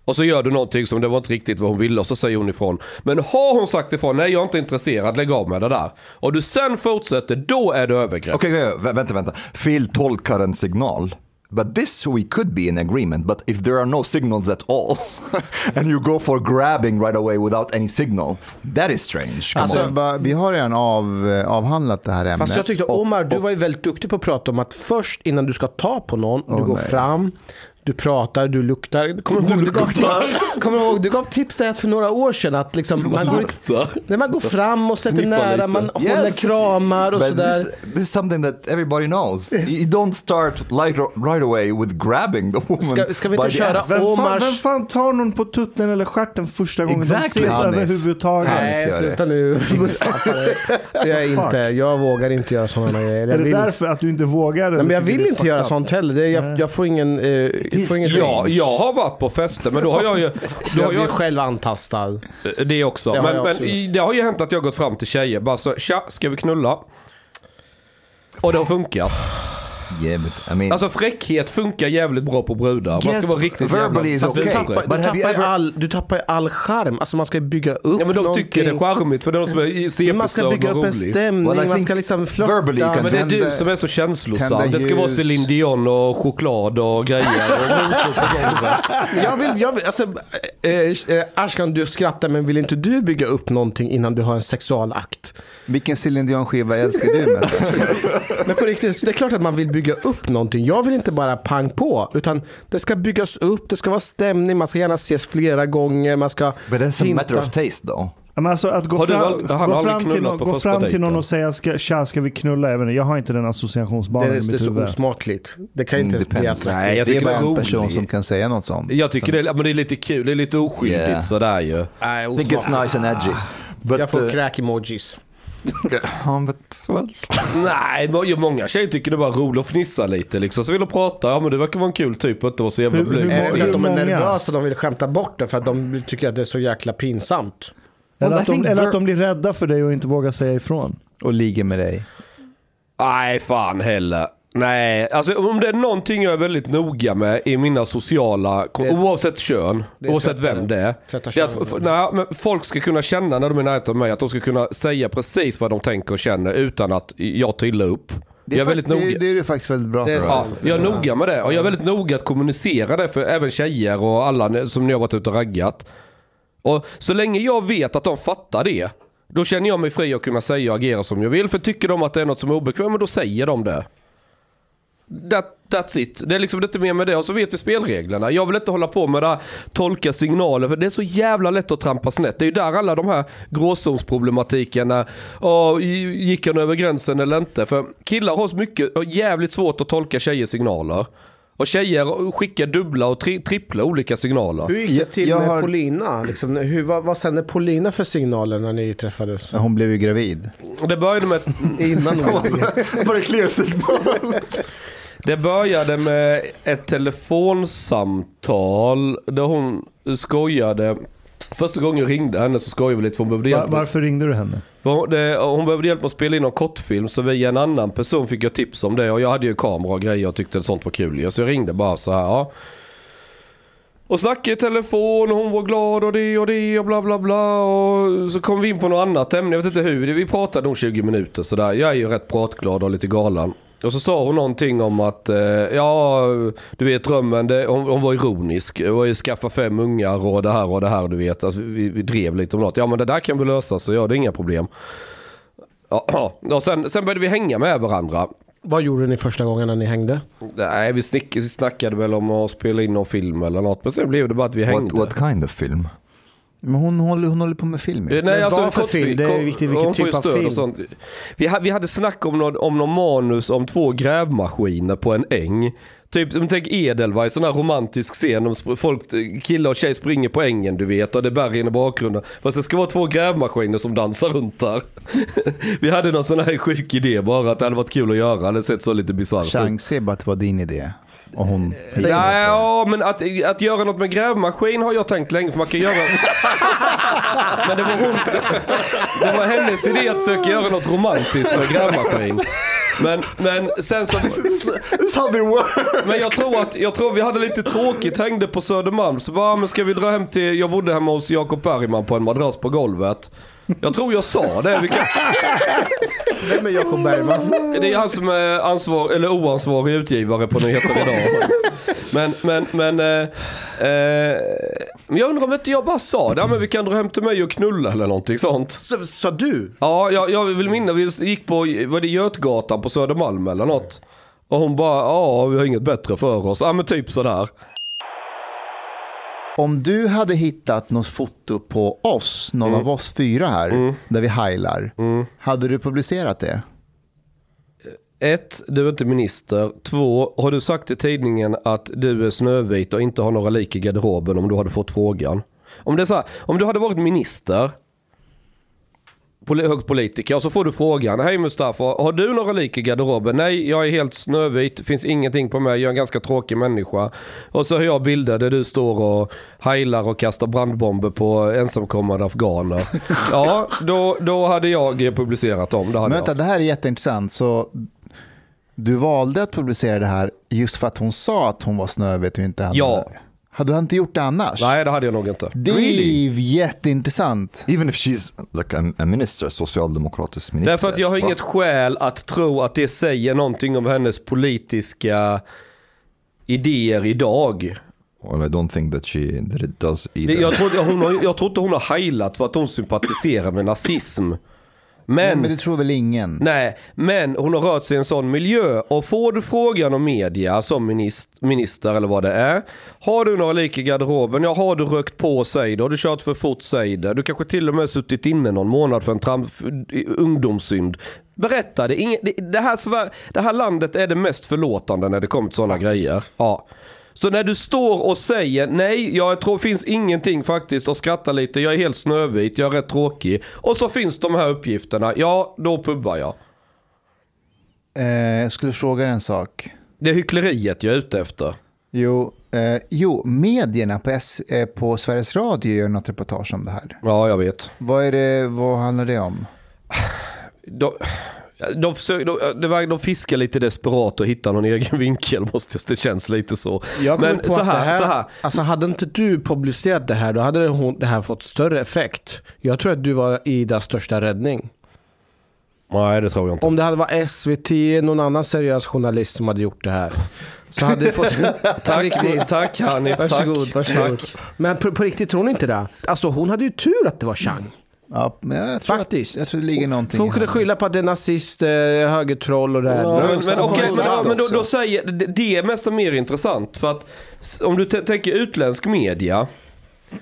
Och så gör du någonting som det var inte riktigt vad hon ville och så säger hon ifrån. Men har hon sagt ifrån, nej jag är inte intresserad, lägg av med det där. Och du sen fortsätter, då är det övergrepp. Okej, okay, vänta, vänta. Fel tolkar en signal. But this we could be in agreement, but if there are no signals at all and you go for grabbing right away without any signal, that is strange. Alltså, bara- vi har redan av, eh, avhandlat det här ämnet. Fast jag tyckte Och- Omar, du var ju väldigt duktig på att prata om att först innan du ska ta på någon, du går nej. fram, du pratar, du luktar. Kommer du ihåg, du gav, kommer du ihåg, du gav tips där för några år sedan att liksom, man, går, när man går fram och sätter Sniffa nära, lite. man håller kramar och But sådär. this, this is something that everybody knows. You don't start like right away with grabbing the woman. Ska- ska vi inte by the köra ass. Vem fan, Omars- vem fan tar någon på tutten eller stjärten första gången Exactly. de ses Hanif. överhuvudtaget? Hanif. Nej, sluta nu jag inte. Jag vågar inte göra sådana grejer. Är det därför att du inte vågar? Nej, men jag vill inte göra sånt heller. Jag, jag får ingen... Eh, jag får Ja, jag har varit på fester men då har jag ju... Då jag har jag, själv antastad. det också. Det men jag men också. i- det har ju hänt att jag har gått fram till tjejer bara så, tja, ska vi knulla? Och det har funkat. Yeah, but I mean, Alltså fräckhet funkar jävligt bra på brudar. Man Yes, ska vara riktigt verbally jävla... is Fast okay. är Tappar. But du, have you tappar ju ever- all, du tappar ju all charm. Alltså man ska ju bygga upp Ja men de någonting. tycker det är charmigt för det är de som är Men man ska bygga och upp en rolig. stämning, Well, I man think ska liksom flirta. verbally you can Men det är du Tända- som är så känslosam. Det ska vara ljus. Céline Dion och choklad och grejer och rosor på golvet. Jag vill, jag vill, alltså, eh, eh, Ashkan du skrattar men vill inte du bygga upp någonting innan du har en sexualakt? Vilken Céline Dion-skiva älskar du mest? Men på riktigt, det är klart att man vill bygga upp någonting. Jag vill inte bara pang på, utan det ska byggas upp, det ska vara stämning, man ska gärna ses flera gånger, man ska but that's a hinta. matter of taste. Ja, Men alltså att gå Har du fram, har gå fram, till, någon, gå fram till någon och säga ska, tja ska vi knulla? Inte, jag har inte den Det associationsbanan är, i det är mitt så huvud. osmakligt. Det kan inte ens bli. Nej, jag Det är det bara är en person som kan säga något sånt. Jag tycker det är, men det är lite kul, det är lite oskyldigt Yeah. sådär ju. Nej, I think it's nice and edgy. But, Jag får uh, kräk-emojis. Ja, but well. Nej, många tjejer tycker det var roligt att fnissa lite liksom. Så vill de prata, ja men det verkar vara en kul typ och inte vara så jävla Hur- blyg. Är det att de är nervösa och de vill skämta bort det för att de tycker att det är så jäkla pinsamt? Eller, att de, eller att de blir rädda för dig och inte vågar säga ifrån. Och ligger med dig. Nej, fan heller. Nej, alltså om det är någonting jag är väldigt noga med i mina sociala, Det- oavsett kön, oavsett tvätta- vem det är. Det är att, nej, men folk ska kunna känna när de är i närheten av mig att de ska kunna säga precis vad de tänker och känner utan att jag tar illa upp. Det är, jag är väldigt noga. det, det är du faktiskt väldigt bra Det är på. Ja, jag är noga med det och jag är väldigt noga att kommunicera det för även tjejer och alla som ni har varit ute och raggat. Och så länge jag vet att de fattar det, då känner jag mig fri att kunna säga och agera som jag vill. För tycker de att det är något som är obekvämt, då säger de det. That, that's it. Det är liksom inte mer med det. Och så vet vi spelreglerna. Jag vill inte hålla på med det här, tolka signaler, för det är så jävla lätt att trampa snett. Det är ju där alla de här gråzonsproblematiken, när, åh, gick han över gränsen eller inte? För killar har så mycket, och jävligt svårt att tolka tjejers signaler. Och tjejer skickar dubbla och tri trippla olika signaler. Hur gick det Jag- till jag med har- Polina? Liksom, hur, vad, vad sände Polina för signaler när ni träffades? Hon blev ju gravid. Det började med, Innan hon Bara clear signal. Det började med ett telefonsamtal där hon skojade. Första gången jag ringde henne så skojade vi lite för hon behövde hjälp. varför ringde du henne? Hon, det, hon behövde hjälp med att spela in någon kortfilm så via en annan person fick jag tips om det. Och jag hade ju kamera och grejer och tyckte att sånt var kul. Så jag ringde bara så här. Ja. Och snackade i telefon och hon var glad och det och det och bla bla bla. Och så kom vi in på något annat ämne. Jag vet inte hur. Vi pratade nog 20 minuter sådär. Jag är ju rätt pratglad och lite galen. Och så sa hon någonting om att, eh, ja du vet drömmen, det, hon, hon var ironisk. Det var ju skaffa fem ungar och det här och det här du vet. Alltså, vi, vi drev lite om något. Ja men det där kan vi lösa så ja det är inga problem. Ja, och sen, sen började vi hänga med varandra. Vad gjorde ni första gången när ni hängde? Nej, vi, snick, vi snackade väl om att spela in någon film eller något. Men sen blev det bara att vi hängde. What, what kind of film? Men hon håller, hon håller på med film Nej, Men alltså vad för film? Det är viktigt vilken typ av film. Och sånt. Vi, hade, vi hade snack om någon, om någon manus om två grävmaskiner på en äng. Typ, tänk Edelweiss, sån här romantisk scen. Om folk, killar och tjej springer på ängen du vet och det är bergen i bakgrunden. Fast det ska vara två grävmaskiner som dansar runt där. vi hade någon sån här sjuk idé bara att det hade varit kul att göra. Det hade sett så lite bisarrt ut. Chans är bara att det var din idé. Och hon... Ja, ja, men att, att göra något med grävmaskin har jag tänkt länge för man kan göra... men det var hon... Det var hennes idé att försöka göra något romantiskt med grävmaskin. Men, men sen så... That's how they work! Men jag tror att, jag tror vi hade lite tråkigt, hängde på Södermalm. Så bara, men ska vi dra hem till, jag bodde hemma hos Jakob Bergman på en madrass på golvet. Jag tror jag sa det. Vi kan, Vem är Jakob Bergman? det är han som är ansvar, eller oansvarig utgivare på Nyheter Idag. Men, men, men... Eh, eh, men jag undrar om inte jag bara sa det. Ja, men vi kan dra hem till mig och knulla eller någonting sånt. Sa, sa du? Ja, jag, jag vill minnas, vi gick på, var det Götgatan på Södermalm eller något? Och hon bara, ja vi har inget bättre för oss. Ja men typ sådär. Om du hade hittat något foto på oss, någon av oss fyra här, där vi heilar, hade du publicerat det? Ett, du är inte minister. Två, har du sagt i tidningen att du är snövit och inte har några lik i garderoben om du hade fått frågan? Om det är så här, om du hade varit minister, poli- hög politiker, och så får du frågan. Hej Mustafa, har du några lik i garderoben? Nej, jag är helt snövit, finns ingenting på mig, jag är en ganska tråkig människa. Och så har jag bilder där du står och heilar och kastar brandbomber på ensamkommande afghaner. Ja, då, då hade jag publicerat dem. Det Men jag. vänta, det här är jätteintressant. Så du valde att publicera det här just för att hon sa att hon var snövit och inte hade Ja. Hade du inte gjort det annars? Nej, det hade jag nog inte. Det är jätteintressant. Even if she's like a, a minister, socialdemokratisk minister. Därför att jag har inget skäl att tro att det säger någonting om hennes politiska idéer idag. Well, I don't think that, she, that it does either. Jag tror, hon har, jag tror inte hon har heilat för att hon sympatiserar med nazism. Nej, Men, men det tror väl ingen? nej, men hon har rört sig i en sån miljö. Och får du frågan om media som minister, minister eller vad det är. Har du några lik i garderoben? Ja, har du rökt på, säg det. Har du kört för fort, säg det. Du kanske till och med suttit inne någon månad för en tram, ungdomssynd. Berätta det. Det, det, här, det här landet är det mest förlåtande när det kommer till sådana grejer. Ja. Så när du står och säger nej, jag tror finns ingenting faktiskt och skrattar lite, jag är helt snövit, jag är rätt tråkig. Och så finns de här uppgifterna, ja då pubbar jag. Eh, jag skulle fråga en sak. Det är hyckleriet jag är ute efter. Jo, eh, jo medierna på, S, eh, på Sveriges Radio gör något reportage om det här. Ja, jag vet. Vad, är det, vad handlar det om? De, de, försöker, de, de fiskar lite desperat och hittar någon egen vinkel, måste det känns lite så. Jag Men på så att det här, här, så här. Alltså hade inte du publicerat det här, då hade det här fått större effekt. Jag tror att du var Idas största räddning. Nej, det tror jag inte. Om det hade varit SVT, någon annan seriös journalist som hade gjort det här. Så hade det fått... Tack, riktigt. tack Hanif, Varsågod, tack. varsågod. Tack. Men på, på riktigt tror ni inte det? Alltså hon hade ju tur att det var Chang. Ja, men jag tror Faktiskt. Att, jag tror det ligger någonting hon kunde skylla på att det är nazister, högertroll och det här. Ja, men, men, behövs men, men då, då säger, det, det är nästan mer intressant. För att om du tänker utländsk media,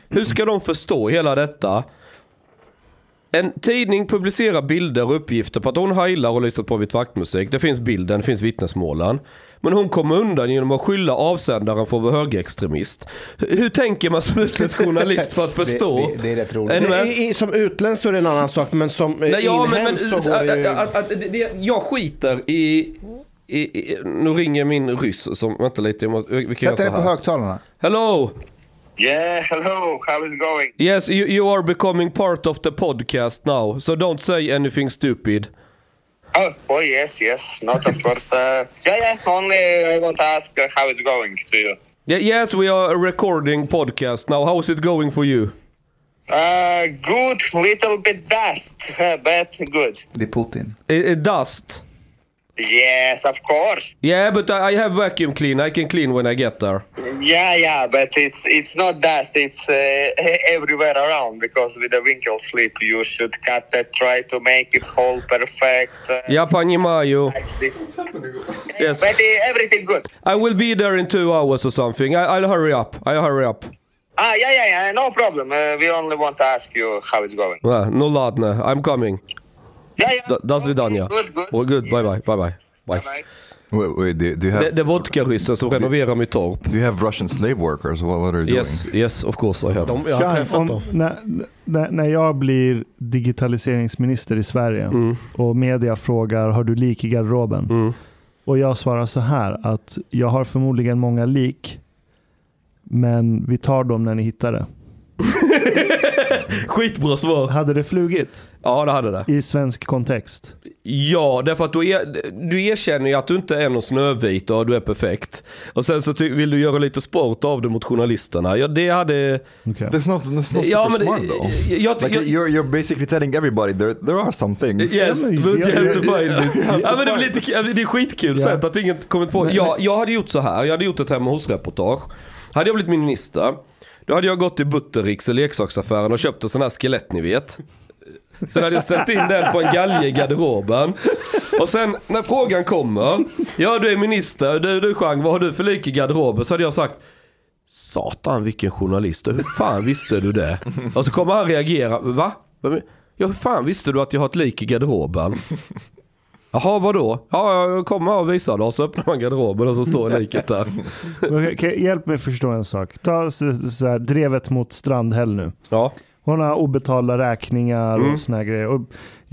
hur ska de förstå hela detta? En tidning publicerar bilder och uppgifter på att hon heilar och lyssnat på Vit vaktmusik. Det finns bilden, det finns vittnesmålen. Men hon kommer undan genom att skylla avsändaren för att vara högerextremist. Hur, hur tänker man som utländsk journalist för att förstå? Det, det, det är rätt roligt. Är du med? I, i, som utländsk så är det en annan sak, men som Nej, ja, men, men, inhemsk så går det ju... att, att, att, det, jag skiter i, i, i... Nu ringer min ryss som... Vänta lite, jag måste, vi kan Sätt göra dig på här. högtallarna. Hello! Yeah, hello. How is it going? Yes, you, you are becoming part of the podcast now, so don't say anything stupid. Oh, oh yes, yes. Not of course. Uh, yeah, yeah. Only I want to ask uh, how it's going to you. Yeah, yes, we are recording podcast now. How's it going for you? Uh, good. Little bit dust, but good. Det är Putin. I, I dust. Yes, of course. Yeah, but I, I have vacuum clean. I can clean when I get there. Yeah, yeah, but it's it's not dust. It's uh, everywhere around because with the winkle slip you should cut it, try to make it whole perfect. Uh, Ja, понимаю. like this. Yes. But uh, everything good. I will be there in two hours or something. I, I'll hurry up. I'll hurry up. Ah, yeah, yeah, yeah. No problem. Uh, we only want to ask you how it's going. Uh, no ladne. I'm coming. Yeah, yeah. Do, do svidania. Good, good. Well, good. Bye bye. Bye bye. Bye. Bye. Wait, wait do, do you have Det, det är vodkaryssen som renoverar mitt torp. do you have Russian slave workers? What, what are you Yes, yes, of course I have. De, jag har träffat om, dem. när, när, när jag blir digitaliseringsminister i Sverige Mm. och media frågar har du lik i garderoben? Mm. Och jag svarar så här att jag har förmodligen många lik men vi tar dem när ni hittar det. Skitbra svar. Hade det flugit Ja, det hade det. i svensk kontext? Ja, därför att du, er, du erkänner ju att du inte är någon snövit och du är perfekt. Och sen så ty, vill du göra lite sport av det mot journalisterna. Ja, det hade... Okej. That's not that's not Ja, super men smart though. jag, Like jag, you're you're basically telling everybody there there are some things. Yes, men but you have to find it. Ja, men det, är lite, det är skitkul Ja. sätt att ingen kommit på. Jag, jag hade gjort så här, jag hade gjort ett hemma hos-reportage. Hade jag blivit minister, då hade jag gått till Buttericks i leksaksaffären och köpt en sån här skelett ni vet. Sen hade jag ställt in den på en galge i garderoben. Och sen när frågan kommer, ja du är minister, du, du Chang, vad har du för lik i garderoben? Så hade jag sagt, satan vilken journalist, hur fan visste du det? Och så kommer han reagera, va? Ja hur fan visste du att jag har ett lik i garderoben? Jaha, vadå? Ja, jag kommer och visar då. Så öppnar man garderoben och så står liket där. Okej, hjälp mig förstå en sak. Ta så, så här, drevet mot Strandhäll nu. Ja, Hon har obetalda räkningar Mm. och såna här grejer. Och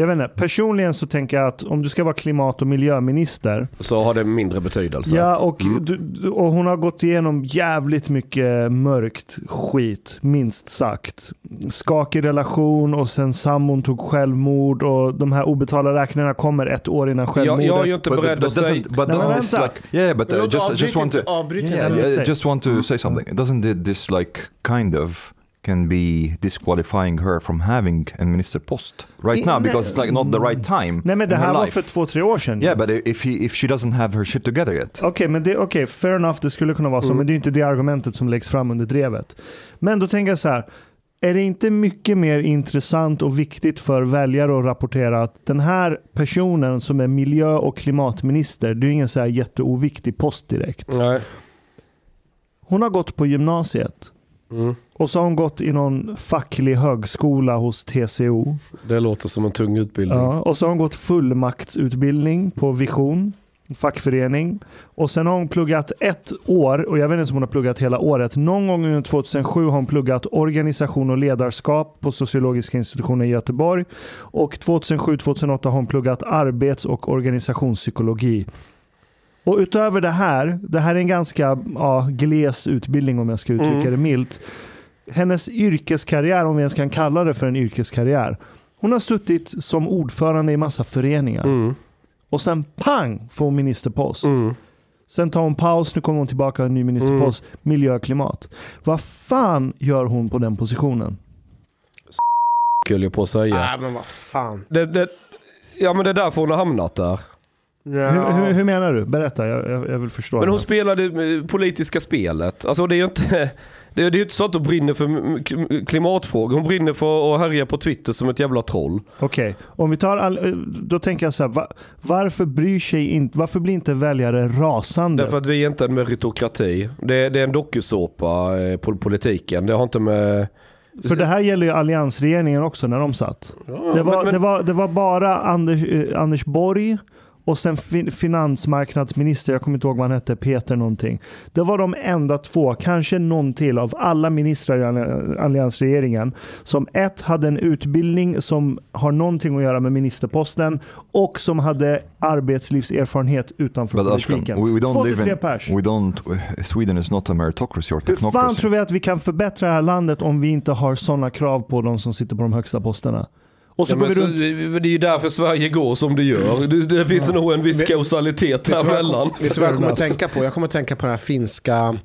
jag vet inte, personligen så tänker jag att om du ska vara klimat och miljöminister. så har det mindre betydelse. Ja, och, Mm. du, och hon har gått igenom jävligt mycket mörkt skit, minst sagt. Skakig relation och sen sambon tog självmord och de här obetalda räkningarna kommer ett år innan jag, självmordet. jag är ju inte beredd att säga... but men doesn't this vänta. like yeah but uh, just just want to Yeah, yeah, just want to say something. Doesn't it- this like kind of can be disqualifying her from having a minister post right now because it's like not the right time Nej men det här var life. för två, tre år sedan. Yeah, but if he if she doesn't have her shit together yet. Okej, men det, okay, fair enough, det skulle kunna vara så, Mm. men det är inte det argumentet som läggs fram under drevet. Men då tänker jag så här, är det inte mycket mer intressant och viktigt för väljare att rapportera att den här personen som är miljö och klimatminister, det är ingen så här jätteoviktig post direkt. Nej. Hon har gått på gymnasiet Mm. Och så har hon gått i någon facklig högskola hos TCO. Det låter som en tung utbildning. Ja, och så har hon gått fullmaktsutbildning på Vision, fackförening. Och sen har hon pluggat ett år, och jag vet inte om hon har pluggat hela året. Någon gång under 2007 har hon pluggat organisation och ledarskap på sociologiska institutionen i Göteborg. Och 2007-2008 har hon pluggat arbets och organisationspsykologi. Och utöver det här, det här är en ganska ja, gles utbildning om jag ska uttrycka Mm. det milt. Hennes yrkeskarriär, om vi ens kan kalla det för en yrkeskarriär. Hon har suttit som ordförande i massa föreningar. Mm. Och sen pang får hon ministerpost. Mm. Sen tar hon paus, nu kommer hon tillbaka en ny ministerpost. Miljö och klimat. Vad fan gör hon på den positionen? Skulle jag på att säga. Nej men vad fan. Det, det, ja men det är därför hon har hamnat där. Ja. Hur, hur, hur menar du? Berätta, jag, jag, jag vill förstå. Men det hon här. spelade eh, politiska spelet. Alltså det är ju inte... Det är ju inte så att hon brinner för klimatfrågor. Hon brinner för att härja på Twitter som ett jävla troll. Okej, om vi tar all, eh, då tänker jag så här. Va, varför bryr sig inte, varför blir inte väljare rasande? Därför att vi är inte en meritokrati. Det är, det är en dokusåpa, eh, pol- politiken. Det har inte med... För det här gäller ju alliansregeringen också när de satt. Ja, Det var, men- men- det var, det var bara Anders, eh, Anders Borg och sen fin, finansmarknadsminister, jag kommer inte ihåg vad han hette, Peter någonting. Det var de enda två, kanske någon till av alla ministrar i alli- alliansregeringen som ett hade en utbildning som har någonting att göra med ministerposten och som hade arbetslivserfarenhet utanför But Ashkan, politiken. we, we Två don't till live tre in, pers. we don't, Sweden is not a meritocracy or Hur fan tror vi att vi kan förbättra det här landet om vi inte har sådana krav på de som sitter på de högsta posterna? Och så Ja, så, runt... det är ju därför Sverige går som det gör. Det, det finns nog en viss Vet- kausalitet Vet du vad jag däremellan. kom- vet du vad jag kommer att tänka på? Jag kommer att tänka på den här finska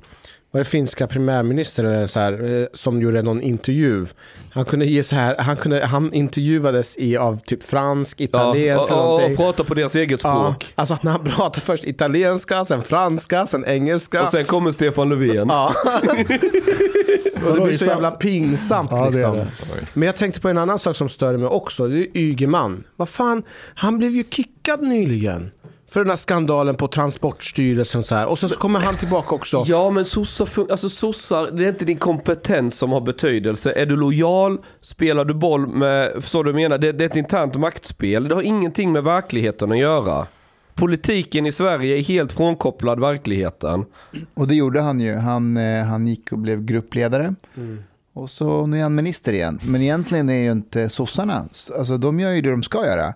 var det finska premiärministern eller så här, eh, som gjorde någon intervju. Han kunde ge så här, han, kunde, han intervjuades i av typ fransk, Ja, italiensk eller och, och, och någonting. prata på deras eget Ja, språk. alltså när han pratade först italienska, sen franska, sen engelska. Och sen kommer Stefan Löfven. Ja. och det blir så jävla pinsamt Ja, det liksom. det. Men jag tänkte på en annan sak som störde mig också. Det är Ygeman. Vad fan, han blev ju kickad nyligen. För den här skandalen på Transportstyrelsen och så här. Och sen så kommer han tillbaka också. Ja men sossar, alltså sossar, det är inte din kompetens som har betydelse. Är du lojal, spelar du boll med, förstår du vad jag menar? Det, det är ett internt maktspel. Det har ingenting med verkligheten att göra. Politiken i Sverige är helt frånkopplad verkligheten. Och det gjorde han ju. Han, eh, han gick och blev gruppledare. Och så nu är han minister igen. Men egentligen är ju inte sossarna, alltså de gör ju det de ska göra.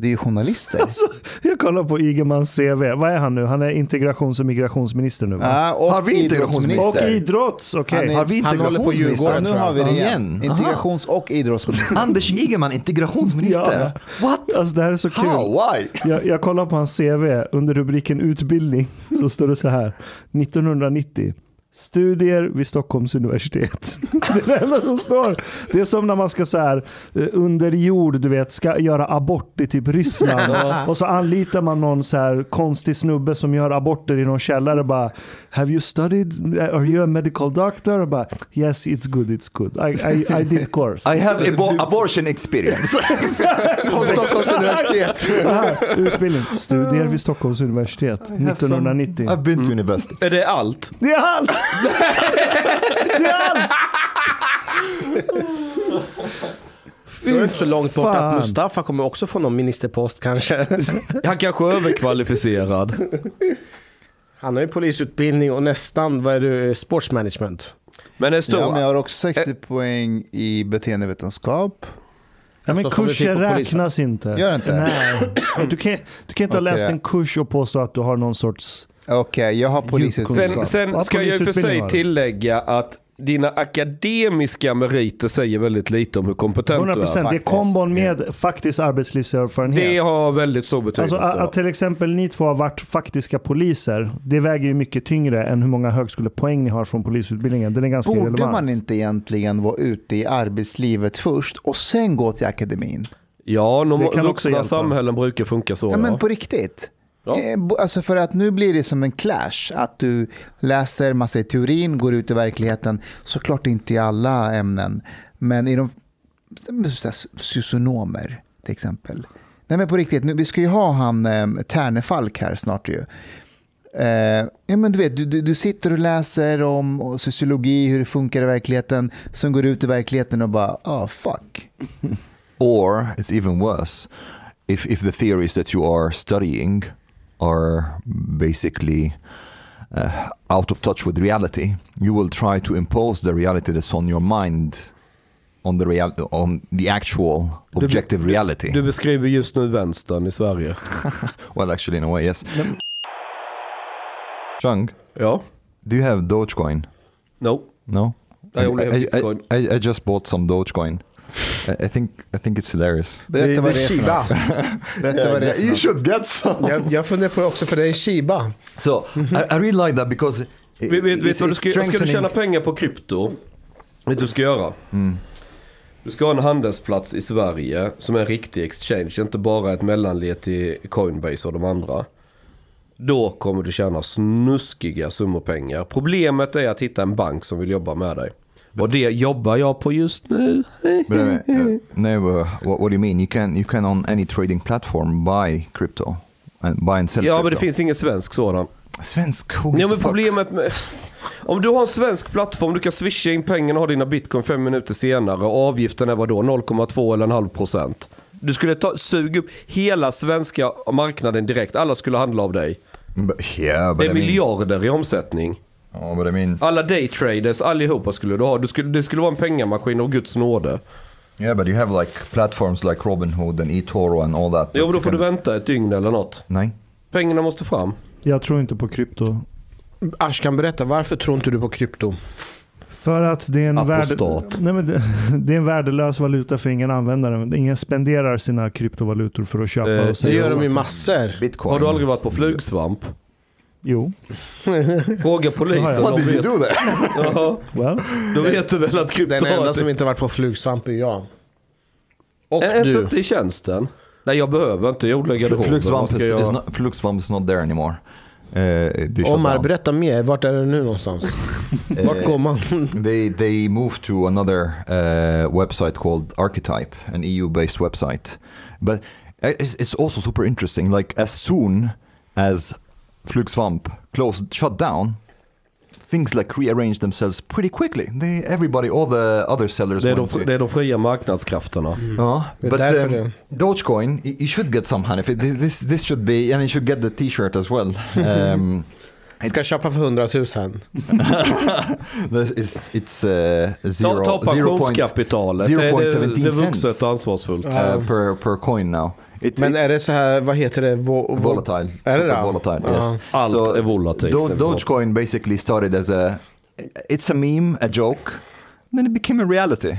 Det är ju journalister. Alltså, jag kollar på Ygemans CV. Vad är han nu? Han är integrations och migrationsminister nu va? Ja, och Har vi integrationsminister? och idrotts, okej. Är- Har vi Han håller på? Ja, Djurgården, nu har vi det igen. Igen? Aha. Integrations och idrottsminister. Anders Ygeman, integrationsminister? What? Alltså det här är så kul. How? Why? Jag, jag kollar på hans CV. Under rubriken utbildning så står det så här. 1990. Studier vid Stockholms universitet. Det är det enda som står. Det är som när man ska så här eh, under jord, du vet, ska göra abort i typ Ryssland. Och så anlitar man någon så här konstig snubbe som gör aborter i någon källare. Bara, Have you studied? Are you a medical doctor? Och bara, yes, it's good, it's good. I, I, I did course. I have abo- abortion experience. På Stockholms universitet. Utbildning. Studier vid Stockholms universitet. 1990. I've been to university. Är det allt? Det är allt! Det är allt! Då är det inte så långt bort att Mustafa kommer också få någon ministerpost kanske. Han kanske är överkvalificerad. Han har ju polisutbildning och nästan, vad är det, sportsmanagement. Men det står... Ja, men jag har också 60 poäng i beteendevetenskap. Ja, men kurser är räknas inte. Gör inte? Nej. Du kan, du kan inte ha Okej. läst en kurs och påstå att du har någon sorts... Okej, jag har polisutbildning. Sen, sen ska jag ju för sig tillägga att dina akademiska meriter säger väldigt lite om hur kompetent 100%. du är. Det är kombon med faktisk arbetslivserfarenhet. Det har väldigt stor betydelse. Alltså att, till exempel ni två har varit faktiska poliser, det väger ju mycket tyngre än hur många högskolepoäng ni har från polisutbildningen. Den är ganska Borde relevant. man inte egentligen vara ute i arbetslivet först och sen gå till akademin? ja, de kan också vuxna hjälpa. samhällen brukar funka så. Ja, Ja, men på riktigt. Ja. Eh, Alltså för att nu blir det som en clash. Att du läser massa i teorin, går ut i verkligheten. Såklart inte i alla ämnen. Men i de socionomer till exempel. Nej men på riktigt, nu, vi ska ju ha han eh, Ternefalk här snart ju. Eh, ja, men du, vet, du, du, sitter och läser om och sociologi, hur det funkar i verkligheten. Sen går du ut i verkligheten och bara, ah fuck. Or it's even worse, if if the theories that you are studying are basically uh, out of touch with reality, you will try to impose the reality that's on your mind on the real on the actual objective reality. Du beskriver just nu vänstern i Sverige. well, actually, in a way, yes. Chung, Ja. do you have Dogecoin? No. No. I only have Bitcoin. I, I, I just bought some Dogecoin. I, think I think it's hilarious. Berätta vad det är Shiba. Berätta vad det är något. should get some. Jag, jag funderar på det också för det är Shiba. So I, I really like that because it, Vet, vet, vet du ska, ska du tjäna pengar på krypto? Vet du vad du ska göra? Mm. Du ska ha en handelsplats i Sverige som är en riktig exchange, inte bara ett mellanled till Coinbase och de andra. Då kommer du tjäna snuskiga summor pengar. Problemet är att hitta en bank som vill jobba med dig. Och det jobbar jag på just nu. But uh, uh, no, uh, what, what do you mean? You can you can on any trading platform buy crypto and buy and sell. Ja crypto. men det finns ingen svensk sådan. Svensk cool Ja men problemet med... Om du har en svensk plattform, du kan swisha in pengarna och ha dina bitcoin fem minuter senare och avgiften är vad då? 0,2 eller en halv procent. Du skulle ta, suga upp hela svenska marknaden direkt. Alla skulle handla av dig. But, yeah, but Det är I mean, miljarder i omsättning. Oh, but I mean, Alla daytraders, allihopa skulle du ha. Du skulle, det skulle vara en pengamaskin av Guds nåde. yeah, but you have like platforms like Robinhood and eToro and all that. Jo, men då får du vänta ett dygn eller något. Nej. Pengarna måste fram. Jag tror inte på krypto. Ashkan, berätta. Varför tror inte du på krypto? För att det är en, värde, nej men det, det är en värdelös valuta för ingen användare. Ingen spenderar sina kryptovalutor för att köpa Eh, och Det sälja. gör de ju saker. massor. Bitcoin. Har du aldrig varit på flugsvamp? Jo, Fråga polisen. Ja, de vet. that? Jaha, well. då vet du väl att krypto Den enda som inte varit på flugsvamp är jag. Och En, en du. suttit i tjänsten. Nej jag behöver inte, jag odlar garderoben. Flugsvamp is, jag- is not, Flugsvamp is not there anymore. Uh, Omar, berätta mer. Vart är det nu någonstans? Vart går man? They they moved to another uh, website called Archetype, an EU-based website. But it's, it's also super interesting. Like as soon as Flugsvamp closed, shut down, things like rearrange themselves pretty quickly. They everybody, all the other sellers. Det är, de, det är de fria marknadskrafterna. Mm. Ja, Det but um, det- Dogecoin, you should get some honey. This this should be, and you should get the T-shirt as well. Um, Ska köpa för 100 000. is, it's uh, Ta, zero, ta pensionskapitalet. Det är, det, det är vuxet och ansvarsfullt. uh, per per coin now. It, Men är det så här, vad heter det? Vo, vo, volatile, Är det volatile. Ja. Yes. Allt So, är volatilt. Do- Dogecoin basically started as a, it's a meme, a joke, then it became a reality,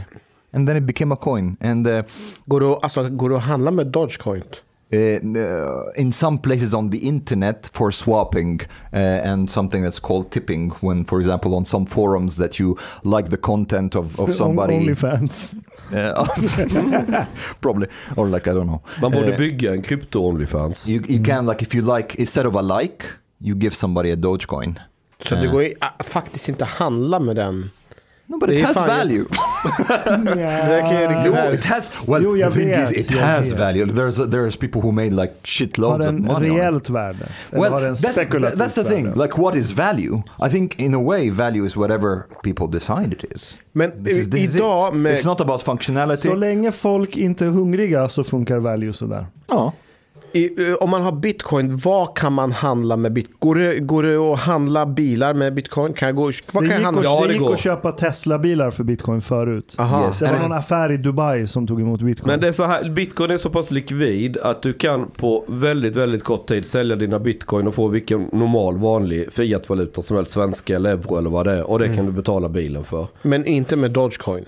and then it became a coin, and. Uh, Går, det, att- alltså, går det att handla med Dogecoin? uh, in some places on the internet for swapping uh, and something that's called tipping when for example on some forums that you like the content of, of somebody Onlyfans. uh, probably or like i don't know Man borde Uh, bygga en krypto-Onlyfans. you, you can like if you like instead of a like you give somebody a dogecoin Så det går ju, ah, faktiskt inte att handla med den. No but Det it has fan- value Det kan ju riktigt väl. it has well Jo, jag the thing vet, is it jag has vet. value there's there's people who made like Har shitloads of den money on it. reellt värde? Well, har den that's, that's the thing. värde? Like, what is value? I think, in a way, value is whatever people decide it is. Men This is, this is idag it. med... It's not about functionality. Så länge folk inte är hungriga så funkar value sådär. Ja. I, eh, om man har bitcoin, vad kan man handla med bitcoin? Går det, går det att handla bilar med bitcoin? Kan jag gå, vad Det kan jag handla? Ja, det det gick går. att köpa Tesla-bilar för bitcoin förut. Aha. Yes. Det var någon affär i Dubai som tog emot bitcoin. Men det är så här, bitcoin är så pass likvid att du kan på väldigt, väldigt kort tid sälja dina bitcoin och få vilken normal vanlig fiatvaluta som helst, svenska eller euro eller vad det är. Och det kan du betala bilen för. Men inte med Dogecoin.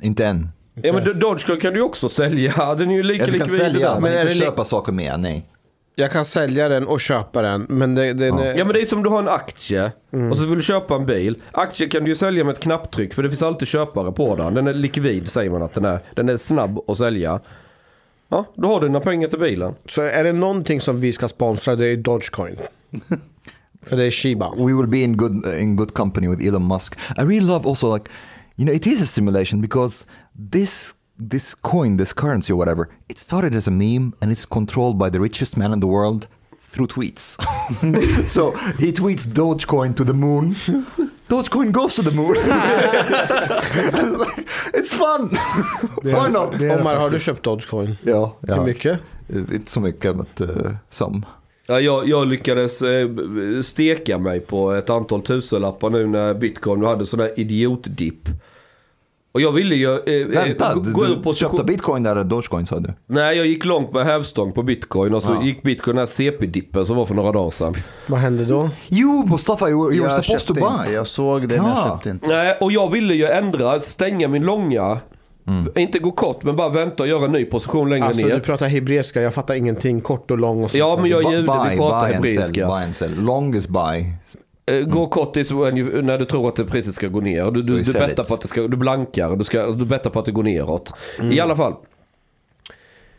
Inte än. Ja men Do- Dogecoin kan du ju också sälja. Den är ju lika Ja, likvid. sälja, där. men, är inte det li- köpa saker med. Nej. Jag kan sälja den och köpa den. Men det, den Ja. är, Ja men det är som du har en aktie och så vill du köpa en bil. Aktier kan du ju sälja med ett knapptryck för det finns alltid köpare på den. Den är likvid säger man att den är. Den är snabb att sälja. Ja, då har du dina pengar till bilen. Så är det någonting som vi ska sponsra, det är Dogecoin. För det är Shiba. We will be in good in good company with Elon Musk. I really love also like, you know, it is a simulation because this this coin, this currency or whatever, it started as a meme and it's controlled by the richest man in the world through tweets. so he tweets Dogecoin to the moon. Dogecoin goes to the moon. it's fun. Det är Why not? det är Omar, har du köpt Dogecoin? Ja, Hur ja. mycket? Inte så mycket, but uh, some. Ja, jag, jag lyckades eh, steka mig på ett antal tusenlappar nu när bitcoin hade sån där idiotdipp. Och jag ville ju eh, Vänta, eh, gå du position. köpte bitcoin där Dogecoin sa du? Nej, jag gick långt med hävstång på bitcoin och så Ja. gick bitcoin den här CP-dippen som var för några dagar sedan. Vad hände då? You Mustafa, you you were Jag supposed to buy. inte. Jag såg det men jag Ja. köpte inte. Nej, och jag ville ju ändra, stänga min långa. Inte gå kort, men bara vänta och göra en ny position längre Alltså ner. du pratar hebreiska, jag fattar ingenting. Kort och lång och sånt Ja, men jag är jude, vi pratar hebreiska. buy and sell. Longest buy. Eh, Gå kort is when you, när du tror att priset ska gå ner. Du, du, du bettar på att det ska, du blankar, du, ska, du bettar på att det går neråt. I alla fall.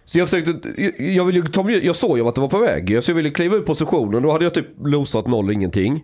Så jag försökte, jag, jag, ville mig, jag såg ju att det var på väg. Så jag ville kliva ur positionen. Då hade jag typ losat noll ingenting.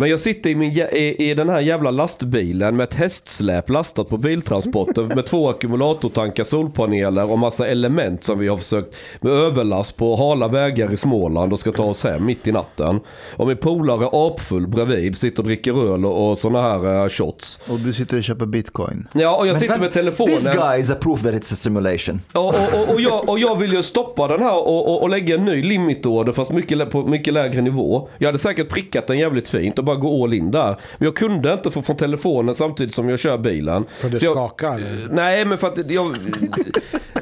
Men jag sitter i, min, i, i den här jävla lastbilen med ett hästsläp lastat på biltransporten med två ackumulatortankar, solpaneler och massa element som vi har försökt med överlast på hala vägar i Småland och ska ta oss hem mitt i natten. Och min polare apfull bredvid sitter och dricker öl och, och såna här uh, shots. Och du sitter och köper bitcoin. Ja, och jag sitter But med telefonen. This guy is a proof that it's a simulation. Och, och, och, och, jag, och jag vill ju stoppa den här och, och, och lägga en ny limitorder fast mycket, på mycket lägre nivå. Jag hade säkert prickat den jävligt fint och bara gå all in där. Men jag kunde inte få från telefonen samtidigt som jag kör bilen. För det jag, skakar. Nej men för att jag...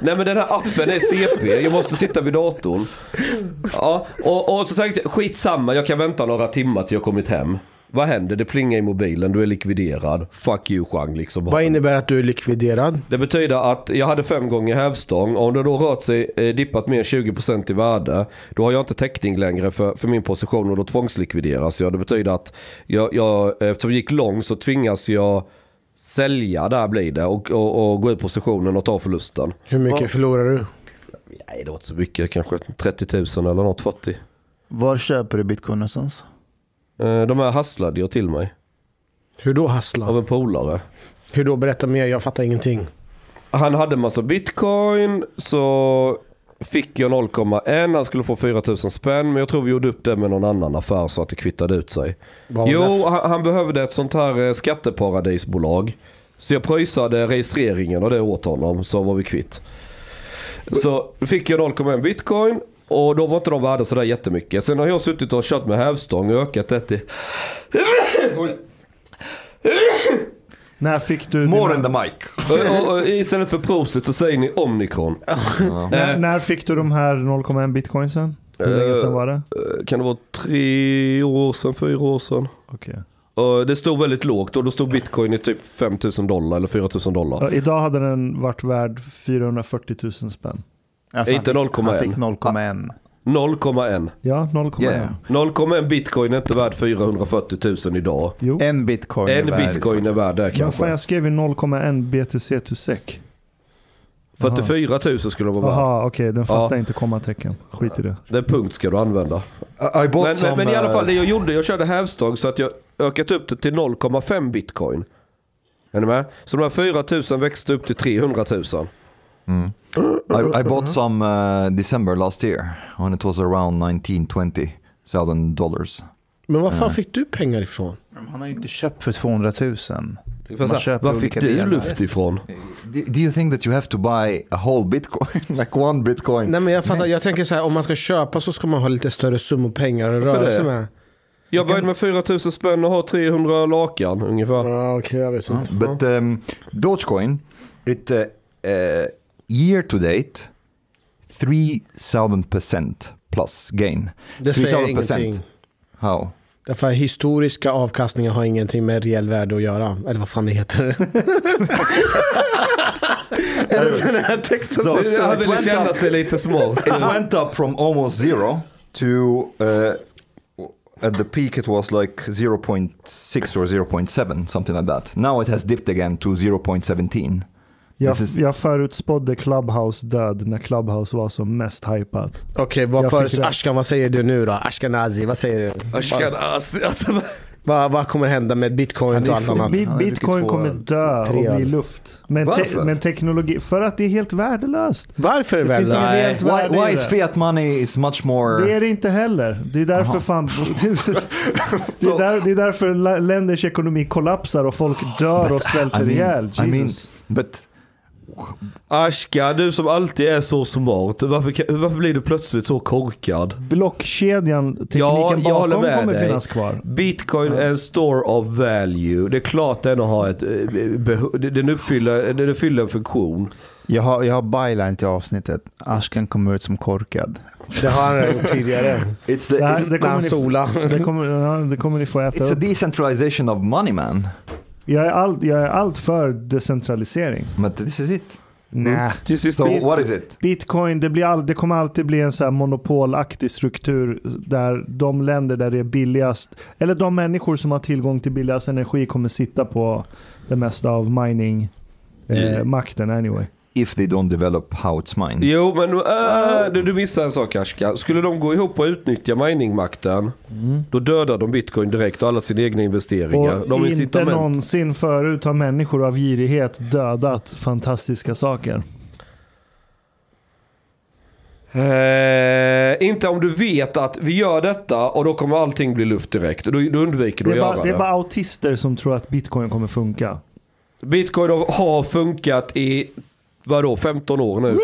Nej men den här appen är CP, jag måste sitta vid datorn. Ja, och, och så tänkte jag skitsamma, jag kan vänta några timmar till jag kommit hem. Vad händer? Det plingar i mobilen, du är likviderad. Fuck you Chang liksom. Vad innebär att du är likviderad? Det betyder att jag hade fem gånger hävstång. Om det då rört sig, eh, dippat mer än 20% i värde. Då har jag inte täckning längre för, för min position och då tvångslikvideras jag. Det betyder att jag, jag, eftersom jag gick lång så tvingas jag sälja, där blir det, och, och, och gå ut positionen och ta förlusten. Hur mycket förlorar du? Nej det var inte så mycket, kanske 30 000 eller något, 40. Var köper du bitcoin någonstans? Eh, De här hasslade jag till mig Hur då hassla? av en polare. Hur då? Berätta mer, jag fattar ingenting. Han hade massa bitcoin så fick jag 0,1. Han skulle få 4000 spänn men jag tror vi gjorde upp det med någon annan affär så att det kvittade ut sig. Jo, han, han behövde ett sånt här eh, skatteparadisbolag. Så jag pröjsade registreringen och det åt honom så var vi kvitt. Så fick jag 0,1 bitcoin och då var inte de värda sådär jättemycket. Sen har jag suttit och kört med hävstång och ökat det till... När fick du More dina, in the mic. och, och, och istället för prostet så säger ni omikron. när, Eh, när fick du de här 0,1 bitcoinsen? Hur länge sedan var det? Eh, Kan det vara tre år sedan, fyra år sedan? Okej. Och det stod väldigt lågt och då stod bitcoin i typ 5000 dollar eller 4000 dollar. Ja, idag hade den varit värd 440 000 spänn. Alltså, Inte han fick- 0,1. Han fick 0,1. 0,1. Ja, 0,1. Yeah. 0,1 bitcoin är inte värd 440 000 idag. Jo. En bitcoin En är värd- bitcoin är värd det fan, kanske. jag skrev ju 0,1 BTC to SEC. 44 000 skulle de vara värd. Jaha, okej. den fattar Ja. inte kommatecken. Skit i det. Den punkt ska du använda. I, Men, some... men, men i alla uh, fall det jag gjorde, jag körde hävstång så att jag ökat upp det till 0,5 bitcoin. Är ni med? Så de här 4 000 växte upp till 300 000. Mm. I, I bought some uh, December last year when it was around 19, 20 thousand dollars. Men var fan fick du pengar ifrån? Han har ju inte köpt för 200 000. Får Man säga, köper Var fick du delar. luft ifrån? Do, do you think that you have to buy a whole bitcoin? like one bitcoin? Nej men jag fattar, jag tänker så här, om man ska köpa så ska man ha lite större summor pengar att röra sig med. Jag började med 4 000 spänn och har 300 lakan ungefär. Ja okej, jag vet inte. But um, Dogecoin, it uh, uh, year to date, 3000% plus gain. Det säger 3000%. ingenting. How? Därför historiska avkastningar har ingenting med reell värde att göra. Eller vad fan det heter. Den här texten Så- som Han ville känna sig lite smart. It went up from almost zero to uh, at the peak it was like 0.6 or 0.7 something like that. Now it has dipped again to 0.17. Jag, is- jag förutspådde Clubhouse död när Clubhouse var som mest hypat. Okej, vad Jag för. Ashkan, vad säger du nu då? Ashkenazi, vad säger du? Ashkan, alltså, Vad, vad kommer hända med bitcoin och allt annat? Bitcoin kommer dö Tre och bli luft. Men, te- Varför? men teknologi, för att det är helt värdelöst. Varför är det värdelöst? Why, why is fiat money is much more... Det är det inte heller. Det är därför Aha. fan... det, är där, det är därför länders ekonomi kollapsar och folk dör och svälter I mean- ihjäl. I mean, Jesus. but Ashka, du som alltid är så smart. Varför, varför blir du plötsligt så korkad? Blockkedjan, tekniken Ja, jag bakom med kommer dig. finnas kvar. Bitcoin är en store of value. Det är klart den har ett... eh, Den uppfyller, den fyller en funktion. Jag har, jag har byline till avsnittet. Ashkan kommer ut som korkad. Det har han redan gjort tidigare. it's, the, Nej, it's, det kommer ni-. Det kommer, ja, det kommer ni få äta it's a upp. decentralization of money man. Jag är, allt, jag är allt för decentralisering. But this is it. Nej. Till sist, So what is it? Bitcoin, det, blir all, det kommer alltid bli en så här monopolaktig struktur där de länder där det är billigast, eller de människor som har tillgång till billigast energi kommer sitta på det mesta av mining eh, Yeah. makten anyway. If they don't develop how it's mined. Jo, men äh, du, du missar en sak Ashka. Skulle de gå ihop och utnyttja miningmakten, då dödar de bitcoin direkt och alla sina egna investeringar. Och de inte incitament. någonsin förut har människor av girighet dödat fantastiska saker. Eh, inte om du vet att vi gör detta och då kommer allting bli luft direkt. Då, då undviker du att är, göra det. det är bara autister som tror att bitcoin kommer funka. Bitcoin har funkat i, vadå, 15 år nu?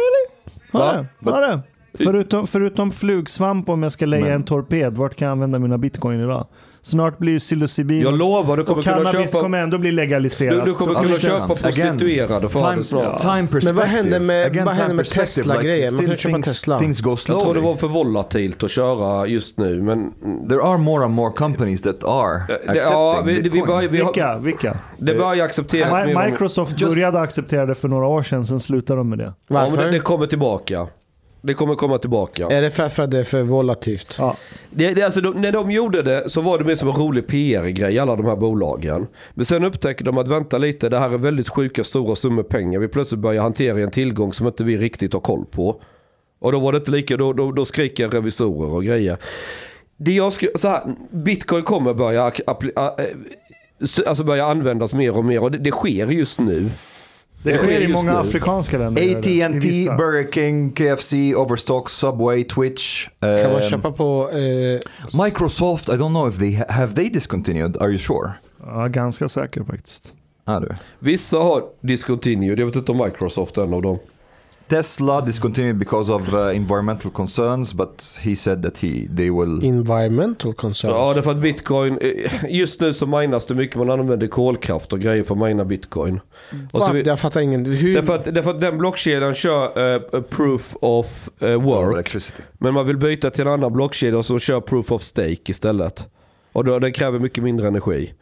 Har Va? det? Har det? Förutom, förutom flugsvamp om jag ska lägga en torped, vart kan jag använda mina bitcoin idag? Snart blir psilocybin Jag lovar, du kommer och kunna cannabis köpa... kommer ändå bli Du, legaliserat. du kommer Då- kunna Again, köpa prostituerade för time, snart. time. Men vad händer med- Again, vad med Tesla-grejen? Man still kan köpa Tesla. Things go Jag tror slowly. det var för volatilt att köra just nu, men... There are more and more companies that are accepting Ja, vi, vi, börjar, vi har, Vilka? Vilka? det börjar accepteras. Microsoft Just- började acceptera det för några år sedan, sen slutade de med det. Ja, men Varför? det, det kommer tillbaka. Det kommer komma tillbaka. Är det för, för att det är för volatilt? Ja. Det, det, alltså, de, när de gjorde det så var det mer som en rolig PR-grej, alla de här bolagen. Men sen upptäckte de att vänta lite, det här är väldigt sjuka stora summor pengar. Vi plötsligt börjar hantera en tillgång som inte vi riktigt har koll på. Och då var det inte lika, då, då, då skriker revisorer och grejer. Det jag skulle, så här, bitcoin kommer börja, appli- eh, alltså börja användas mer och mer och det, det sker just nu. Det, sker i många afrikanska länder. AT&T. Burger King, KFC, Overstock, Subway, Twitch. Kan man um, köpa på... Eh, Microsoft, I don't know if they have they discontinued. Are you sure? Ja, ganska säker faktiskt. Ah, du. Vissa har discontinued, jag vet inte om Microsoft är en av dem. Tesla discontinued because of uh, environmental concerns, but he said that he they will. environmental concerns. Ja, det är för att bitcoin, eh, just nu så minas det mycket, man använder kolkraft och grejer för att mina bitcoin. Och så vi, Jag fattar ingen. Hur? därför, att, därför att den blockkedjan kör eh, proof of eh, work, electricity. men man vill byta till en annan blockkedja som kör proof of stake istället. Och då, den kräver mycket mindre energi.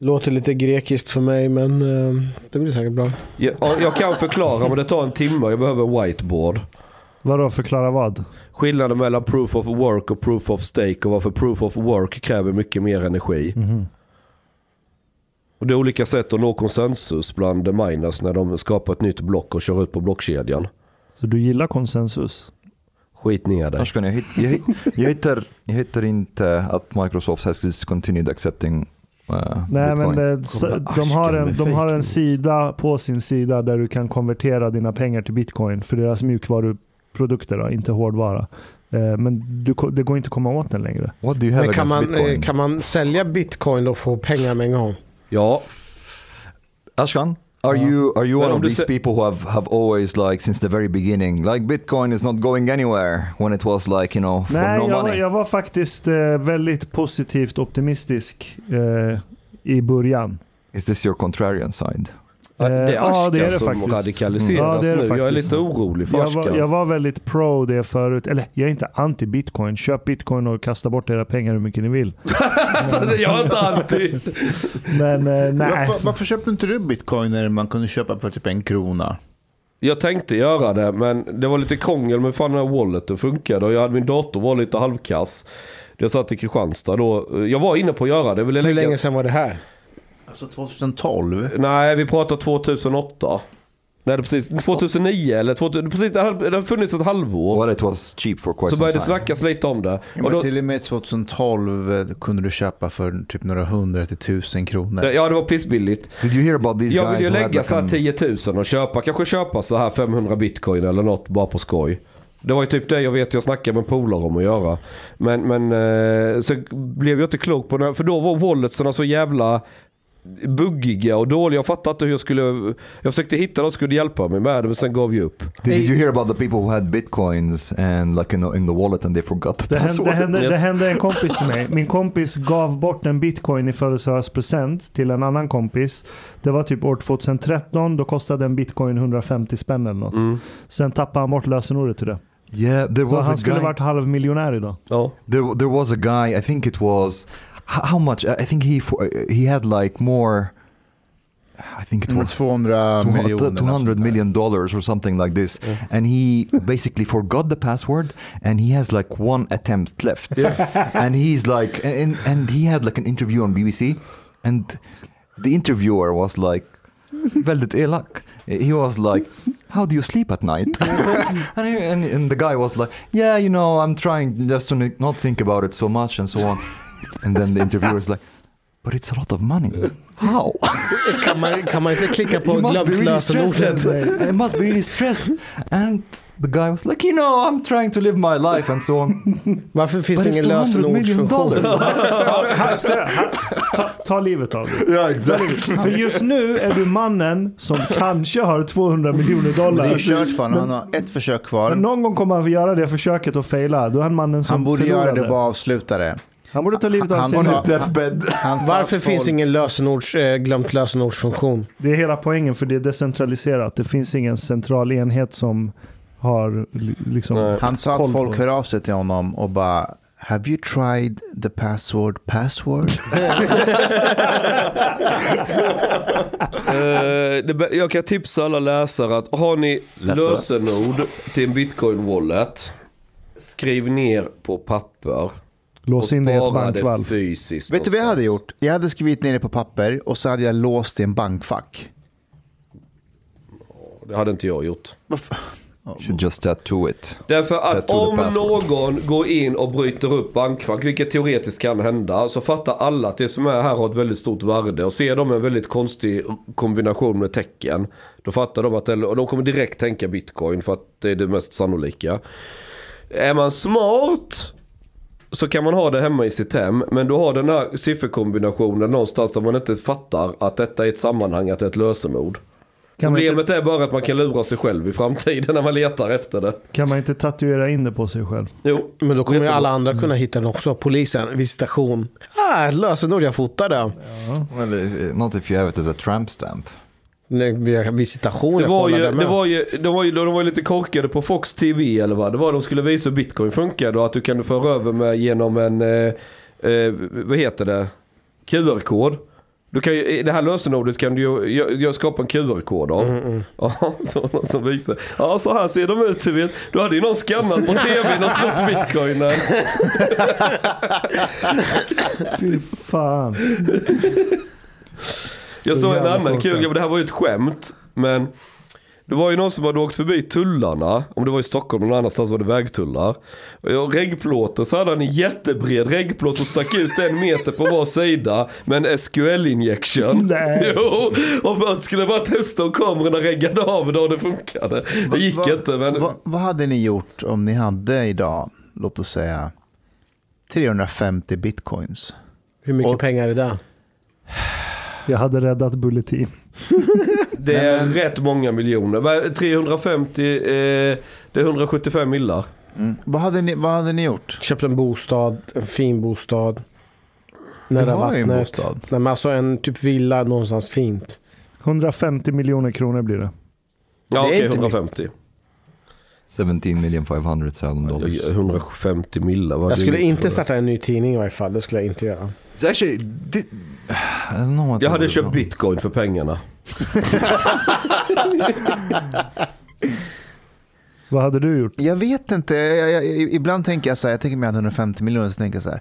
Låter lite grekiskt för mig, men eh, det blir säkert bra. Jag, ja, jag kan förklara, men det tar en timme, jag behöver whiteboard. Vadå, förklara vad? Skillnaden mellan proof of work och proof of stake och varför proof of work kräver mycket mer energi. Mhm. Och det är olika sätt att nå konsensus bland miners när de skapar ett nytt block och kör ut på blockkedjan. Så du gillar konsensus? Skit ner dig. Jag, jag, jag, hittar, jag hittar inte att Microsoft has discontinued accepting uh, Nej, men Bitcoin. det, de, har en, de har en sida på sin sida där du kan konvertera dina pengar till bitcoin för deras mjukvaruprodukter, då, inte hårdvara. Eh, Men du, det går inte att komma åt den längre. Men kan man, eh, Bitcoin? kan man sälja bitcoin och få pengar med en gång? Ja, Ashkan, are Ja. you are you one of these people who have, have always like since the very beginning like Bitcoin is not going anywhere when it was like you know for Nej, no jag, money? jag var faktiskt eh, väldigt positivt optimistisk eh, i början. Is this your contrarian side? Det är Eh, ja, det är Ashkan det som faktiskt. radikaliseras Ja, det är det nu. Jag är lite orolig för Jag var, jag var väldigt pro det förut. Eller jag är inte anti bitcoin. Köp bitcoin och kasta bort era pengar hur mycket ni vill. jag är inte anti. Men eh, nej. Varför, varför köpte inte du bitcoin när man kunde köpa för typ en krona? Jag tänkte göra det men det var lite krångel med fan den här walleten funkade och jag hade, min dator var lite halvkass. Jag satt i Kristianstad då. Jag var inne på att göra det. Jag ville Hur länge sedan var det här? Alltså 2012? Nej, vi pratar 2008. Nej, det är precis 2009 eller 2000, precis, det har funnits ett halvår. Well, it was cheap for quite Så började det snackas lite om det. Ja, Och men då, till och med 2012 eh, kunde du köpa för typ några hundra till tusen kronor. ja, det var pissbilligt. Did you hear about these Jag vill ju lägga så här an- 10 000 och köpa, kanske köpa så här 500 bitcoin eller något bara på skoj. Det var ju typ det jag vet jag snackade med polare om att göra. Men, men eh, så blev jag inte klok på det. För då var walletsarna så jävla buggiga och dåliga. Jag fattade inte hur jag skulle... Jag försökte hitta någon som skulle hjälpa mig med det men sen gav jag upp. Did, did you hear about the people who had bitcoins and like in the, in the wallet and they forgot the Det hände, password? det, hände, det Yes. hände en kompis till mig. Min kompis gav bort en bitcoin i födelsedagspresent till en annan kompis. Det var typ år 2013. Då kostade en bitcoin 150 spänn eller något. Mm. Sen tappade han bort lösenordet till det. Yeah, there Så was a han skulle guy. varit halvmiljonär idag. Ja. There, there was a guy. I think it was how, how much? I think he for, he had like more. I think it Mm, was 200 miljoner. 200 million dollars or something like this, and he basically forgot the password, and he has like one attempt left. Yes. and he's like, and and he had like an interview on BBC, and the interviewer was like, väldigt elak. he was like, "How do you sleep at night?" and, he, and and the guy was like, "Yeah, you know, I'm trying just to not think about it so much and so on." And then the interviewer was like, "But it's a lot of money. How?" Kan man, kan man inte klicka på glömt really. I must be really stressed. And the guy was like, you know, I'm trying to live my life and so on. Varför finns det ingen 200 million lösenordsfunktion? ta, ta livet av dig. ja, exactly. För just nu är du mannen som kanske har 200 miljoner Det dollar. är ju kört för honom. Han har ett försök Men kvar. någon gång kommer han få göra det försöket och faila. Då är han mannen som Han borde göra förlorade. det och bara avsluta det. Han borde ta livet av sig. Varför finns folk- ingen lösenords, eh, glömt lösenordsfunktion? Det är hela poängen för det är decentraliserat. Det finns ingen central enhet som har li- liksom... Han sa att folk hör av sig till honom och bara Have you tried the password password? Be- jag kan tipsa alla läsare att har ni Läsare. lösenord till en bitcoin wallet. Skriv ner på papper. Lås in det i ett bankvalv. fysiskt. Vet du vad jag hade gjort? Jag hade skrivit ner det på papper och så hade jag låst det i en bankfack. Det hade inte jag gjort. Varför? Should just tattoo it. Därför att om någon går in och bryter upp bankfack, vilket teoretiskt kan hända, så fattar alla att det som är här har ett väldigt stort värde. Och ser de en väldigt konstig kombination med tecken, då fattar de att det, och de kommer direkt tänka bitcoin för att det är det mest sannolika. Är man smart så kan man ha det hemma i sitt hem. Men du har den här sifferkombinationen någonstans där man inte fattar att detta är ett sammanhang, att det är ett lösenord. Kan man, inte, Problemet är bara att man kan lura sig själv i framtiden när man letar efter det. kan man inte tatuera in det på sig själv? Jo. Men då kommer ju alla andra kunna hitta den också. Polisen, visitation. Ah, ett lösenord jag fotade. Well, not if you have it as a tramp stamp. Nej, vi har Visitation, Det jag var, ju, det, var ju, det var ju, de var ju lite korkade på Fox TV eller vad. Det var de skulle visa hur bitcoin funkade och att du kan föra över med genom en, eh, eh, vad heter det, QR-kod. Du kan ju, i det här lösenordet kan du ju gö- gö- skapa en QR-kod av. Mm, Ja, så någon som visar. Ja, så här ser de ut. Du vet. Då hade ju någon skannat på tvn och snott bitcoinen. Fy fan. Jag Så såg en annan kul grej, men det här var ju ett skämt. Men det var ju någon som hade åkt förbi tullarna. Om det var i Stockholm eller någon annanstans var det vägtullar. Och reggplåten så hade han en jättebred reggplåt som stack ut en meter på var sida. Med en SQL-injection. Nej. Jo, och först skulle jag bara testa om kamerorna reggade av det och det funkade. Det gick Va- inte men... va- vad hade ni gjort om ni hade idag, låt oss säga 350 bitcoins? Hur mycket Och- pengar är det? Jag hade räddat Bulletin. Det är rätt många miljoner. Vad- 350, eh, det är 175 millar. Mm. Vad, hade ni, vad hade ni gjort? Köpt en bostad, en fin bostad. Nära har ju en vattnet. bostad. Nej, men alltså en typ villa någonstans fint. 150 miljoner kronor blir det. Ja Det okej, inte 150. 17 million 500 thousand dollars. 150 millar. Jag skulle inte starta en ny tidning i varje fall. Det skulle jag inte göra. It's actually, thi- I don't know what Jag hade köpt bitcoin för pengarna. Vad hade du gjort? Jag vet inte. Jag, jag, ibland tänker jag så här, jag tänker mig att 150 miljoner, så tänker jag så här,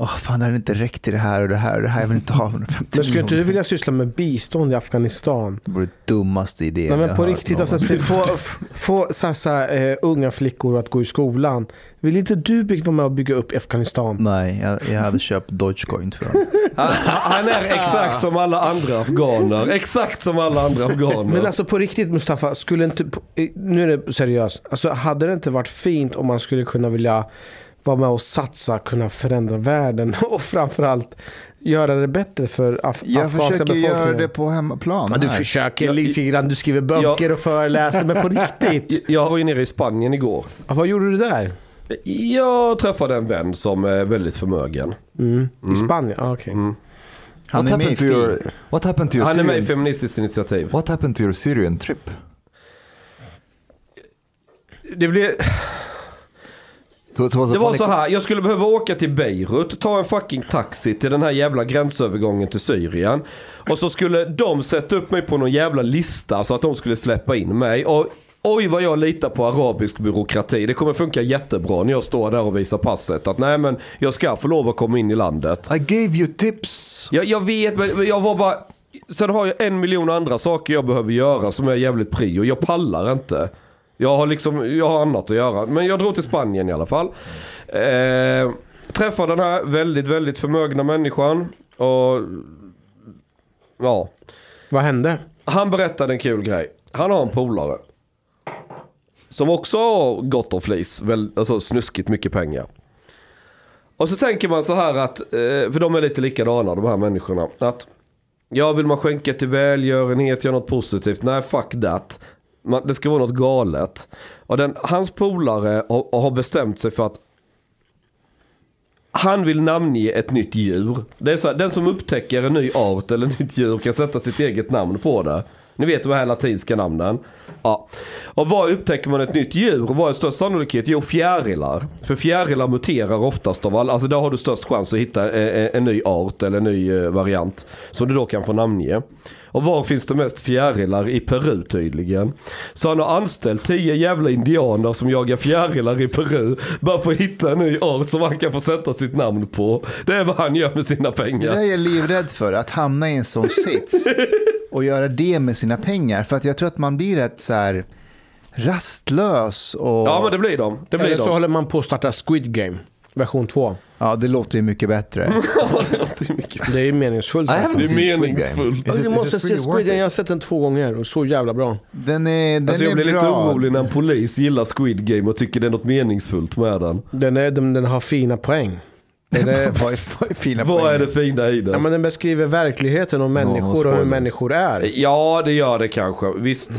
åh fan det hade inte räckt till det här och det här och det här, jag vill inte ha 150 Men skulle inte du vilja syssla med bistånd i Afghanistan? Det vore det dummaste idén Nej, men jag på hört riktigt, alltså, någonsin. få, få så här, så här, eh, unga flickor att gå i skolan. Vill inte du vara med och bygga upp Afghanistan? Nej, jag, jag hade köpt Dogecoin för dem. Han, han är exakt som alla andra afghaner. Exakt som alla andra afghaner. Men alltså på riktigt Mustafa, skulle inte, nu är det seriöst. Alltså hade det inte varit fint om man skulle kunna vilja vara med och satsa, kunna förändra världen och framförallt göra det bättre för af- Jag afghanska försöker göra det på hemmaplan. Ja, du försöker lite grann, du skriver böcker och föreläser, men på riktigt. jag var ju nere i Spanien igår. Ja, vad gjorde du där? Jag träffade en vän som är väldigt förmögen. Mm. I Spanien? Ah, okej. Han What är med i happened, to FI. your, what happened to your Han är med i Syrian, Feministiskt initiativ. What happened to your Syrian trip? Det, blev, det var så här, jag skulle behöva åka till Beirut, ta en fucking taxi till den här jävla gränsövergången till Syrien. Och så skulle de sätta upp mig på någon jävla lista så att de skulle släppa in mig. Och oj vad jag litar på arabisk byråkrati. Det kommer funka jättebra när jag står där och visar passet. Att nej men jag ska få lov att komma in i landet. I gave you tips. Jag, jag vet, men jag var bara... sen har jag en miljon andra saker jag behöver göra som är jävligt prio. Jag pallar inte. Jag har liksom, jag har annat att göra. Men jag drog till Spanien i alla fall. Eh, träffade den här väldigt, väldigt förmögna människan. Och ja, Vad hände? han berättade en kul grej. Han har en polare. Som också har gott om flis. Väl, alltså snuskigt mycket pengar. Och så tänker man så här att, eh, för de är lite likadana de här människorna. Att ja, vill man skänka till välgörenhet, göra något positivt? Nej, fuck that. Man, det ska vara något galet. Och den, hans polare har, har bestämt sig för att han vill namnge ett nytt djur. Det är så här, den som upptäcker en ny art eller ett nytt djur kan sätta sitt eget namn på det. Ni vet de här latinska namnen. Ja. Och var upptäcker man ett nytt djur? Och vad är störst sannolikhet? Jo, fjärilar. För fjärilar muterar oftast av alla. Alltså där har du störst chans att hitta eh, eh, en ny art eller en ny eh, variant. Som du då kan få namnge. Och var finns det mest fjärilar? I Peru tydligen. Så han har anställt tio jävla indianer som jagar fjärilar i Peru. Bara för att hitta en ny art som han kan få sätta sitt namn på. Det är vad han gör med sina Det där pengar. är jag livrädd för, att hamna i en sån sits och göra det med sina pengar. För att jag tror att man blir rätt så här rastlös. Och... Ja men det blir de. Det blir Eller så de. håller man på att starta Squid Game, version 2. Ja, det låter ju mycket bättre. Ja, det låter mycket. Det är ju meningsfullt. Det är meningsfullt. Is Alltså, du måste se Squid Game, jag har sett den två gånger och så jävla bra. Den är, den Alltså jag är blir lite bra. orolig när en polis gillar Squid Game och tycker det är något meningsfullt med den. Den, är, den, den har fina poäng. Är, Vad är, vad är fina Vad är det fina i ja, den? men den beskriver verkligheten och människor och hur människor är. Ja, det gör det kanske. Visst.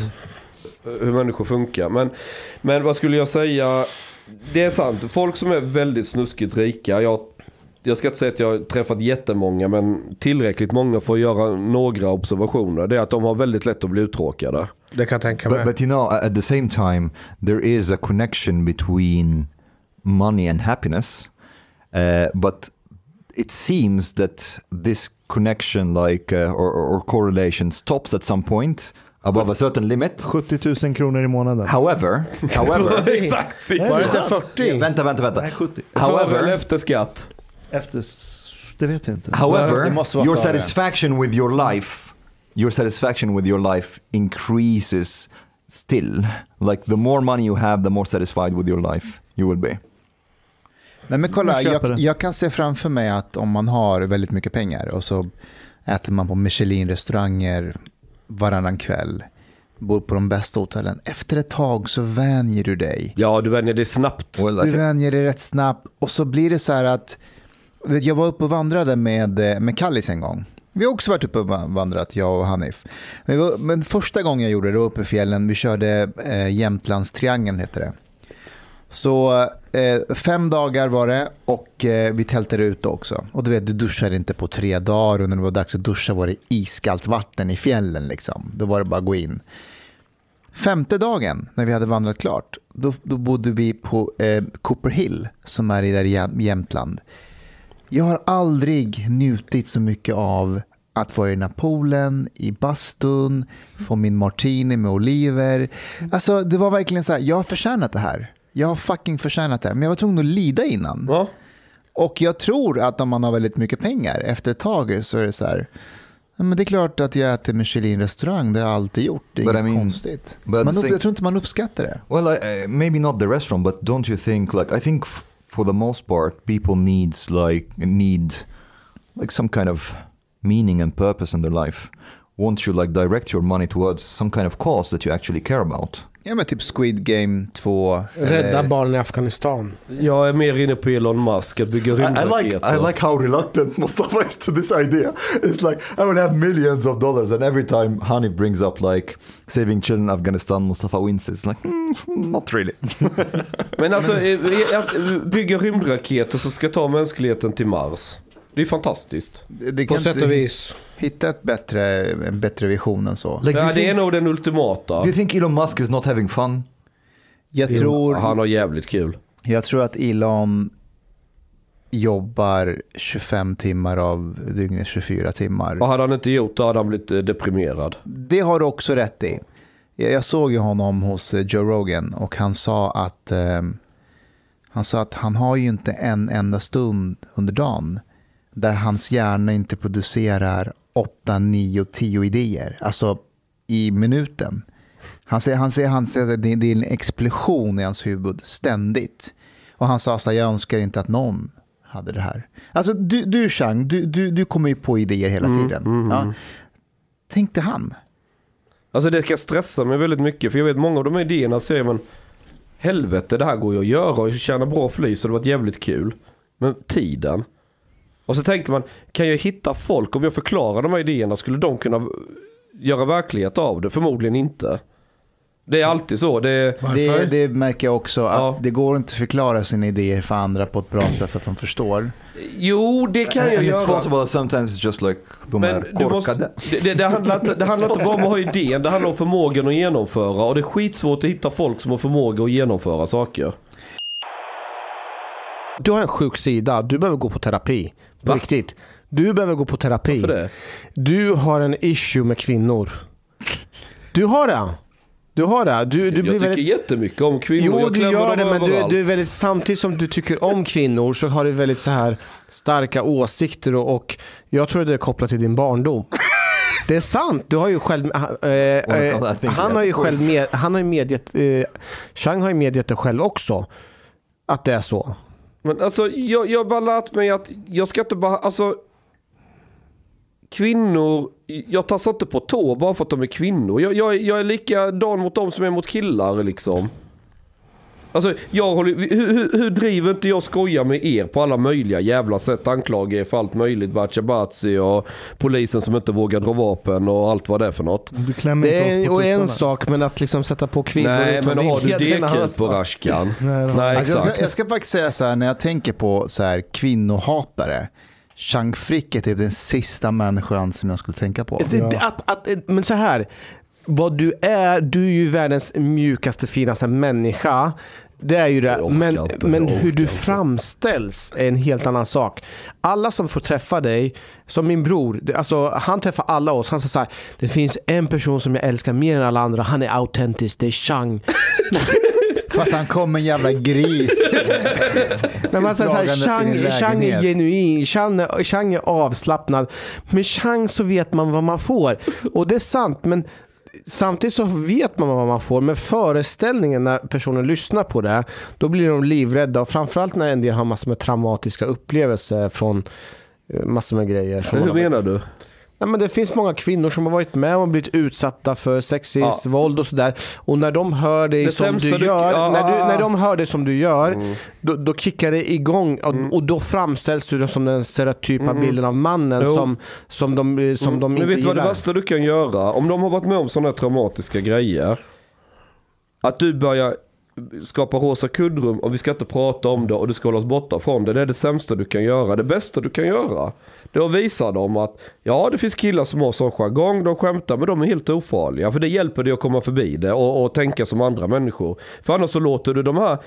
Hur människor funkar. Men, men vad skulle jag säga? Det är sant. Folk som är väldigt snuskigt rika. Jag, jag ska inte säga att jag har träffat jättemånga. Men tillräckligt många för att göra några observationer. Det är att de har väldigt lätt att bli uttråkade. Det kan jag tänka But, mig. but you know, at the same time, there is a connection between money and happiness. Uh, but it seems that this connection, like uh, or, or correlation, stops at some point above a certain limit. 70 000 kronor i månaden. However, however, Exakt. Var det så 40? vänta, vänta, vänta. Nej, 70. Före eller However, efter skatt? Efter... Det vet jag inte. However, your satisfaction with your life, your satisfaction with your life increases still. Like the more money you have, the more satisfied with your life you will be. Nej, men kolla, Jag jag, kan se framför mig att om man har väldigt mycket pengar och så äter man på Michelin-restauranger varannan kväll, bor på de bästa hotellen. Efter ett tag så vänjer du dig. Ja, du vänjer dig snabbt. Du vänjer dig rätt snabbt och så blir det så här att jag var uppe och vandrade med, eh, med Kallis en gång. Vi har också varit uppe och va- vandrat, jag och Hanif. Men, var, men första gången jag gjorde det, var uppe i fjällen, vi körde eh, Jämtlandstriangeln heter det. Så eh, fem dagar var det och eh, vi tältade ute också. Och du vet, du duschade inte på tre dagar och när det var dags att duscha var det iskallt vatten i fjällen. Liksom. Då var det bara att gå in. Femte dagen, när vi hade vandrat klart, då, då bodde vi på eh, Cooper Hill, som är i där i Jämtland. Jag har aldrig njutit så mycket av att vara i den här poolen, i bastun, få min martini med oliver. Alltså, det var verkligen så här, jag har förtjänat det här. Jag har fucking förtjänat det här. Men jag var tvungen att lida innan. Ja. Och jag tror att om man har väldigt mycket pengar, efter ett tag så är det så här, men det är klart att jag äter Michelin-restaurang, det har jag alltid gjort, det är But inget I mean, konstigt. Man upp, think- jag tror inte man uppskattar det. Well, I, uh, maybe not the restaurant, but don't you think like I think for the most part people needs like need like some kind of meaning and purpose in their life. Won't you like direct your money towards some kind of cause that you actually care about? Ja men typ Squid Game 2. Rädda barnen i Afghanistan. Jag är mer inne på Elon Musk, att bygga I, I rymdraketer. like I like how reluctant Mustafa is to this idea. It's like I would have millions of dollars, and every time Hani brings up like saving children in Afghanistan, Mustafa wins. It's like mm, not really. Men alltså, eh, att bygga rymdraketer som ska ta mänskligheten till Mars. Det är fantastiskt. Det, det På kan sätt och vis. hitta ett bättre, en bättre vision än så. Like, Ja, det är think, nog den ultimata. do you think Elon Musk is not having fun? Jag tror, Han har jävligt kul. jag tror att Elon jobbar 25 timmar av dygnet 24 timmar. Och hade han inte gjort det hade han blivit eh, deprimerad. Det har du också rätt i. Jag jag såg ju honom hos eh, Joe Rogan och han sa att eh, han sa att han har ju inte en enda stund under dagen där hans hjärna inte producerar 8, 9, 10 idéer. Alltså i minuten. Han säger, han säger, han säger att det, det är en explosion i hans huvud ständigt. Och han sa så här, jag önskar inte att någon hade det här. Alltså du, du Chang, du, du, du kommer ju på idéer hela tiden. ja. Tänkte han. Alltså det kan stressa mig väldigt mycket. För jag vet många av de här idéerna säger man Helvete det här går ju att göra och tjäna bra flis och det varit jävligt kul. Men tiden. Och så tänker man, kan jag hitta folk om jag förklarar de här idéerna skulle de kunna göra verklighet av det? Förmodligen inte. Det är alltid så. Det Det, det märker jag också, att Ja. det går inte att förklara sina idéer för andra på ett bra sätt så att de förstår. jo, det kan jag and it's göra. possible sometimes it's just like de Men är måste, korkade. det, det, det, handlar inte, det handlar inte bara om att ha idén, det handlar om förmågan att genomföra. Och det är skitsvårt att hitta folk som har förmåga att genomföra saker. Du har en sjuk sida, du behöver gå på terapi. På Va? riktigt. Du behöver gå på terapi. För det. Du har en issue med kvinnor. Du har det. Du har det. Du, du jag blir tycker väldigt... jättemycket om kvinnor. Jo, jag du gör det, men du, du är väldigt, samtidigt som du tycker om kvinnor så har du väldigt så här starka åsikter och, och jag tror att det är kopplat till din barndom. Det är sant, du har ju själv, I think han har ju själv med, han har medgett, eh, Chang har ju medgett det själv också. Att det är så. Men alltså jag, jag har bara lärt mig att jag ska inte bara, alltså Kvinnor, jag tassar inte på tå bara för att de är kvinnor. Jag, jag, är- jag är likadan mot dem som är mot killar liksom. Alltså jag håller, hur, hur, hur driver inte jag skoja med er på alla möjliga jävla sätt? Anklagar er för allt möjligt. Bachabazi och polisen som inte vågar dra vapen och allt vad det är för något. Det är på och en sak, men att liksom sätta på kvinnor Nej men har du en deket på. Rashkan? Nej, Nej Alltså, jag, exakt. ska, jag ska faktiskt säga så här, när jag tänker på så här, kvinnohatare, Chang Frick är typ den sista människan som jag skulle tänka på. Det, att, att, men så här, vad du är, du är ju världens mjukaste, finaste människa. Det är ju det. Men, inte, men hur du inte. framställs är en helt annan sak. Alla som får träffa dig, som min bror, alltså, han träffar alla oss. Han säger så här, det finns en person som jag älskar mer än alla andra. Han är autentisk, det är Chang. För att han kom en jävla gris. Men man säger så här, Dragandes Chang, är genuin, Chang är avslappnad. Med Chang så vet man vad man får. Och det är sant, men samtidigt så vet man vad man får. Men föreställningen när personen lyssnar på det, då blir de livrädda. Och framförallt när en del har massor med traumatiska upplevelser från eh, massor med grejer. Hur menar du? Nej, men det finns många kvinnor som har varit med och blivit utsatta för sexism, Ja. våld och sådär. Och när de hör dig Det som du gör, ja. när, du, när de hör dig som du gör, Mm. då, då kickar det igång och, och då framställs du som den stereotypa bilden av mannen Mm. Jo. som, som de, eh, som de Men inte vet du vad det gillar. värsta du kan göra? Om de har varit med om sådana traumatiska grejer. Att du börjar skapa rosa kuddrum och vi ska inte prata om det och du ska hålla oss borta från det. Det är det sämsta du kan göra. Det bästa du kan göra. Då visar de att ja det finns killar som har sån jargong, de skämtar men de är helt ofarliga. För det hjälper dig att komma förbi det och, och tänka som andra människor. För annars så låter du de här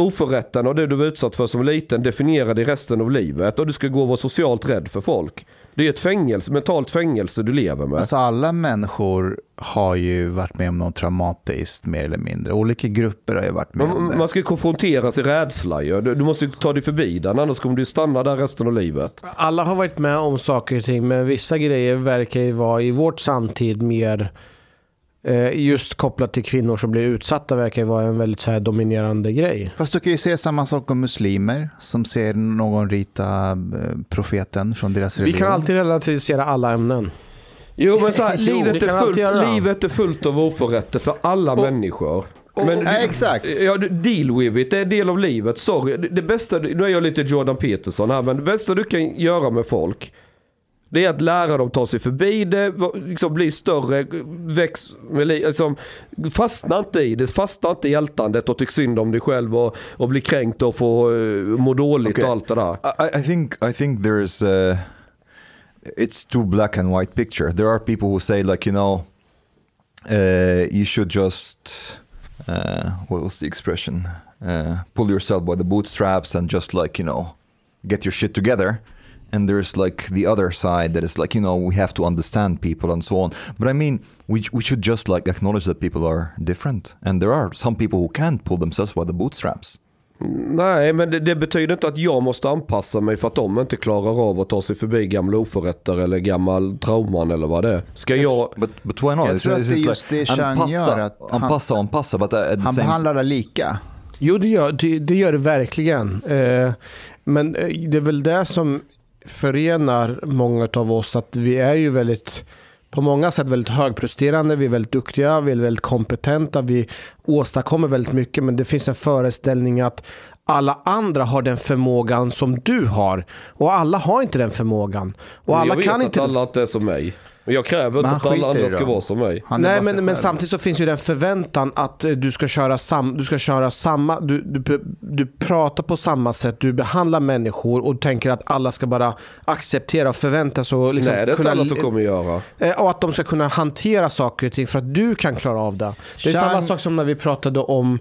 oförrätterna och det du var utsatt för som liten definiera dig resten av livet. Och du ska gå och vara socialt rädd för folk. Det är ett fängelse, mentalt fängelse du lever med. Alltså alla människor har ju varit med om något traumatiskt mer eller mindre. Olika grupper har ju varit med om Man, det. man ska ju konfronteras i rädsla ju. Du, du måste ju ta dig förbi den, annars kommer du stanna där resten av livet. Alla har varit med om saker och ting, men vissa grejer verkar ju vara i vårt samtid mer just kopplat till kvinnor som blir utsatta verkar vara en väldigt så här dominerande grej. Fast du kan ju säga samma sak om muslimer som ser någon rita eh, profeten från deras Vi religion. kan alltid relativera alla ämnen. Jo men så här, livet, är fullt, livet är fullt av oförrätter för alla människor. Men, Ja, exakt. Ja, du- deal with it, det är en del av livet. Sorry, det, det bästa, nu är jag lite Jordan Peterson här, men det bästa du kan göra med folk det är att lära dem ta sig förbi det, liksom bli större, väx, liksom, fastna inte i det, fastna inte i ältandet och tyck synd om dig själv och, och bli kränkt och få uh, må dåligt Okej. och allt det där. I, I think I think there's uh, it's too black and white picture. There are people who say like you know uh, you should just uh, what was the expression uh, pull yourself by the bootstraps and just like you know get your shit together. And there's like the other side that is like you know we have to understand people and so on. But I mean we we should just like acknowledge that people are different and there are some people who can't pull themselves by the bootstraps. Nej, men det, det betyder inte att jag måste anpassa mig för att de inte klarar av att ta sig förbi gamla oförrätter eller gammal trauman eller vad det är. Ska jag... But, but why not? Jag Is tror it- att det är it just det Chang gör, att han- Anpassa och anpassa, but at the Han same behandlar alla lika. Jo, det gör det, det, gör det verkligen. Eh, men eh, det är väl det som förenar många av oss. Att vi är ju väldigt, på många sätt väldigt högpresterande. Vi är väldigt duktiga, vi är väldigt kompetenta. Vi åstadkommer väldigt mycket. Men det finns en föreställning att alla andra har den förmågan som du har. Och alla har inte den förmågan. Och alla jag vet kan att inte... alla inte är som mig. Men jag kräver inte att alla andra ska vara som mig. Nej, men, men samtidigt så finns ju den förväntan att du ska köra, sam, du ska köra samma, du, du, du pratar på samma sätt, du behandlar människor och tänker att alla ska bara acceptera och förvänta sig och liksom Nej, det är inte kunna, alla som kommer göra. eh, och att de ska kunna hantera saker och ting för att du kan klara av det. Det är Chang- samma sak som när vi pratade om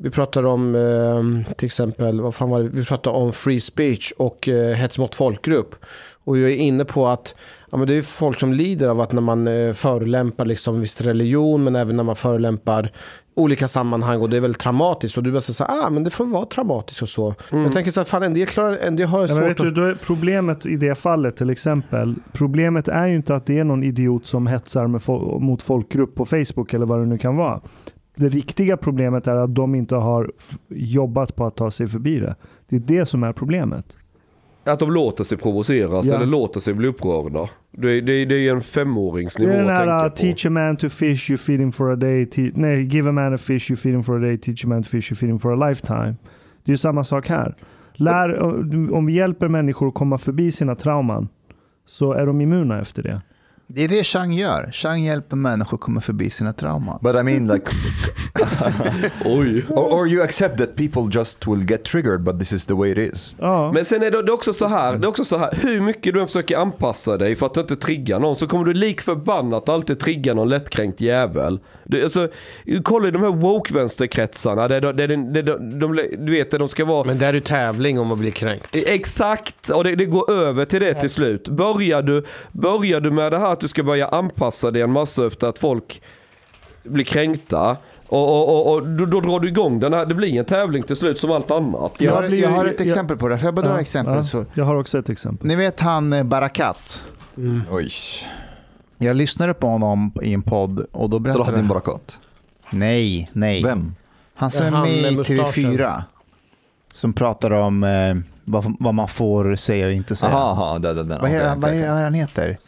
vi pratade om eh, till exempel, vad fan var det? Vi pratade om free speech och eh, hets mot folkgrupp. Och jag är inne på att ja, men det är folk som lider av att när man eh, förolämpar liksom viss religion men även när man förolämpar olika sammanhang och det är väldigt traumatiskt och du bara säger ah men det får vara traumatiskt och så. Jag tänker så här, fan en del klarar, en del har Ja, svårt vet du, att... är problemet i det fallet till exempel. Problemet är ju inte att det är någon idiot som hetsar fo- mot folkgrupp på Facebook eller vad det nu kan vara. Det riktiga problemet är att de inte har jobbat på att ta sig förbi det. Det är det som är problemet. Att de låter sig provoceras Ja. eller låter sig bli upprörda. Det, det, det är en Det femåringsnivå är den att här tänka uh, på. teach a man to fish, you feed him for a day. Nej, give a man a fish, you feed him for a day. Teach a man to fish, you feed him for a lifetime. Det är ju samma sak här. Lär, om vi hjälper människor att komma förbi sina trauman så är de immuna efter det. Det är det Chang gör. Chang hjälper människor att komma förbi sina trauman. But I mean like, Oj. or, or you accept that people just will get triggered but this is the way it is. Ja. Men sen är det, det är också så här, det är också så här, hur mycket du än försöker anpassa dig för att inte trigga någon så kommer du lik förbannat alltid trigga någon lättkränkt jävel. Du, alltså, kolla i de här woke-vänsterkretsarna, det, det, det, det, de, de, du vet det de ska vara Men det är ju tävling om att bli kränkt. Exakt, och det, det går över till det till slut. Börjar du, börjar du med det här att du ska börja anpassa dig en massa efter att folk blir kränkta och, och, och, och då, då drar du igång den här, det blir en tävling till slut som allt annat. Jag har, jag har ett exempel på det. Får jag bara dra Ja, exempel? ja. Så, Jag har också ett exempel. ni vet han eh, Barakat. Oj. Jag lyssnade på honom i en podd och då berättade han... Barakat. Nej, nej. Vem? Han som är med i mustaschen. TV4. Som pratar om eh, vad, vad man får säga och inte säga. Aha, aha, där, där. Vad är, det- vad är det han heter?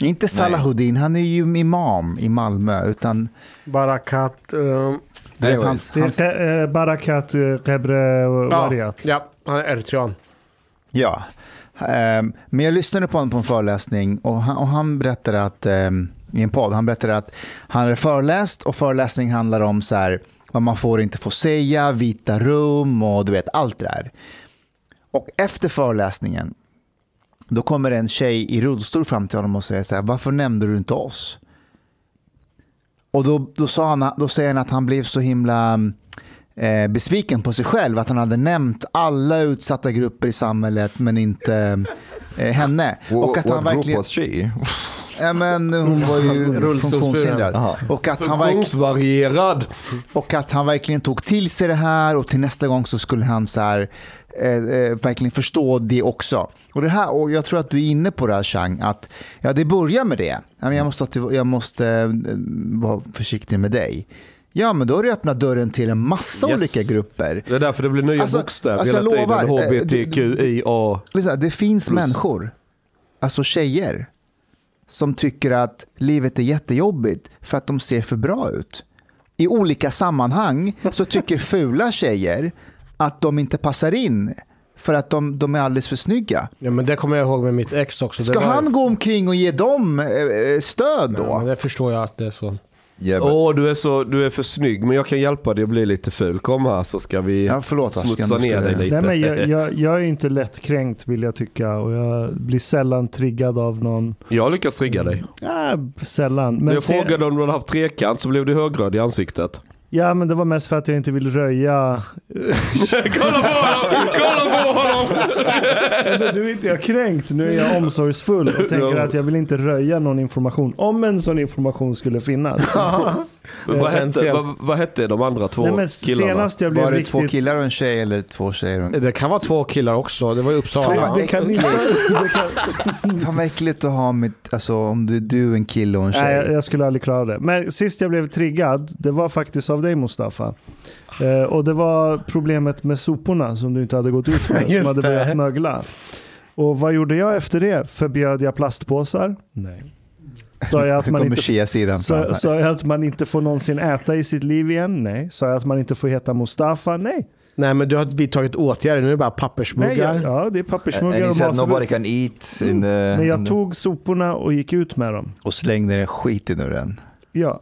Inte Salahuddin, han är ju imam i Malmö. Utan Barakat... vet, Anyways. hans, Det hans, är eh, Barakat eh, Rebre ja, Wariat. ja, han är eritrean. ja. Ehm, men jag lyssnade på honom på en föreläsning och han, och han berättade att, ehm, i en podd, han berättade att han hade föreläst och föreläsning handlar om så här, vad man får och inte får säga, vita rum och du vet allt det där. Och efter föreläsningen då kommer en tjej i rullstol fram till honom och säger så här, varför nämnde du inte oss? Och då, då, sa han, då säger han att han blev så himla eh, besviken på sig själv att han hade nämnt alla utsatta grupper i samhället men inte eh, henne. Och att han verkligen, was she? ja, men hon var ju funktionshindrad. Aha. Och att, han verkligen, Funktionsvarierad. och att han verkligen tog till sig det här och till nästa gång så skulle han så här, eh, eh, verkligen förstå det också. Och, det här, och jag tror att du är inne på det här Chang, att ja, det börjar med det. Jag måste, jag måste eh, vara försiktig med dig. Ja, men då har du öppnat dörren till en massa Yes. olika grupper. Det är därför det blir nya Alltså- bokstäver alltså, hela tiden. lovar, eh, HBTQIA. Lyssna, Det finns människor, alltså tjejer, som tycker att livet är jättejobbigt för att de ser för bra ut. I olika sammanhang så tycker fula tjejer att de inte passar in för att de, de är alldeles för snygga. Ja, men det kommer jag ihåg med mitt ex också. Ska var- han gå omkring och ge dem eh, stöd Ja, men då? det förstår jag att det är så. Åh, du, är så, du är för snygg men jag kan hjälpa dig att bli lite ful. Kom här så ska vi Ja, förlåt, smutsa du ner dig lite. Nej, men jag, jag, jag är inte lättkränkt vill jag tycka och jag blir sällan triggad av någon. Jag lyckas trigga dig. Ja, sällan. Men jag se- frågade om du hade haft trekant så blev du högröd i ansiktet. Ja, men det var mest för att jag inte vill röja. kolla på honom! Kolla på honom! Men nu är inte jag kränkt, nu är jag omsorgsfull och tänker att jag vill inte röja någon information. Om en sån information skulle finnas. Men vad, hette, vad, vad hette de andra två Nej, men killarna? senast jag blev Var det riktigt... två killar och en tjej eller två tjejer och en Det kan vara två killar också. Det var i Uppsala. Det, det kan inte... Kan... Fan vad äckligt att ha med, alltså om du är du en kille och en tjej. Nej, jag, jag skulle aldrig klara det. Men sist jag blev triggad, det var faktiskt av dig Mustafa. Eh, och det var problemet med soporna som du inte hade gått ut med, som hade det. börjat mögla. Och vad gjorde jag efter det? Förbjöd jag plastpåsar? Nej. Sa jag att man inte... Sa, sa jag att man inte får någonsin äta i sitt liv igen? Nej. Sa jag att man inte får heta Mustafa? Nej. Nej, men du har vidtagit åtgärder. Nu är det bara Nej pappersmuggar. jag, ja, det är pappersmuggar och said nobody can eat in the... Men jag the- tog soporna och gick ut med dem. Och slängde den skiten ur den. Ja.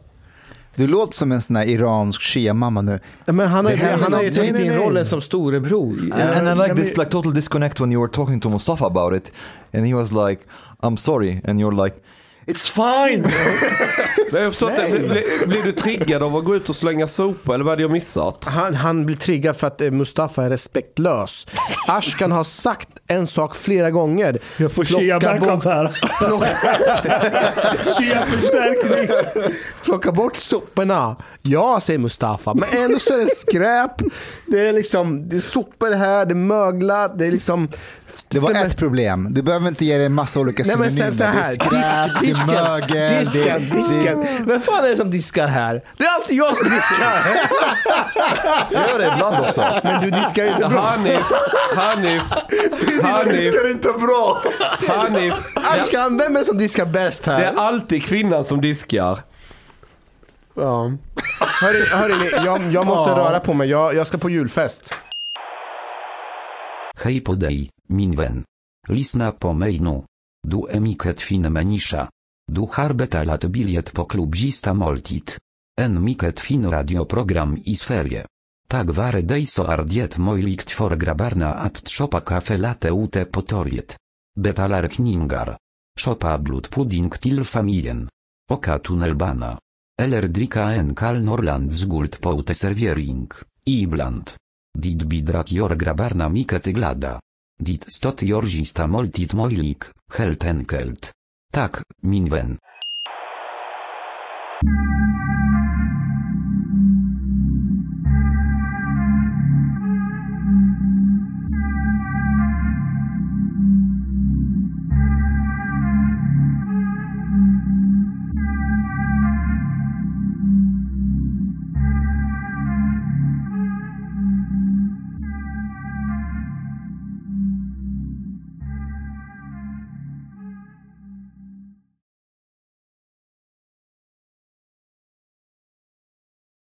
Du låter som en sån här iransk shia-mamma nu. Men han har, är han har ju tagit in rollen som storebror. And, and I like this like total disconnect when you were talking to Mustafa about it, and he was like, "I'm sorry," and you're like, "It's fine." Men jag förstår inte, blir, blir, blir du triggad av att gå ut och slänga sopor eller vad är det jag missat? Han, han blir triggad för att eh, Mustafa är respektlös. Ashkan har sagt en sak flera gånger. Jag får Plocka bort- här. chia förstärkning. Plocka bort soporna. Ja, säger Mustafa. Men ändå så är det skräp. Det är liksom, det är sopor här, det är möglat, det är liksom... Det var ett problem. Du behöver inte ge det en massa olika Nej men synonymer. sen så här, det är skräp, disk, det är disken, mögel, disken, det, disken. Vem fan är det som diskar här? Det är alltid jag som diskar. Jag gör det ibland också. Men du diskar inte bra. Hanif, Hanif, Hanif, inte bra. Hanif. Ashkan, vem är det som diskar bäst Det är här? alltid kvinnan som diskar. Ja. Hörni, hörni jag, jag måste röra på mig. Jag, jag ska på julfest. Hej podej, min vän. Lisna po mejnu. Du emiket fin menisza. Du harbeta lat biliet po klubzista moltit. En miket fin radioprogram i sferie. Tak ware dejso ardiet mojlikt for grabarna at tropa kafe late ute potoriet. Betalar kningar. Szopa blut pudding til familien. Oka tunnelbana. Eller drika en kal norland zgult poute serviering. Ibland. Dit bidrak jor grabarna miket glada. Dit stot jorzista moltit mojlik, helt enkelt. Tak, min wen.